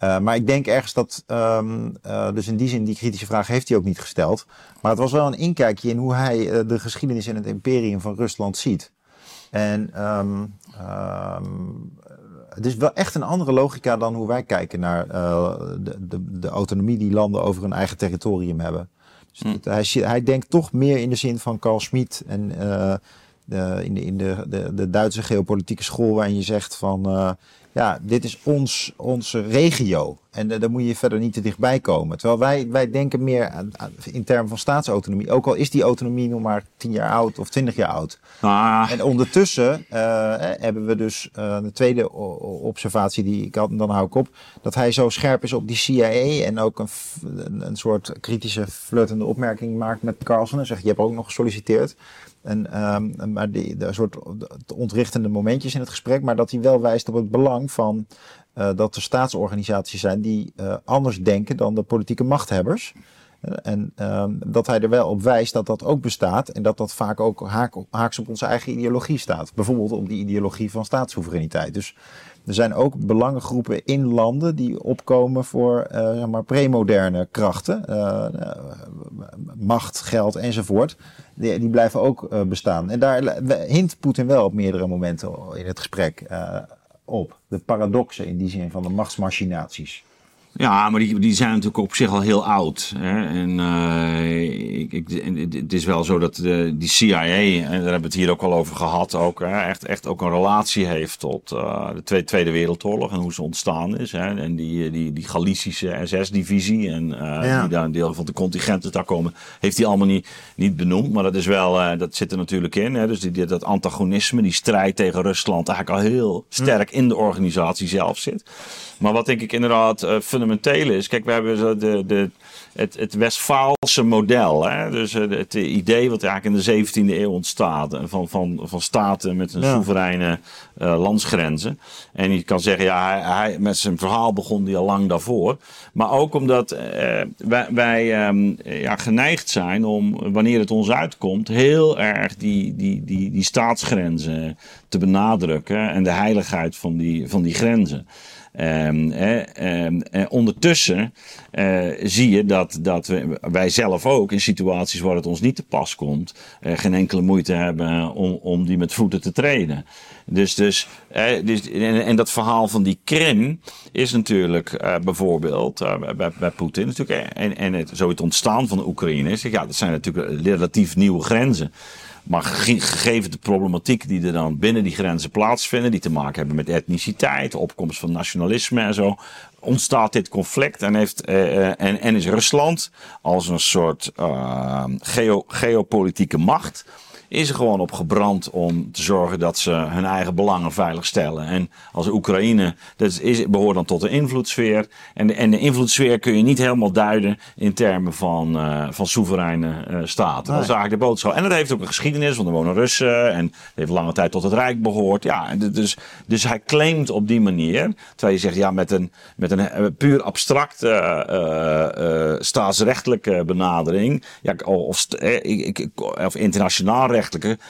Speaker 1: Uh, maar ik denk ergens dat, um, uh, dus in die zin, die kritische vraag heeft hij ook niet gesteld. Maar het was wel een inkijkje in hoe hij uh, de geschiedenis in het imperium van Rusland ziet. En um, um, het is wel echt een andere logica dan hoe wij kijken naar de, de, de, autonomie die landen over hun eigen territorium hebben. Dus hm. hij, hij, denkt toch meer in de zin van Carl Schmitt en de, in, de, in de, de, de Duitse geopolitieke school, waarin je zegt van ja, dit is ons, onze regio. En uh, daar moet je verder niet te dichtbij komen. Terwijl wij, wij denken meer aan, in termen van staatsautonomie. Ook al is die autonomie nog maar 10 jaar oud of 20 jaar oud. Ah. En ondertussen uh, hebben we dus uh, de tweede observatie die ik had, en dan hou ik op. Dat hij zo scherp is op die CIA en ook een, een, soort kritische flirtende opmerking maakt met Carlson. En zegt, je hebt ook nog gesolliciteerd. En, um, maar die, de soort ontrichtende momentjes in het gesprek. Maar dat hij wel wijst op het belang van uh, dat er staatsorganisaties zijn die uh, anders denken dan de politieke machthebbers. Uh, en um, dat hij er wel op wijst dat dat ook bestaat. En dat dat vaak ook haak, haaks op onze eigen ideologie staat. Bijvoorbeeld op die ideologie van staatssoevereiniteit. Dus er zijn ook belangengroepen in landen die opkomen voor uh, zeg maar premoderne krachten. Macht, geld enzovoort. Die, blijven ook bestaan. En daar hint Poetin wel op meerdere momenten in het gesprek op. De paradoxen in die zin van de machtsmachinaties.
Speaker 3: Ja, maar die, die zijn natuurlijk op zich al heel oud. Hè? En uh, ik, ik, het is wel zo dat de, die CIA, en daar hebben we het hier ook al over gehad, ook, hè, echt, echt ook een relatie heeft tot uh, de Tweede, Tweede Wereldoorlog en hoe ze ontstaan is. Hè? En die, die, die Galicische SS-divisie en uh, ja. die daar een deel van de contingenten daar komen, heeft hij allemaal niet, niet benoemd. Maar dat is wel, dat zit er natuurlijk in. Hè? Dus die, dat antagonisme, die strijd tegen Rusland, eigenlijk al heel sterk in de organisatie zelf zit. Maar wat denk ik inderdaad is. Kijk, we hebben zo de, de, het, het Westfaalse model. Hè? Dus uh, het idee wat eigenlijk in de 17e eeuw ontstaat. Van, van, van staten met een ja. soevereine uh, landsgrenzen. En je kan zeggen, ja, hij, hij, met zijn verhaal begon hij al lang daarvoor. Maar ook omdat wij, wij um, ja, geneigd zijn om, wanneer het ons uitkomt, heel erg die, die, die, die staatsgrenzen te benadrukken. En de heiligheid van die, van die grenzen. Ehm, eh, ehm, eh, ondertussen zie je dat, dat we, wij zelf ook in situaties waar het ons niet te pas komt, eh, geen enkele moeite hebben om, om die met voeten te treden. Dus, dus, dus en, dat verhaal van die Krim is natuurlijk eh, bijvoorbeeld eh, bij, bij Poetin natuurlijk. En, en het, zo het ontstaan van de Oekraïne is. Ja, dat zijn natuurlijk relatief nieuwe grenzen. Maar ge- gegeven de problematiek die er dan binnen die grenzen plaatsvinden, die te maken hebben met etniciteit, opkomst van nationalisme en zo, ontstaat dit conflict en, heeft, eh, eh, en, en is Rusland als een soort eh, geo, geopolitieke macht is er gewoon op gebrand om te zorgen dat ze hun eigen belangen veilig stellen. En als Oekraïne, dat is, behoort dan tot de invloedssfeer. En de, en de invloedssfeer kun je niet helemaal duiden in termen van, eh, van soevereine eh, staten. Dat is eigenlijk de boodschap. En dat heeft ook een geschiedenis, want er wonen Russen en het heeft lange tijd tot het Rijk behoord. Ja, dus, dus hij claimt op die manier, terwijl je zegt, ja, met een, met een eh, puur abstracte staatsrechtelijke benadering, ja, of, of internationaal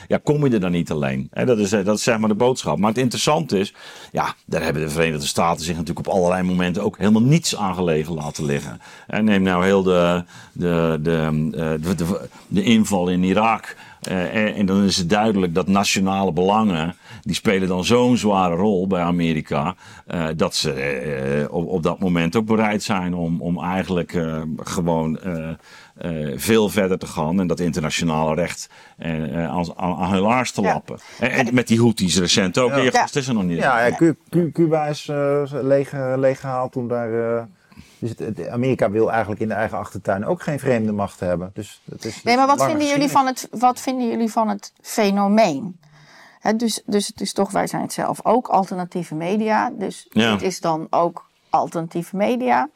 Speaker 3: ja, kom je er dan niet alleen. Dat, is, eh, dat is zeg maar de boodschap. Maar het interessante is, ja, daar hebben de Verenigde Staten zich natuurlijk op allerlei momenten ook helemaal niets aan gelegen laten liggen. En neem nou heel de, de, de, eh, de, de, de inval in Irak. Eh, en, dan is het duidelijk dat nationale belangen, die spelen dan zo'n zware rol bij Amerika, dat ze op, op dat moment ook bereid zijn om, om eigenlijk gewoon eh, veel verder te gaan en dat internationale recht eh, eh, aan, aan, hun laars te
Speaker 2: Ja.
Speaker 3: lappen. En, en met die Houthis recent ook.
Speaker 1: Ja.
Speaker 3: Eergisteren is er nog niet.
Speaker 1: Ja, ja, Cu- Cu- Cuba is leeg, leeggehaald toen daar. eh, dus het, Amerika wil eigenlijk in de eigen achtertuin ook geen vreemde macht hebben. Dus het is,
Speaker 2: Nee, maar wat vinden, jullie van het, wat vinden jullie van het fenomeen? Hè, dus, dus het is toch, wij zijn het zelf ook, alternatieve media. Dus
Speaker 3: Ja.
Speaker 2: dit is dan ook alternatieve media.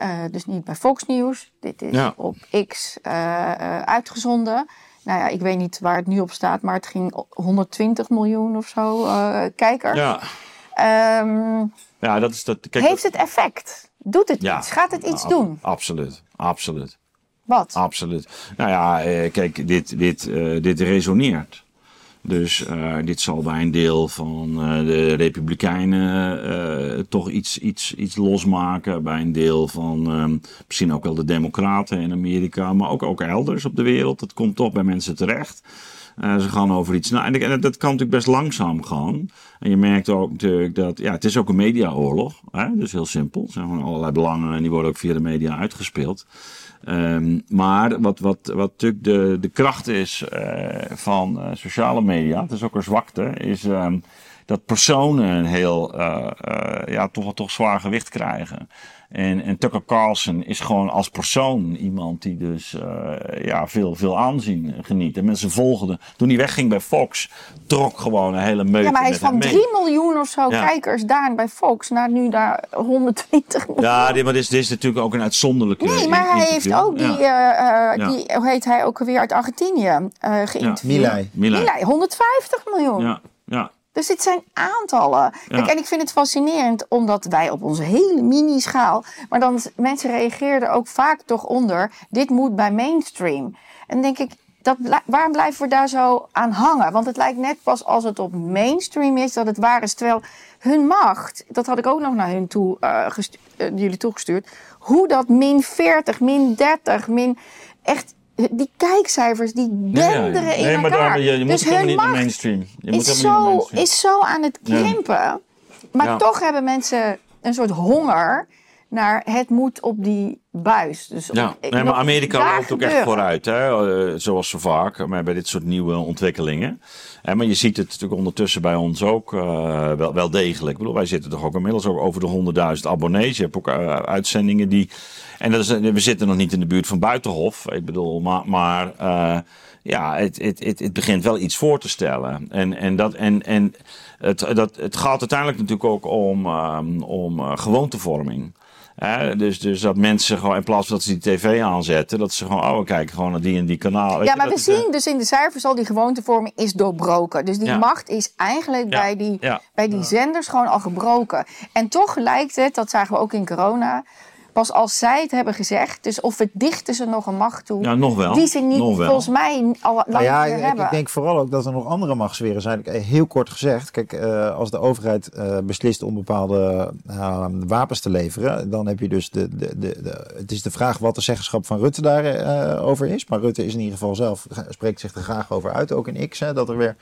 Speaker 2: Eh, dus niet bij Fox News. Dit is
Speaker 3: Ja.
Speaker 2: op X eh, eh, uitgezonden. Nou ja, ik weet niet waar het nu op staat, maar het ging o- 120 miljoen of zo kijkers.
Speaker 3: Ja,
Speaker 2: Ehm,
Speaker 3: ja dat is dat. Kijk,
Speaker 2: heeft het effect? Doet het
Speaker 3: ja.
Speaker 2: iets? Gaat het iets
Speaker 3: Ab-
Speaker 2: doen?
Speaker 3: Absoluut, absoluut.
Speaker 2: Wat?
Speaker 3: Absoluut. Nou ja, kijk, dit, dit, dit resoneert. Dus eh, dit zal bij een deel van eh, de Republikeinen eh, toch iets, iets, iets losmaken. Bij een deel van ehm, misschien ook wel de Democraten in Amerika, maar ook, ook elders op de wereld. Het komt toch bij mensen terecht. Ze gaan over iets. Nou, en, dat kan natuurlijk best langzaam gaan. En je merkt ook natuurlijk dat. Ja, het is ook een mediaoorlog. Dus heel simpel. Er zijn allerlei belangen en die worden ook via de media uitgespeeld. Ehm, maar wat, wat, wat natuurlijk de, de kracht is eh, van eh, sociale media, het is ook een zwakte, is ehm, dat personen een heel eh, ja, toch, toch zwaar gewicht krijgen. En, en Tucker Carlson is gewoon als persoon iemand die dus eh, ja, veel, veel aanzien geniet. En mensen volgden. de- Toen hij wegging bij Fox, trok gewoon een hele meute
Speaker 2: Ja, maar hij is van
Speaker 3: mee.
Speaker 2: 3 miljoen of zo
Speaker 3: Ja.
Speaker 2: kijkers daar bij Fox naar nu daar 120 miljoen.
Speaker 3: Ja, dit, maar dit is, dit is natuurlijk ook een uitzonderlijke
Speaker 2: Nee, maar hij heeft ook die,
Speaker 3: Ja.
Speaker 2: eh, eh,
Speaker 3: Ja.
Speaker 2: die, hoe heet hij ook alweer uit Argentinië, eh geïnterviewd.
Speaker 1: Milei.
Speaker 3: Milei,
Speaker 2: 150 miljoen.
Speaker 3: Ja, ja.
Speaker 2: Dus dit zijn aantallen. Kijk,
Speaker 3: Ja.
Speaker 2: en ik vind het fascinerend omdat wij op onze hele mini-schaal. Maar dan mensen reageerden ook vaak toch onder. Dit moet bij mainstream. En denk ik, dat, waarom blijven we daar zo aan hangen? Want het lijkt net pas als het op mainstream is dat het waar is. Terwijl hun macht, dat had ik ook nog naar hun toe, eh, eh, jullie toegestuurd. Hoe dat min 40, min 30, min echt. Die kijkcijfers die
Speaker 3: Ja, ja, ja.
Speaker 2: denderen in
Speaker 3: Nee, maar
Speaker 2: elkaar.
Speaker 3: daar, je, je moet
Speaker 2: dus hun
Speaker 3: niet
Speaker 2: macht
Speaker 3: mainstream. Je moet
Speaker 2: is zo,
Speaker 3: mainstream.
Speaker 2: is zo aan het krimpen. Maar toch hebben mensen een soort honger naar het moet op die buis. Dus
Speaker 3: Ja,
Speaker 2: op-
Speaker 3: nee, maar Amerika loopt ook echt vooruit, hè? eh, zoals zo vaak, maar bij dit soort nieuwe ontwikkelingen. Eh, maar je ziet het natuurlijk ondertussen bij ons ook eh, wel, wel degelijk. Ik bedoel, wij zitten toch ook inmiddels over de 100.000 abonnees. Je hebt ook eh, uitzendingen die... En dat is, eh, we zitten nog niet in de buurt van Buitenhof. Ik bedoel, maar... maar ja, het, het, het, het begint wel iets voor te stellen. En, en, dat, en, en het, dat, het gaat uiteindelijk natuurlijk ook om, ehm, om gewoontevorming. Hè, dus, dus dat mensen gewoon, in plaats van dat ze die tv aanzetten, dat ze gewoon, oh, we kijken gewoon naar die en die kanaal.
Speaker 2: Ja, maar we
Speaker 3: is, eh,
Speaker 2: zien dus in de cijfers al die gewoontevorming is doorbroken. Dus die
Speaker 3: Ja.
Speaker 2: macht is eigenlijk
Speaker 3: Ja,
Speaker 2: bij die, bij die zenders gewoon al gebroken. En toch lijkt het, dat zagen we ook in corona, pas als zij het hebben gezegd. Dus of het dichten ze nog een macht toe.
Speaker 3: Ja, nog wel.
Speaker 2: Die ze niet,
Speaker 3: Nog wel.
Speaker 2: volgens mij, al lang
Speaker 1: Nou ja,
Speaker 2: meer
Speaker 1: ik,
Speaker 2: hebben.
Speaker 1: ik denk vooral ook dat er nog andere machtsferen zijn. Ik- Heel kort gezegd, kijk, eh, als de overheid eh, beslist om bepaalde eh, wapens te leveren, dan heb je dus de, de, de, de- Het is de vraag wat de zeggenschap van Rutte daarover over is. Maar Rutte is in ieder geval zelf, spreekt zich er graag over uit, ook in X, hè, dat er weer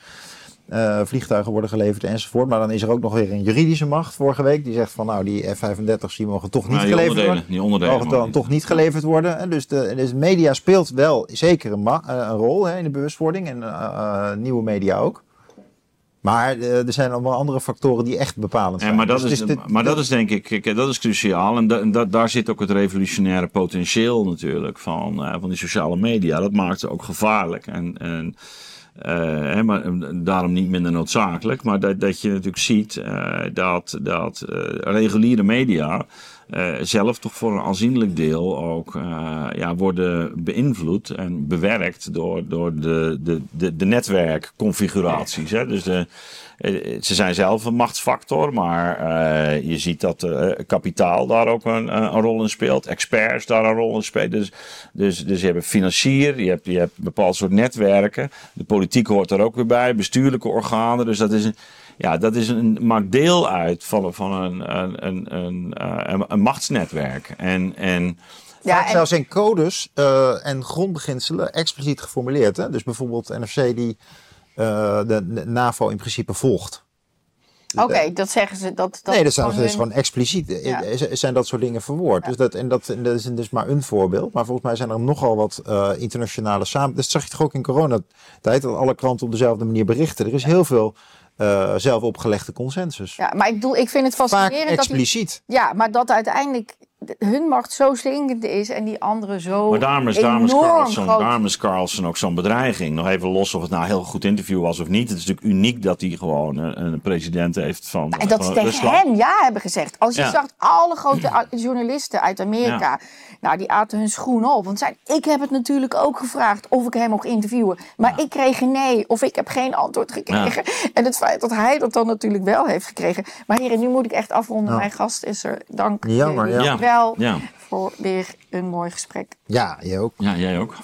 Speaker 1: eh, vliegtuigen worden geleverd enzovoort. Maar dan is er ook nog weer een juridische macht vorige week die zegt van nou, die F-35's die mogen toch niet
Speaker 3: die
Speaker 1: geleverd
Speaker 3: onderdelen,
Speaker 1: worden.
Speaker 3: die onderdelen
Speaker 1: Mogen dan toch niet geleverd worden. En dus de, dus media speelt wel zeker een, ma- eh, een rol hè, in de bewustwording. En eh, nieuwe media ook. Maar er zijn allemaal andere factoren die echt bepalend zijn.
Speaker 3: Ja, maar, dat
Speaker 1: Dus
Speaker 3: is, maar dat is denk ik, dat is cruciaal. En, da- en da- daar zit ook het revolutionaire potentieel natuurlijk van, van die sociale media. Dat maakt ze ook gevaarlijk. En, en, hè, maar, eh, daarom niet minder noodzakelijk. Maar dat, dat je natuurlijk ziet eh, dat, dat eh, reguliere media eh, zelf toch voor een aanzienlijk deel ook eh, ja, worden beïnvloed en bewerkt door, door de, de, de, de netwerkconfiguraties. Hè? Dus de, eh, ze zijn zelf een machtsfactor, maar je ziet dat kapitaal daar ook een, een rol in speelt, experts daar een rol in spelen. Dus, dus, dus je hebt financier, je hebt, je hebt een bepaald soort netwerken. De politiek hoort er ook weer bij, bestuurlijke organen. Dus dat is een, ja, dat is een, maakt deel uit van, van een, een, een, een, eh, een, een machtsnetwerk. En, en
Speaker 2: ja, en-
Speaker 1: zelfs zijn codes eh, en grondbeginselen expliciet geformuleerd. Hè? Dus bijvoorbeeld de NFC die eh, de, NAVO in principe volgt.
Speaker 2: Oké, dat zeggen ze. Dat, dat
Speaker 1: nee, dat, zijn, dat is
Speaker 2: hun-
Speaker 1: gewoon expliciet.
Speaker 2: Ja.
Speaker 1: Zijn dat soort dingen verwoord. Dus dat, en, dat, en dat is dus maar een voorbeeld. Maar volgens mij zijn er nogal wat eh, internationale samen. Dat zag je toch ook in coronatijd. Dat alle kranten op dezelfde manier berichten. Er is heel veel eh, zelf opgelegde consensus.
Speaker 2: Ja, maar ik bedoel, ik vind het
Speaker 1: Vaak
Speaker 2: fascinerend dat die,
Speaker 1: expliciet.
Speaker 2: Ja, maar dat uiteindelijk hun macht zo slinkend is en die andere zo
Speaker 3: Maar daarom is, daarom is,
Speaker 2: enorm
Speaker 3: Carlson,
Speaker 2: groot.
Speaker 3: daarom is Carlson ook zo'n bedreiging. Nog even los of het nou een heel goed interview was of niet. Het is natuurlijk uniek dat hij gewoon een, een president heeft van,
Speaker 2: En dat ze tegen
Speaker 3: Rusland.
Speaker 2: hem ja hebben gezegd. Als je
Speaker 3: Ja.
Speaker 2: zag alle grote journalisten uit Amerika. Nou, die aten hun schoenen op. Want zeiden, ik heb het natuurlijk ook gevraagd of ik hem mocht interviewen. Maar ik kreeg een nee. Of ik heb geen antwoord gekregen. En het feit dat hij dat dan natuurlijk wel heeft gekregen. Maar heren, nu moet ik echt afronden. Mijn gast is er. Dank
Speaker 1: Jammer, ja.
Speaker 2: Wel
Speaker 3: Ja.
Speaker 2: voor weer een mooi gesprek.
Speaker 1: Ja, je ook.
Speaker 3: Ja, jij ook.